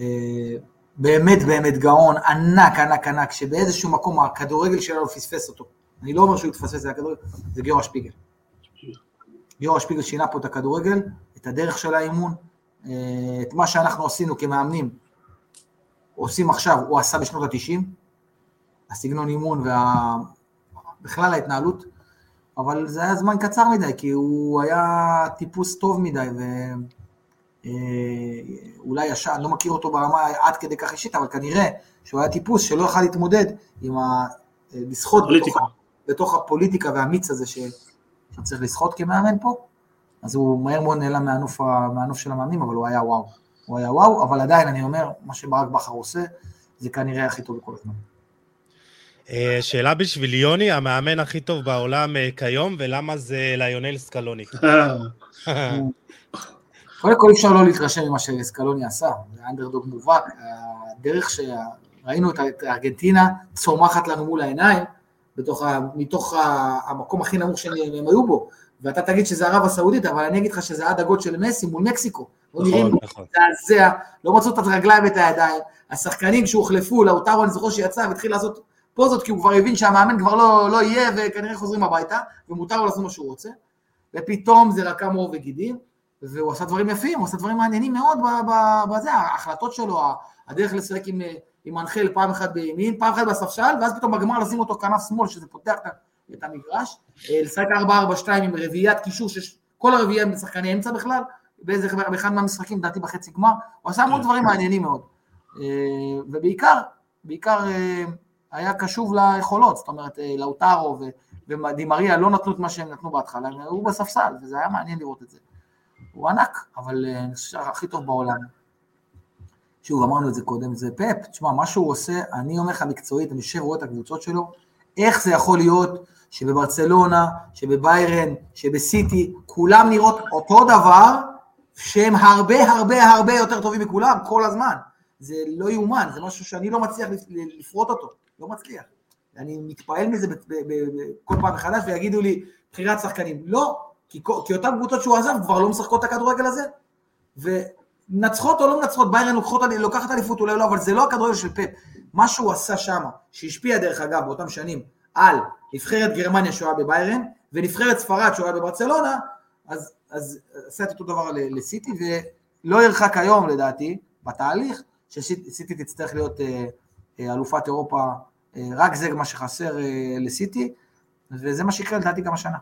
אה, באמת באמת גאון, ענק, ענק, ענק, שבאיזשהו מקום הכדורגל שלנו פספס אותו. אני לא אומר שהוא התפספס, זה הכדורגל, זה גיורא שפיגל. גיורא שפיגל שינה פה את הכדורגל, את הדרך של האימון, אה, את מה שאנחנו עשינו כמאמנים, עושים עכשיו, הוא עשה בשנות ה-90, הסגנון אימון וה... בכלל ההתנהלות, אבל זה היה זמן קצר מדי, כי הוא היה טיפוס טוב מדי, ואולי ישר, אני לא מכיר אותו ברמה עד כדי כך אישית, אבל כנראה שהוא היה טיפוס שלא יכל להתמודד עם ה... לשחות בתוך. בתוך הפוליטיקה והמיץ הזה ש... שצריך לשחות כמאמן פה, אז הוא מהר מאוד נעלם מהנוף, מהנוף של המאמנים, אבל הוא היה וואו. הוא היה וואו, אבל עדיין אני אומר, מה שברק בכר עושה, זה כנראה הכי טוב בכל הזמן. אה, שאלה בשביל יוני, המאמן הכי טוב בעולם אה, כיום, ולמה זה ליונל סקלוני? קודם כל אי אפשר לא להתרשם ממה שסקלוני עשה, זה אנדרדוג מובהק, הדרך שראינו את ארגנטינה צומחת לנו מול העיניים, בתוך ה, מתוך ה, המקום הכי נמוך שהם הם היו בו, ואתה תגיד שזה ערב הסעודית, אבל אני אגיד לך שזה עד הגול של מסי מול מקסיקו, לא נראים נכון, נכון. מזעזע, לא מצאו את הרגליים ואת הידיים, השחקנים שהוחלפו, לאוטרו אני זוכר שיצא והתחיל לעשות פוזות, כי הוא כבר הבין שהמאמן כבר לא, לא יהיה וכנראה חוזרים הביתה, ומותר לו לעשות מה שהוא רוצה, ופתאום זה רקם עור וגידים, והוא עשה דברים יפים, הוא עשה דברים מעניינים מאוד בזה, ההחלטות שלו, הדרך לשחק עם, עם אנחל פעם אחת בימין, פעם אחת בספסל, ואז פתאום בגמר לשים אותו כנף שמאל, שזה פותח את המגרש, אה, לשחק 4-4-2 עם רביעיית קישור, שכל הרביעייה הם שחקני אמצע בכלל, באיזה, באחד מהמשחקים, לדעתי בחצי גמר, הוא עשה המון דברים מעניינים מאוד. אה, ובעיקר, בעיקר אה, היה קשוב ליכולות, זאת אומרת, אה, לאוטרו ודימריה לא נתנו את מה שהם נתנו בהתחלה, הם היו בספסל, וזה היה מעניין לראות את זה. הוא ענק, אבל אני חושב שהכי טוב בעולם. שוב, אמרנו את זה קודם, זה פאפ, תשמע, מה שהוא עושה, אני אומר לך מקצועית, אני יושב ורואה את הקבוצות שלו, איך זה יכול להיות שבברצלונה, שבביירן, שבסיטי, כולם נראות אותו דבר, שהם הרבה הרבה הרבה יותר טובים מכולם, כל הזמן. זה לא יאומן, זה משהו שאני לא מצליח לפ- לפרוט אותו, לא מצליח. אני מתפעל מזה כל פעם מחדש, ויגידו לי, בחירת שחקנים. לא, כי, כי אותן קבוצות שהוא עזב כבר לא משחקות את הכדורגל הזה. ומנצחות או לא מנצחות, ביירן לוקחות, לוקחת אליפות אולי לא, אבל זה לא הכדורגל של פפ. מה שהוא עשה שם, שהשפיע דרך אגב באותם שנים על נבחרת גרמניה שהוא היה בביירן, ונבחרת ספרד שהוא היה בברצלונה, אז, אז עשה את אותו דבר לסיטי, ולא ירחק היום לדעתי, בתהליך, שסיטי תצטרך להיות אה, אה, אלופת אירופה, אה, רק זה מה שחסר אה, לסיטי, וזה מה שיקרה לדעתי גם השנה.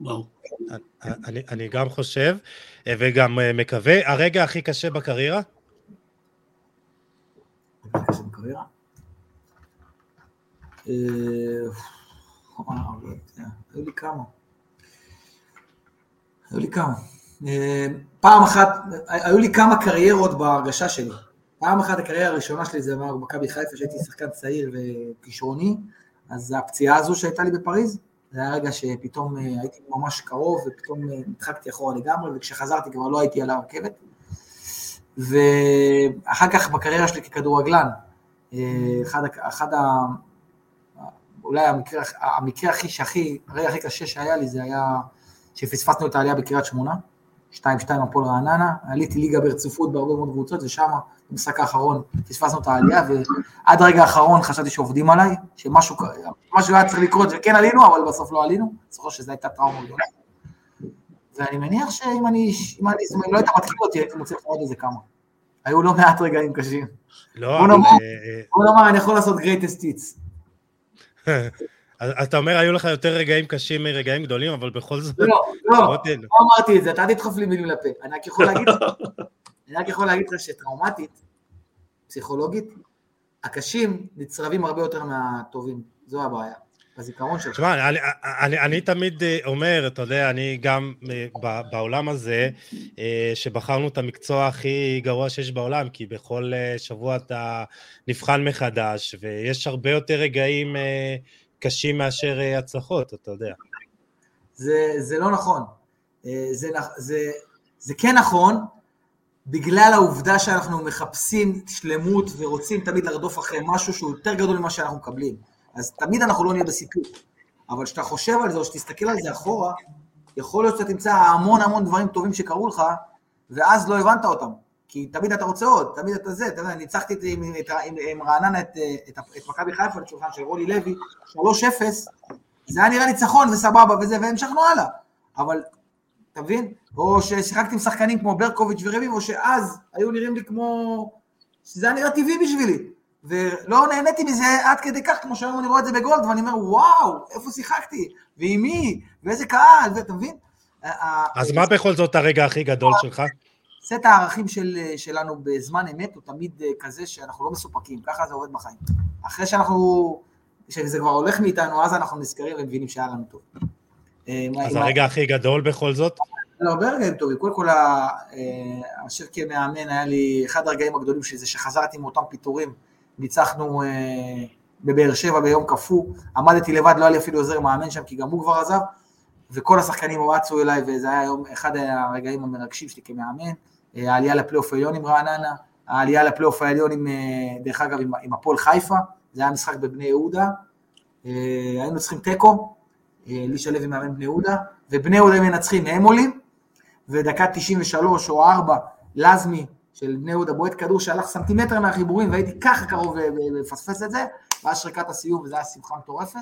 וואו. אני, אני גם חושב, אה, וגם אה, מקווה. הרגע הכי קשה בקריירה? אה, לא היו לי כמה. היו לי כמה. אה, פעם אחת, היו לי כמה קריירות בהרגשה שלי. פעם אחת הקריירה הראשונה שלי זה אמר במכבי חיפה, שהייתי שחקן צעיר וכישרוני, אז הפציעה הזו שהייתה לי בפריז, זה היה רגע שפתאום אה, הייתי ממש קרוב, ופתאום אה, נדחקתי אחורה לגמרי, וכשחזרתי כבר לא הייתי על הרכבת. ואחר כך בקריירה שלי ככדורגלן, אחד, אחד ה... אולי המקרה, המקרה הכי שהכי, הרגע הכי קשה שהיה לי זה היה שפספסנו את העלייה בקריית שמונה, 2-2 הפועל רעננה, עליתי ליגה ברציפות בהרבה מאוד קבוצות, ושם, במשחק האחרון, פספסנו את העלייה, ועד הרגע האחרון חשבתי שעובדים עליי, שמשהו משהו היה צריך לקרות, וכן עלינו, אבל בסוף לא עלינו, זוכר שזו הייתה טראומה גדולה. ואני מניח שאם אני, אם אני, זאת אומרת, לא היית מתחיל אותי, הייתי מוצא לך עוד איזה כמה. היו לא מעט רגעים קשים. לא, בוא נאמר, בוא נאמר, אני יכול לעשות greatest hits. אז אתה אומר, היו לך יותר רגעים קשים מרגעים גדולים, אבל בכל זאת... לא, לא, לא אמרתי את זה, אתה תדחוף לי מילים לפה. אני רק יכול להגיד, אני רק יכול להגיד לך שטראומטית, פסיכולוגית, הקשים נצרבים הרבה יותר מהטובים, זו הבעיה. בזיכרון שלך. תשמע, אני, אני, אני תמיד אה, אומר, אתה יודע, אני גם אה, בעולם הזה, אה, שבחרנו את המקצוע הכי גרוע שיש בעולם, כי בכל שבוע אתה נבחן מחדש, ויש הרבה יותר רגעים קשים מאשר הצלחות, אתה יודע. זה, זה לא נכון. זה, זה, זה כן נכון, בגלל העובדה שאנחנו מחפשים שלמות ורוצים תמיד לרדוף אחרי משהו שהוא יותר גדול ממה שאנחנו מקבלים. אז תמיד אנחנו לא נהיה בסיפור. אבל כשאתה חושב על זה, או שתסתכל על זה אחורה, יכול להיות שאתה תמצא המון המון דברים טובים שקרו לך, ואז לא הבנת אותם. כי תמיד אתה רוצה עוד, תמיד אתה זה, אתה יודע, ניצחתי את, עם, את, עם, עם רעננה את, את, את מכבי חיפה לשולחן של רוני לוי, 3-0, זה היה נראה ניצחון וסבבה וזה, והמשכנו הלאה. אבל, אתה מבין? או ששיחקתי עם שחקנים כמו ברקוביץ' ורביבו, שאז היו נראים לי כמו... שזה היה נראה טבעי בשבילי. ולא נהניתי מזה עד כדי כך, כמו שהיום אני רואה את זה בגולד, ואני אומר, וואו, איפה שיחקתי? ועם מי? ואיזה קהל? ואתה מבין? אז מה בכל זאת הרגע הכי גדול שלך? סט הערכים של, שלנו בזמן אמת הוא תמיד אה, כזה שאנחנו לא מסופקים, ככה זה עובד בחיים. אחרי שאנחנו, שזה כבר הולך מאיתנו, אז אנחנו נזכרים ומבינים שהיה לנו טוב. אה, אז הרגע הכי גדול בכל זאת? לא, הרבה רגעים טובים. קודם כל, אה, אשר כמאמן היה לי אחד הרגעים הגדולים שזה שחזרתי מאותם פיטורים ניצחנו אה, בבאר שבע ביום קפוא, עמדתי לבד, לא היה לי אפילו עוזר מאמן שם, כי גם הוא כבר עזב, וכל השחקנים רצו אליי, וזה היה היום אחד הרגעים המרגשים שלי כמאמן, אה, העלייה לפלייאוף העליון עם רעננה, העלייה לפלייאוף העליון עם, אה, דרך אגב, עם, עם הפועל חיפה, זה היה משחק בבני יהודה, אה, היינו צריכים תיקו, אה, לישה לוי מאמן בני יהודה, ובני יהודה מנצחים, הם עולים, ודקה 93 או 4, לזמי של בני יהודה, בועט כדור שהלך סנטימטר מהחיבורים והייתי ככה קרוב לפספס את זה, ואז שריקת הסיום וזו הייתה שמחה מטורפת.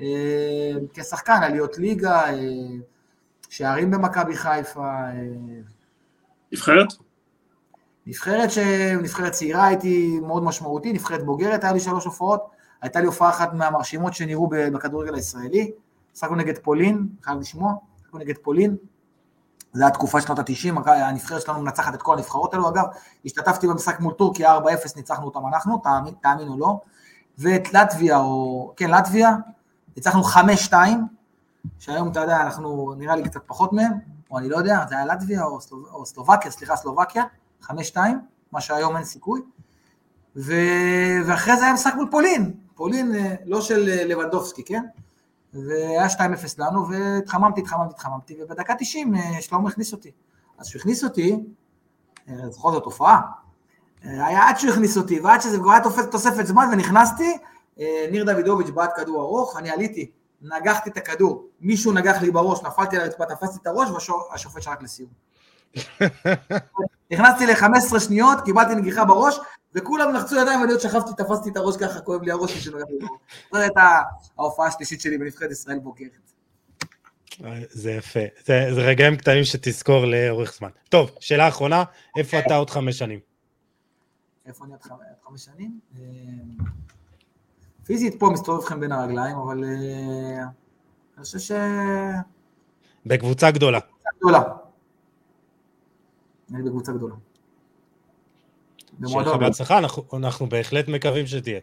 אה, כשחקן, עליות ליגה, אה, שערים במכבי חיפה. אה, נבחרת? נבחרת, ש... נבחרת צעירה הייתי מאוד משמעותי, נבחרת בוגרת, היה לי שלוש הופעות, הייתה לי הופעה אחת מהמרשימות שנראו בכדורגל הישראלי, שחקנו נגד פולין, חייב לשמוע, שחקנו נגד פולין, זו הייתה תקופה שנות ה-90, הנבחרת שלנו מנצחת את כל הנבחרות האלו, אגב, השתתפתי במשחק מול טורקיה 4-0, ניצחנו אותם אנחנו, תאמין, תאמין או לא, ואת לטביה, או, כן, לטביה, ניצחנו 5-2, שהיום, אתה יודע, אנחנו נראה לי קצת פחות מהם, או אני לא יודע, זה היה לטביה או, סלוב, או סלובקיה, סליחה, סלובקיה, 5-2, מה שהיום אין סיכוי, ו... ואחרי זה היה משחק מול פולין, פולין אה, לא של אה, לבנדובסקי, כן? והיה 2-0 לנו, והתחממתי, התחממתי, התחממתי, ובדקה 90 אה, שלמה הכניס אותי. אז כשהוא הכניס אותי, זוכר זאת תופעה, אה, היה עד שהוא הכניס אותי, ועד שזה כבר היה תוספת זמן, ונכנסתי, ניר דוידוביץ' בעט כדור ארוך, אני עליתי, נגחתי את הכדור, מישהו נגח לי בראש, נפלתי על הרצפה, תפסתי את הראש, והשופט שרק לסיום. נכנסתי ל-15 שניות, קיבלתי נגיחה בראש, וכולם לחצו ידיים, ואני עוד שכבתי, תפסתי את הראש ככה, כואב לי הראש שלו. זו הייתה ההופעה השלישית שלי בנבחרת ישראל בוגרת. זה יפה, זה, זה רגעים קטנים שתזכור לאורך זמן. טוב, שאלה אחרונה, איפה אתה עוד חמש שנים? איפה אני עוד חמש שנים? פיזית פה מסתובב לכם בין הרגליים, אבל אה, אני חושב ש... בקבוצה גדולה. בקבוצה גדולה. אני בקבוצה גדולה. שיהיה לך בהצלחה, אנחנו, אנחנו בהחלט מקווים שתהיה.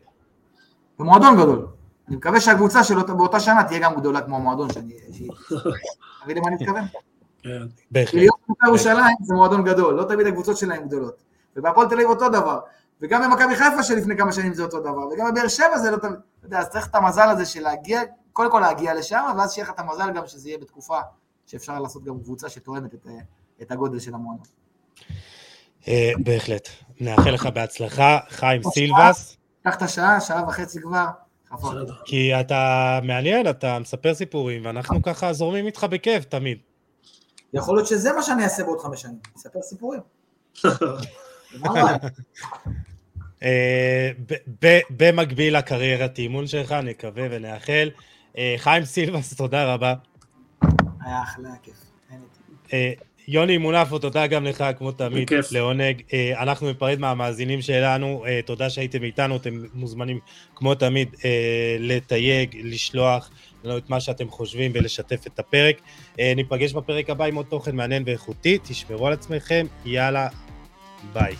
במועדון גדול. אני מקווה שהקבוצה שלו באותה שנה תהיה גם גדולה כמו המועדון שאני... תבין למה אני מתכוון? כן. בהחלט. להיות בית"ר ירושלים זה מועדון גדול, לא תמיד הקבוצות שלהם גדולות. ובהפועל תל אביב אותו דבר. וגם במכבי חיפה שלפני כמה שנים זה אותו דבר, וגם בבאר שבע זה לא תמיד, אתה יודע, אז צריך את המזל הזה של להגיע, קודם כל להגיע לשם, ואז שיהיה לך את המזל גם שזה יהיה בתקופה שאפשר לעשות גם קבוצה שתואמת את, את הגודל של המועדון. אה, בהחלט. נאחל לך בהצלחה, חיים סילבס, קח את השעה, שעה וחצי כבר. כי אתה מעניין, אתה מספר סיפורים, ואנחנו ככה זורמים איתך בכיף תמיד. יכול להיות שזה מה שאני אעשה בעוד חמש שנים, אספר סיפורים. אה, ב- ב- במקביל לקריירת אימון שלך, נקווה ונאחל. אה, חיים סילבס, תודה רבה. היה אחלה, כיף. אה, יוני מונפו, תודה גם לך, כמו תמיד, בכיף. לעונג. אנחנו ניפרד מהמאזינים שלנו, תודה שהייתם איתנו, אתם מוזמנים, כמו תמיד, לתייג, לשלוח לנו את מה שאתם חושבים ולשתף את הפרק. ניפגש בפרק הבא עם עוד תוכן מעניין ואיכותי, תשמרו על עצמכם, יאללה, Bye.